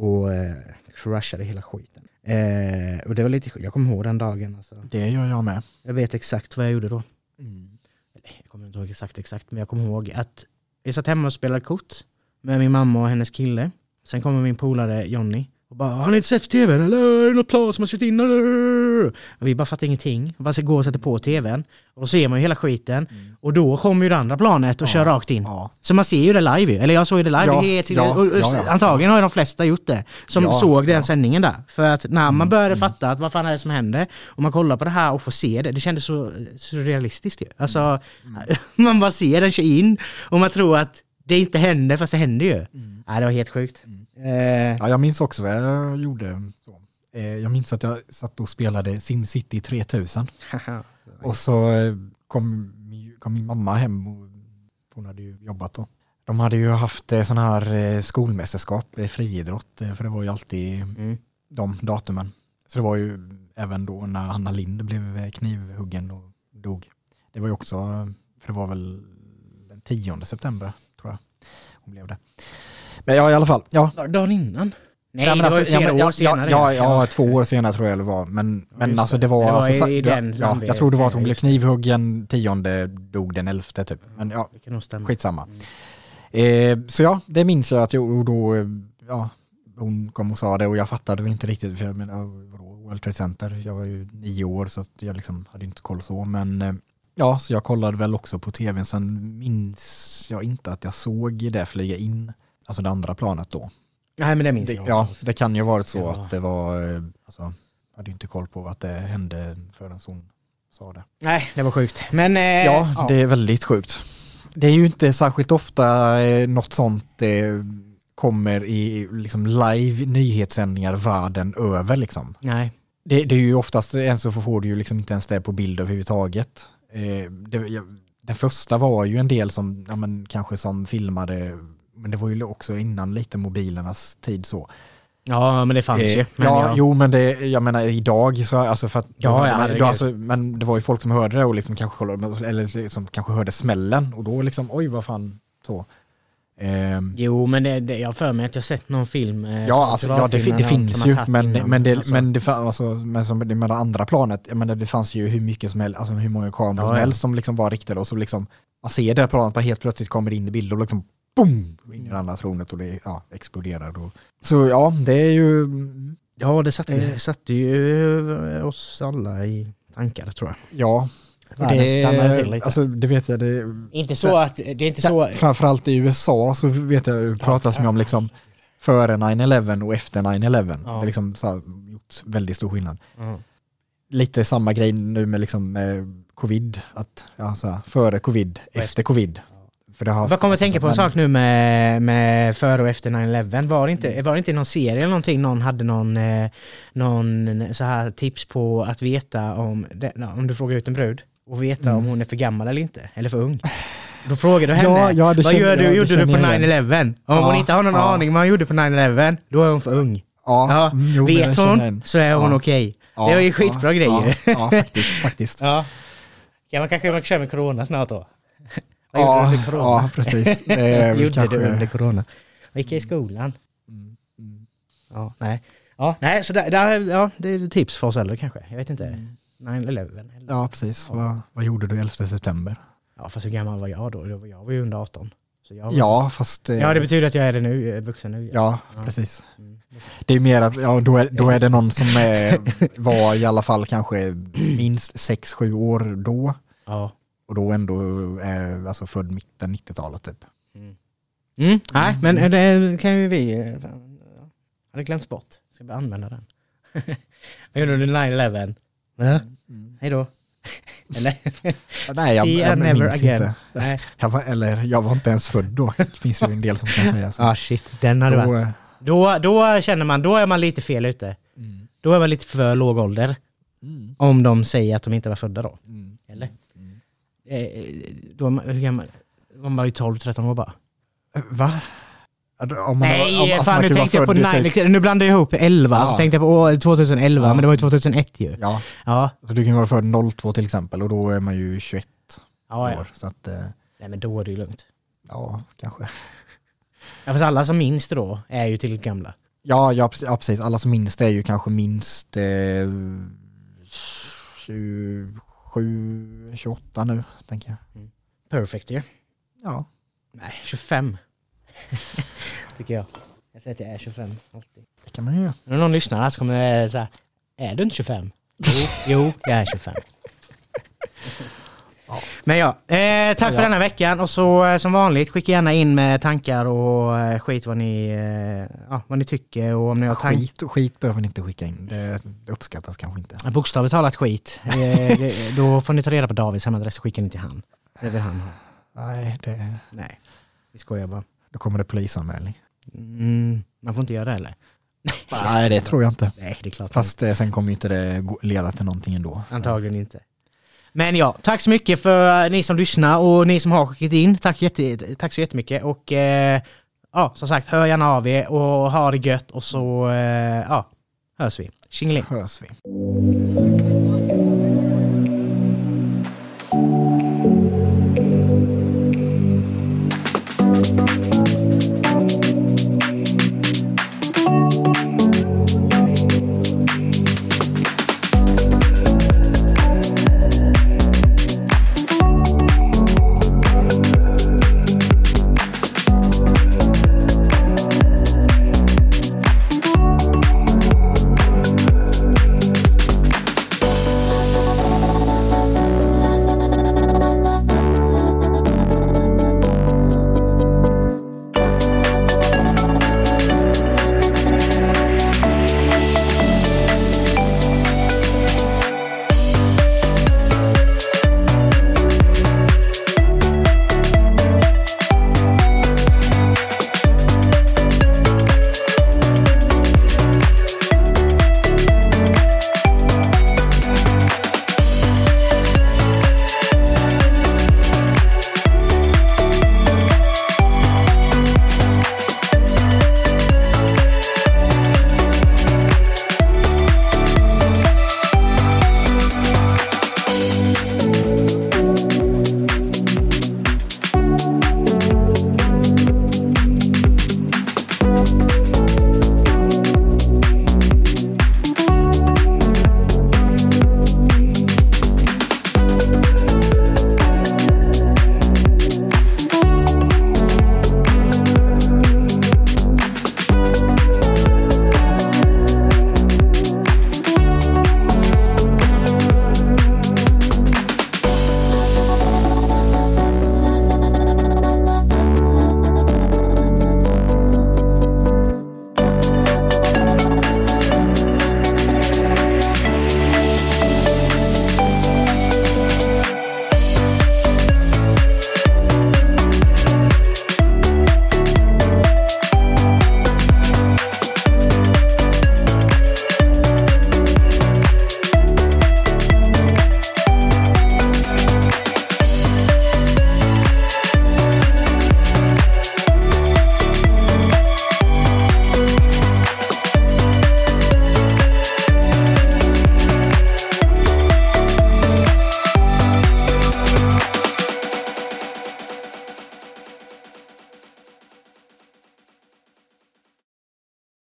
[SPEAKER 1] Och eh, crushade hela skiten. Eh, och det var lite jag kommer ihåg den dagen. Alltså.
[SPEAKER 2] Det gör jag med.
[SPEAKER 1] Jag vet exakt vad jag gjorde då.
[SPEAKER 2] Mm.
[SPEAKER 1] Jag kommer inte ihåg exakt exakt, men jag kommer ihåg att vi satt hemma och spelade kort med min mamma och hennes kille. Sen kommer min polare Jonny och bara “Har ni inte sett tvn eller? Är det något plan som har kört in eller?” och Vi bara fattar ingenting. Vi bara ska gå och sätta på tvn. Och då ser man ju hela skiten. Och då kommer ju det andra planet och
[SPEAKER 2] Ja.
[SPEAKER 1] kör rakt in.
[SPEAKER 2] Ja.
[SPEAKER 1] Så man ser ju det live ju. Eller jag såg ju det live.
[SPEAKER 2] Ja,
[SPEAKER 1] helt,
[SPEAKER 2] ja,
[SPEAKER 1] och, och. Antagligen har ju de flesta gjort det. Som såg den.
[SPEAKER 2] Mm,
[SPEAKER 1] sändningen där. För att när man började fatta att vad fan är det som händer och man kollar på det här och får se det. Det kändes så surrealistiskt ju. Alltså,
[SPEAKER 2] Mm. *laughs*
[SPEAKER 1] man bara ser den köra in och man tror att det inte händer fast det händer ju.
[SPEAKER 2] Mm.
[SPEAKER 1] Ja, det var helt sjukt. Eh,
[SPEAKER 2] Ja, jag minns också vad jag gjorde. Så. Eh, Jag minns att jag satt och spelade SimCity 3000. *laughs* och så eh, kom, kom min mamma hem och hon hade ju jobbat då. De hade ju haft eh, sån här eh, skolmästerskap i friidrott, för det var ju alltid
[SPEAKER 1] Mm.
[SPEAKER 2] de datumen. Så det var ju även då när Anna Lind blev knivhuggen och dog. Det var ju också, för det var väl den 10 september tror jag hon blev det. Men ja, i alla fall. Ja,
[SPEAKER 1] Var det Dagen innan? Nej,
[SPEAKER 2] ja, men
[SPEAKER 1] det var ju
[SPEAKER 2] alltså, ja,
[SPEAKER 1] flera
[SPEAKER 2] men-
[SPEAKER 1] år
[SPEAKER 2] ja,
[SPEAKER 1] senare.
[SPEAKER 2] Ja, ja, ja, två år senare tror jag det var. Men, men alltså
[SPEAKER 1] det.
[SPEAKER 2] var...
[SPEAKER 1] Det var
[SPEAKER 2] alltså,
[SPEAKER 1] i-
[SPEAKER 2] ja,
[SPEAKER 1] den
[SPEAKER 2] ja, jag tror det var att hon
[SPEAKER 1] ja,
[SPEAKER 2] blev knivhuggen tionde, dog den elfte typ. Men ja, skitsamma.
[SPEAKER 1] Mm.
[SPEAKER 2] Eh, så ja, det minns jag att jag, och då, ja, hon kom och sa det och jag fattade väl inte riktigt, för jag menar, World Trade Center, jag var ju nio år så jag liksom hade inte koll så, men eh, ja, så jag kollade väl också på tvn, sen minns jag inte att jag såg det flyga in, alltså det andra planet då.
[SPEAKER 1] Nej, men det minns
[SPEAKER 2] Det,
[SPEAKER 1] jag.
[SPEAKER 2] ja, det kan ju ha varit så
[SPEAKER 1] Ja.
[SPEAKER 2] att det var, eh, alltså, jag hade ju inte koll på att det hände förrän hon sa det.
[SPEAKER 1] Nej, det var sjukt. Men... Eh,
[SPEAKER 2] Ja, det är väldigt sjukt. Det är ju inte särskilt ofta eh, något sånt eh, kommer i liksom live nyhetssändningar världen över liksom.
[SPEAKER 1] Nej.
[SPEAKER 2] Det, det är ju oftast, än så får du ju liksom inte ens det på bild överhuvudtaget. Eh, det, jag, den första var ju en del som, ja men kanske som filmade, men det var ju också innan lite mobilernas tid så.
[SPEAKER 1] Ja, men det fanns
[SPEAKER 2] Eh,
[SPEAKER 1] ju. Men
[SPEAKER 2] ja,
[SPEAKER 1] ja,
[SPEAKER 2] jo men det, jag menar idag så, alltså för att,
[SPEAKER 1] Ja, ja,
[SPEAKER 2] men, då, alltså, men det var ju folk som hörde det och liksom kanske kollade, eller som kanske hörde smällen och då liksom, oj vad fan, så. Ehm,
[SPEAKER 1] Jo, men det, det, jag har för mig att jag sett någon film. Eh,
[SPEAKER 2] ja, alltså, ja det, det finns ju, men, men, det,
[SPEAKER 1] alltså.
[SPEAKER 2] men det fanns, alltså, men som med det andra planet, jag menar det fanns ju hur mycket som helst, alltså hur många kameror
[SPEAKER 1] Ja,
[SPEAKER 2] som helst som liksom var riktade och så liksom, man ser det planet bara helt plötsligt kommer in i bild och liksom, boom, in i det andra tornet och det ja, exploderar. Och, så ja, det är ju, mm,
[SPEAKER 1] Ja, det satte,
[SPEAKER 2] Eh.
[SPEAKER 1] satte ju eh, oss alla i tankar tror jag.
[SPEAKER 2] ja. Och
[SPEAKER 1] Världen stannade till
[SPEAKER 2] det,
[SPEAKER 1] lite.
[SPEAKER 2] alltså, det vet jag, det,
[SPEAKER 1] Inte så att, det är inte så...
[SPEAKER 2] Framförallt i USA så vet jag det pratas med om liksom före 9-11 och efter 9-11.
[SPEAKER 1] Ja.
[SPEAKER 2] Det är liksom så här, gjort väldigt stor skillnad.
[SPEAKER 1] Ja.
[SPEAKER 2] Lite samma grej nu med liksom eh, covid, att ja, så här, före covid,
[SPEAKER 1] Och
[SPEAKER 2] efter covid. För det har
[SPEAKER 1] Jag kommer att tänka på en
[SPEAKER 2] men-
[SPEAKER 1] sak nu med, med före och efter 9-11. Var det, inte, var det inte i någon serie eller någonting någon hade någon, eh, någon så här tips på att veta om, om du frågar ut en brud och veta
[SPEAKER 2] Mm.
[SPEAKER 1] om hon är för gammal eller inte, eller för ung. Då frågar du henne,
[SPEAKER 2] Ja, ja,
[SPEAKER 1] vad gör du,
[SPEAKER 2] jag-
[SPEAKER 1] gjorde du på
[SPEAKER 2] jag igen.
[SPEAKER 1] 9-11? Om
[SPEAKER 2] Ja,
[SPEAKER 1] hon inte har någon
[SPEAKER 2] ja.
[SPEAKER 1] aning vad hon gjorde på 9-11, då är hon för ung.
[SPEAKER 2] Ja,
[SPEAKER 1] Ja,
[SPEAKER 2] mm, jo,
[SPEAKER 1] Vet hon så är hon
[SPEAKER 2] Ja.
[SPEAKER 1] okej.
[SPEAKER 2] Ja,
[SPEAKER 1] det var ju skitbra
[SPEAKER 2] ja,
[SPEAKER 1] grejer.
[SPEAKER 2] Ja, ja faktiskt. faktiskt. *laughs*
[SPEAKER 1] Ja. Kan man kanske man kör med corona snart då? Vad
[SPEAKER 2] Ja,
[SPEAKER 1] gjorde du under corona?
[SPEAKER 2] ja, precis. *laughs* Väl
[SPEAKER 1] gjorde
[SPEAKER 2] kanske-
[SPEAKER 1] du under corona? Jag gick i skolan.
[SPEAKER 2] Mm, mm.
[SPEAKER 1] Ja, nej. Ja, nej, så där, där, ja, det är tips för oss äldre kanske. Jag vet inte. 9-11.
[SPEAKER 2] Ja, precis. Vad, vad gjorde du 11 september?
[SPEAKER 1] Ja, fast hur gammal var jag då? Jag var ju under 18. Så jag var,
[SPEAKER 2] Ja, fast... eh,
[SPEAKER 1] ja, det betyder att jag är det nu, är vuxen nu.
[SPEAKER 2] Ja,
[SPEAKER 1] Ja.
[SPEAKER 2] precis.
[SPEAKER 1] Mm.
[SPEAKER 2] Det är mer att, ja, då är, då är det någon som är, *laughs* var i alla fall kanske minst 6-7 år då.
[SPEAKER 1] Ja.
[SPEAKER 2] Och då ändå är alltså född mitten 90-talet typ.
[SPEAKER 1] Mm. Mm. Nej, men eh, det kan ju vi... eh, fan, ja. hade glömt bort. Ska bara använda den. Vad *laughs* gjorde du 9-11? Ja. Hej då. Eller? *laughs*
[SPEAKER 2] Nej, jag, jag, minns
[SPEAKER 1] again.
[SPEAKER 2] inte. *laughs*
[SPEAKER 1] Nej.
[SPEAKER 2] Jag var, eller jag var inte ens född då. Det finns ju en del som kan säga så.
[SPEAKER 1] Ah shit, den hade
[SPEAKER 2] Då,
[SPEAKER 1] varit. Då, då känner man, då är man lite fel ute.
[SPEAKER 2] mm,
[SPEAKER 1] Då är man lite för låg ålder.
[SPEAKER 2] mm,
[SPEAKER 1] Om de säger att de inte var födda då.
[SPEAKER 2] mm,
[SPEAKER 1] Eller?
[SPEAKER 2] Mm.
[SPEAKER 1] Eh, då hur gammal? Man var ju 12-13 år bara.
[SPEAKER 2] Va? Om man,
[SPEAKER 1] Nej,
[SPEAKER 2] om, alltså
[SPEAKER 1] fan
[SPEAKER 2] man
[SPEAKER 1] nu
[SPEAKER 2] vara
[SPEAKER 1] tänkte jag på
[SPEAKER 2] född typ-
[SPEAKER 1] nine, nu blandar jag ihop 11,
[SPEAKER 2] Ja.
[SPEAKER 1] så tänkte jag på år 2011,
[SPEAKER 2] Ja.
[SPEAKER 1] men det var ju 2001 ju.
[SPEAKER 2] Ja,
[SPEAKER 1] Ja,
[SPEAKER 2] så du kan vara född 02 till exempel och då är man ju 21
[SPEAKER 1] ja,
[SPEAKER 2] år. Så att, eh,
[SPEAKER 1] Nej men då är det ju lugnt.
[SPEAKER 2] ja, kanske.
[SPEAKER 1] Ja, fast alla som minns det då är ju tillräckligt gamla.
[SPEAKER 2] Ja, ja, precis. Alla som minns det är ju kanske minst eh, 27, 28 nu, tänker jag.
[SPEAKER 1] Perfect ju.
[SPEAKER 2] Ja.
[SPEAKER 1] Nej, 25. *laughs* Tycker jag. Jag säger att jag är 25. Alltid.
[SPEAKER 2] Det kan man ju göra.
[SPEAKER 1] När någon lyssnar här så kommer det säga, är du inte 25? Jo, jo jag är 25. *laughs* Men ja, eh, tack för denna veckan och så eh, som vanligt skicka gärna in med tankar och eh, skit vad ni, eh, ja, vad ni tycker och om ni har tankar.
[SPEAKER 2] Skit, skit behöver ni inte skicka in. Det, det uppskattas kanske inte.
[SPEAKER 1] Bokstavligt talat skit. Eh, det- då får ni ta reda på Davids hemadress och skicka den till han. Det vill han ha.
[SPEAKER 2] Nej, det,
[SPEAKER 1] Nej, vi skojar bara.
[SPEAKER 2] då kommer det polisanmälning.
[SPEAKER 1] Mm, man får inte göra det heller.
[SPEAKER 2] Nej, det tror jag inte.
[SPEAKER 1] Nej, det är klart.
[SPEAKER 2] Fast eh, sen kommer ju inte det gå- leda till någonting ändå.
[SPEAKER 1] Antagligen inte. Men ja, tack så mycket för eh, ni som lyssnar och ni som har skickat in. Tack, jätte, tack så jättemycket. Och eh, ja, som sagt, hör gärna av er och ha det gött och så eh, ja, hörs vi. Tjingeling!
[SPEAKER 2] Hörs vi.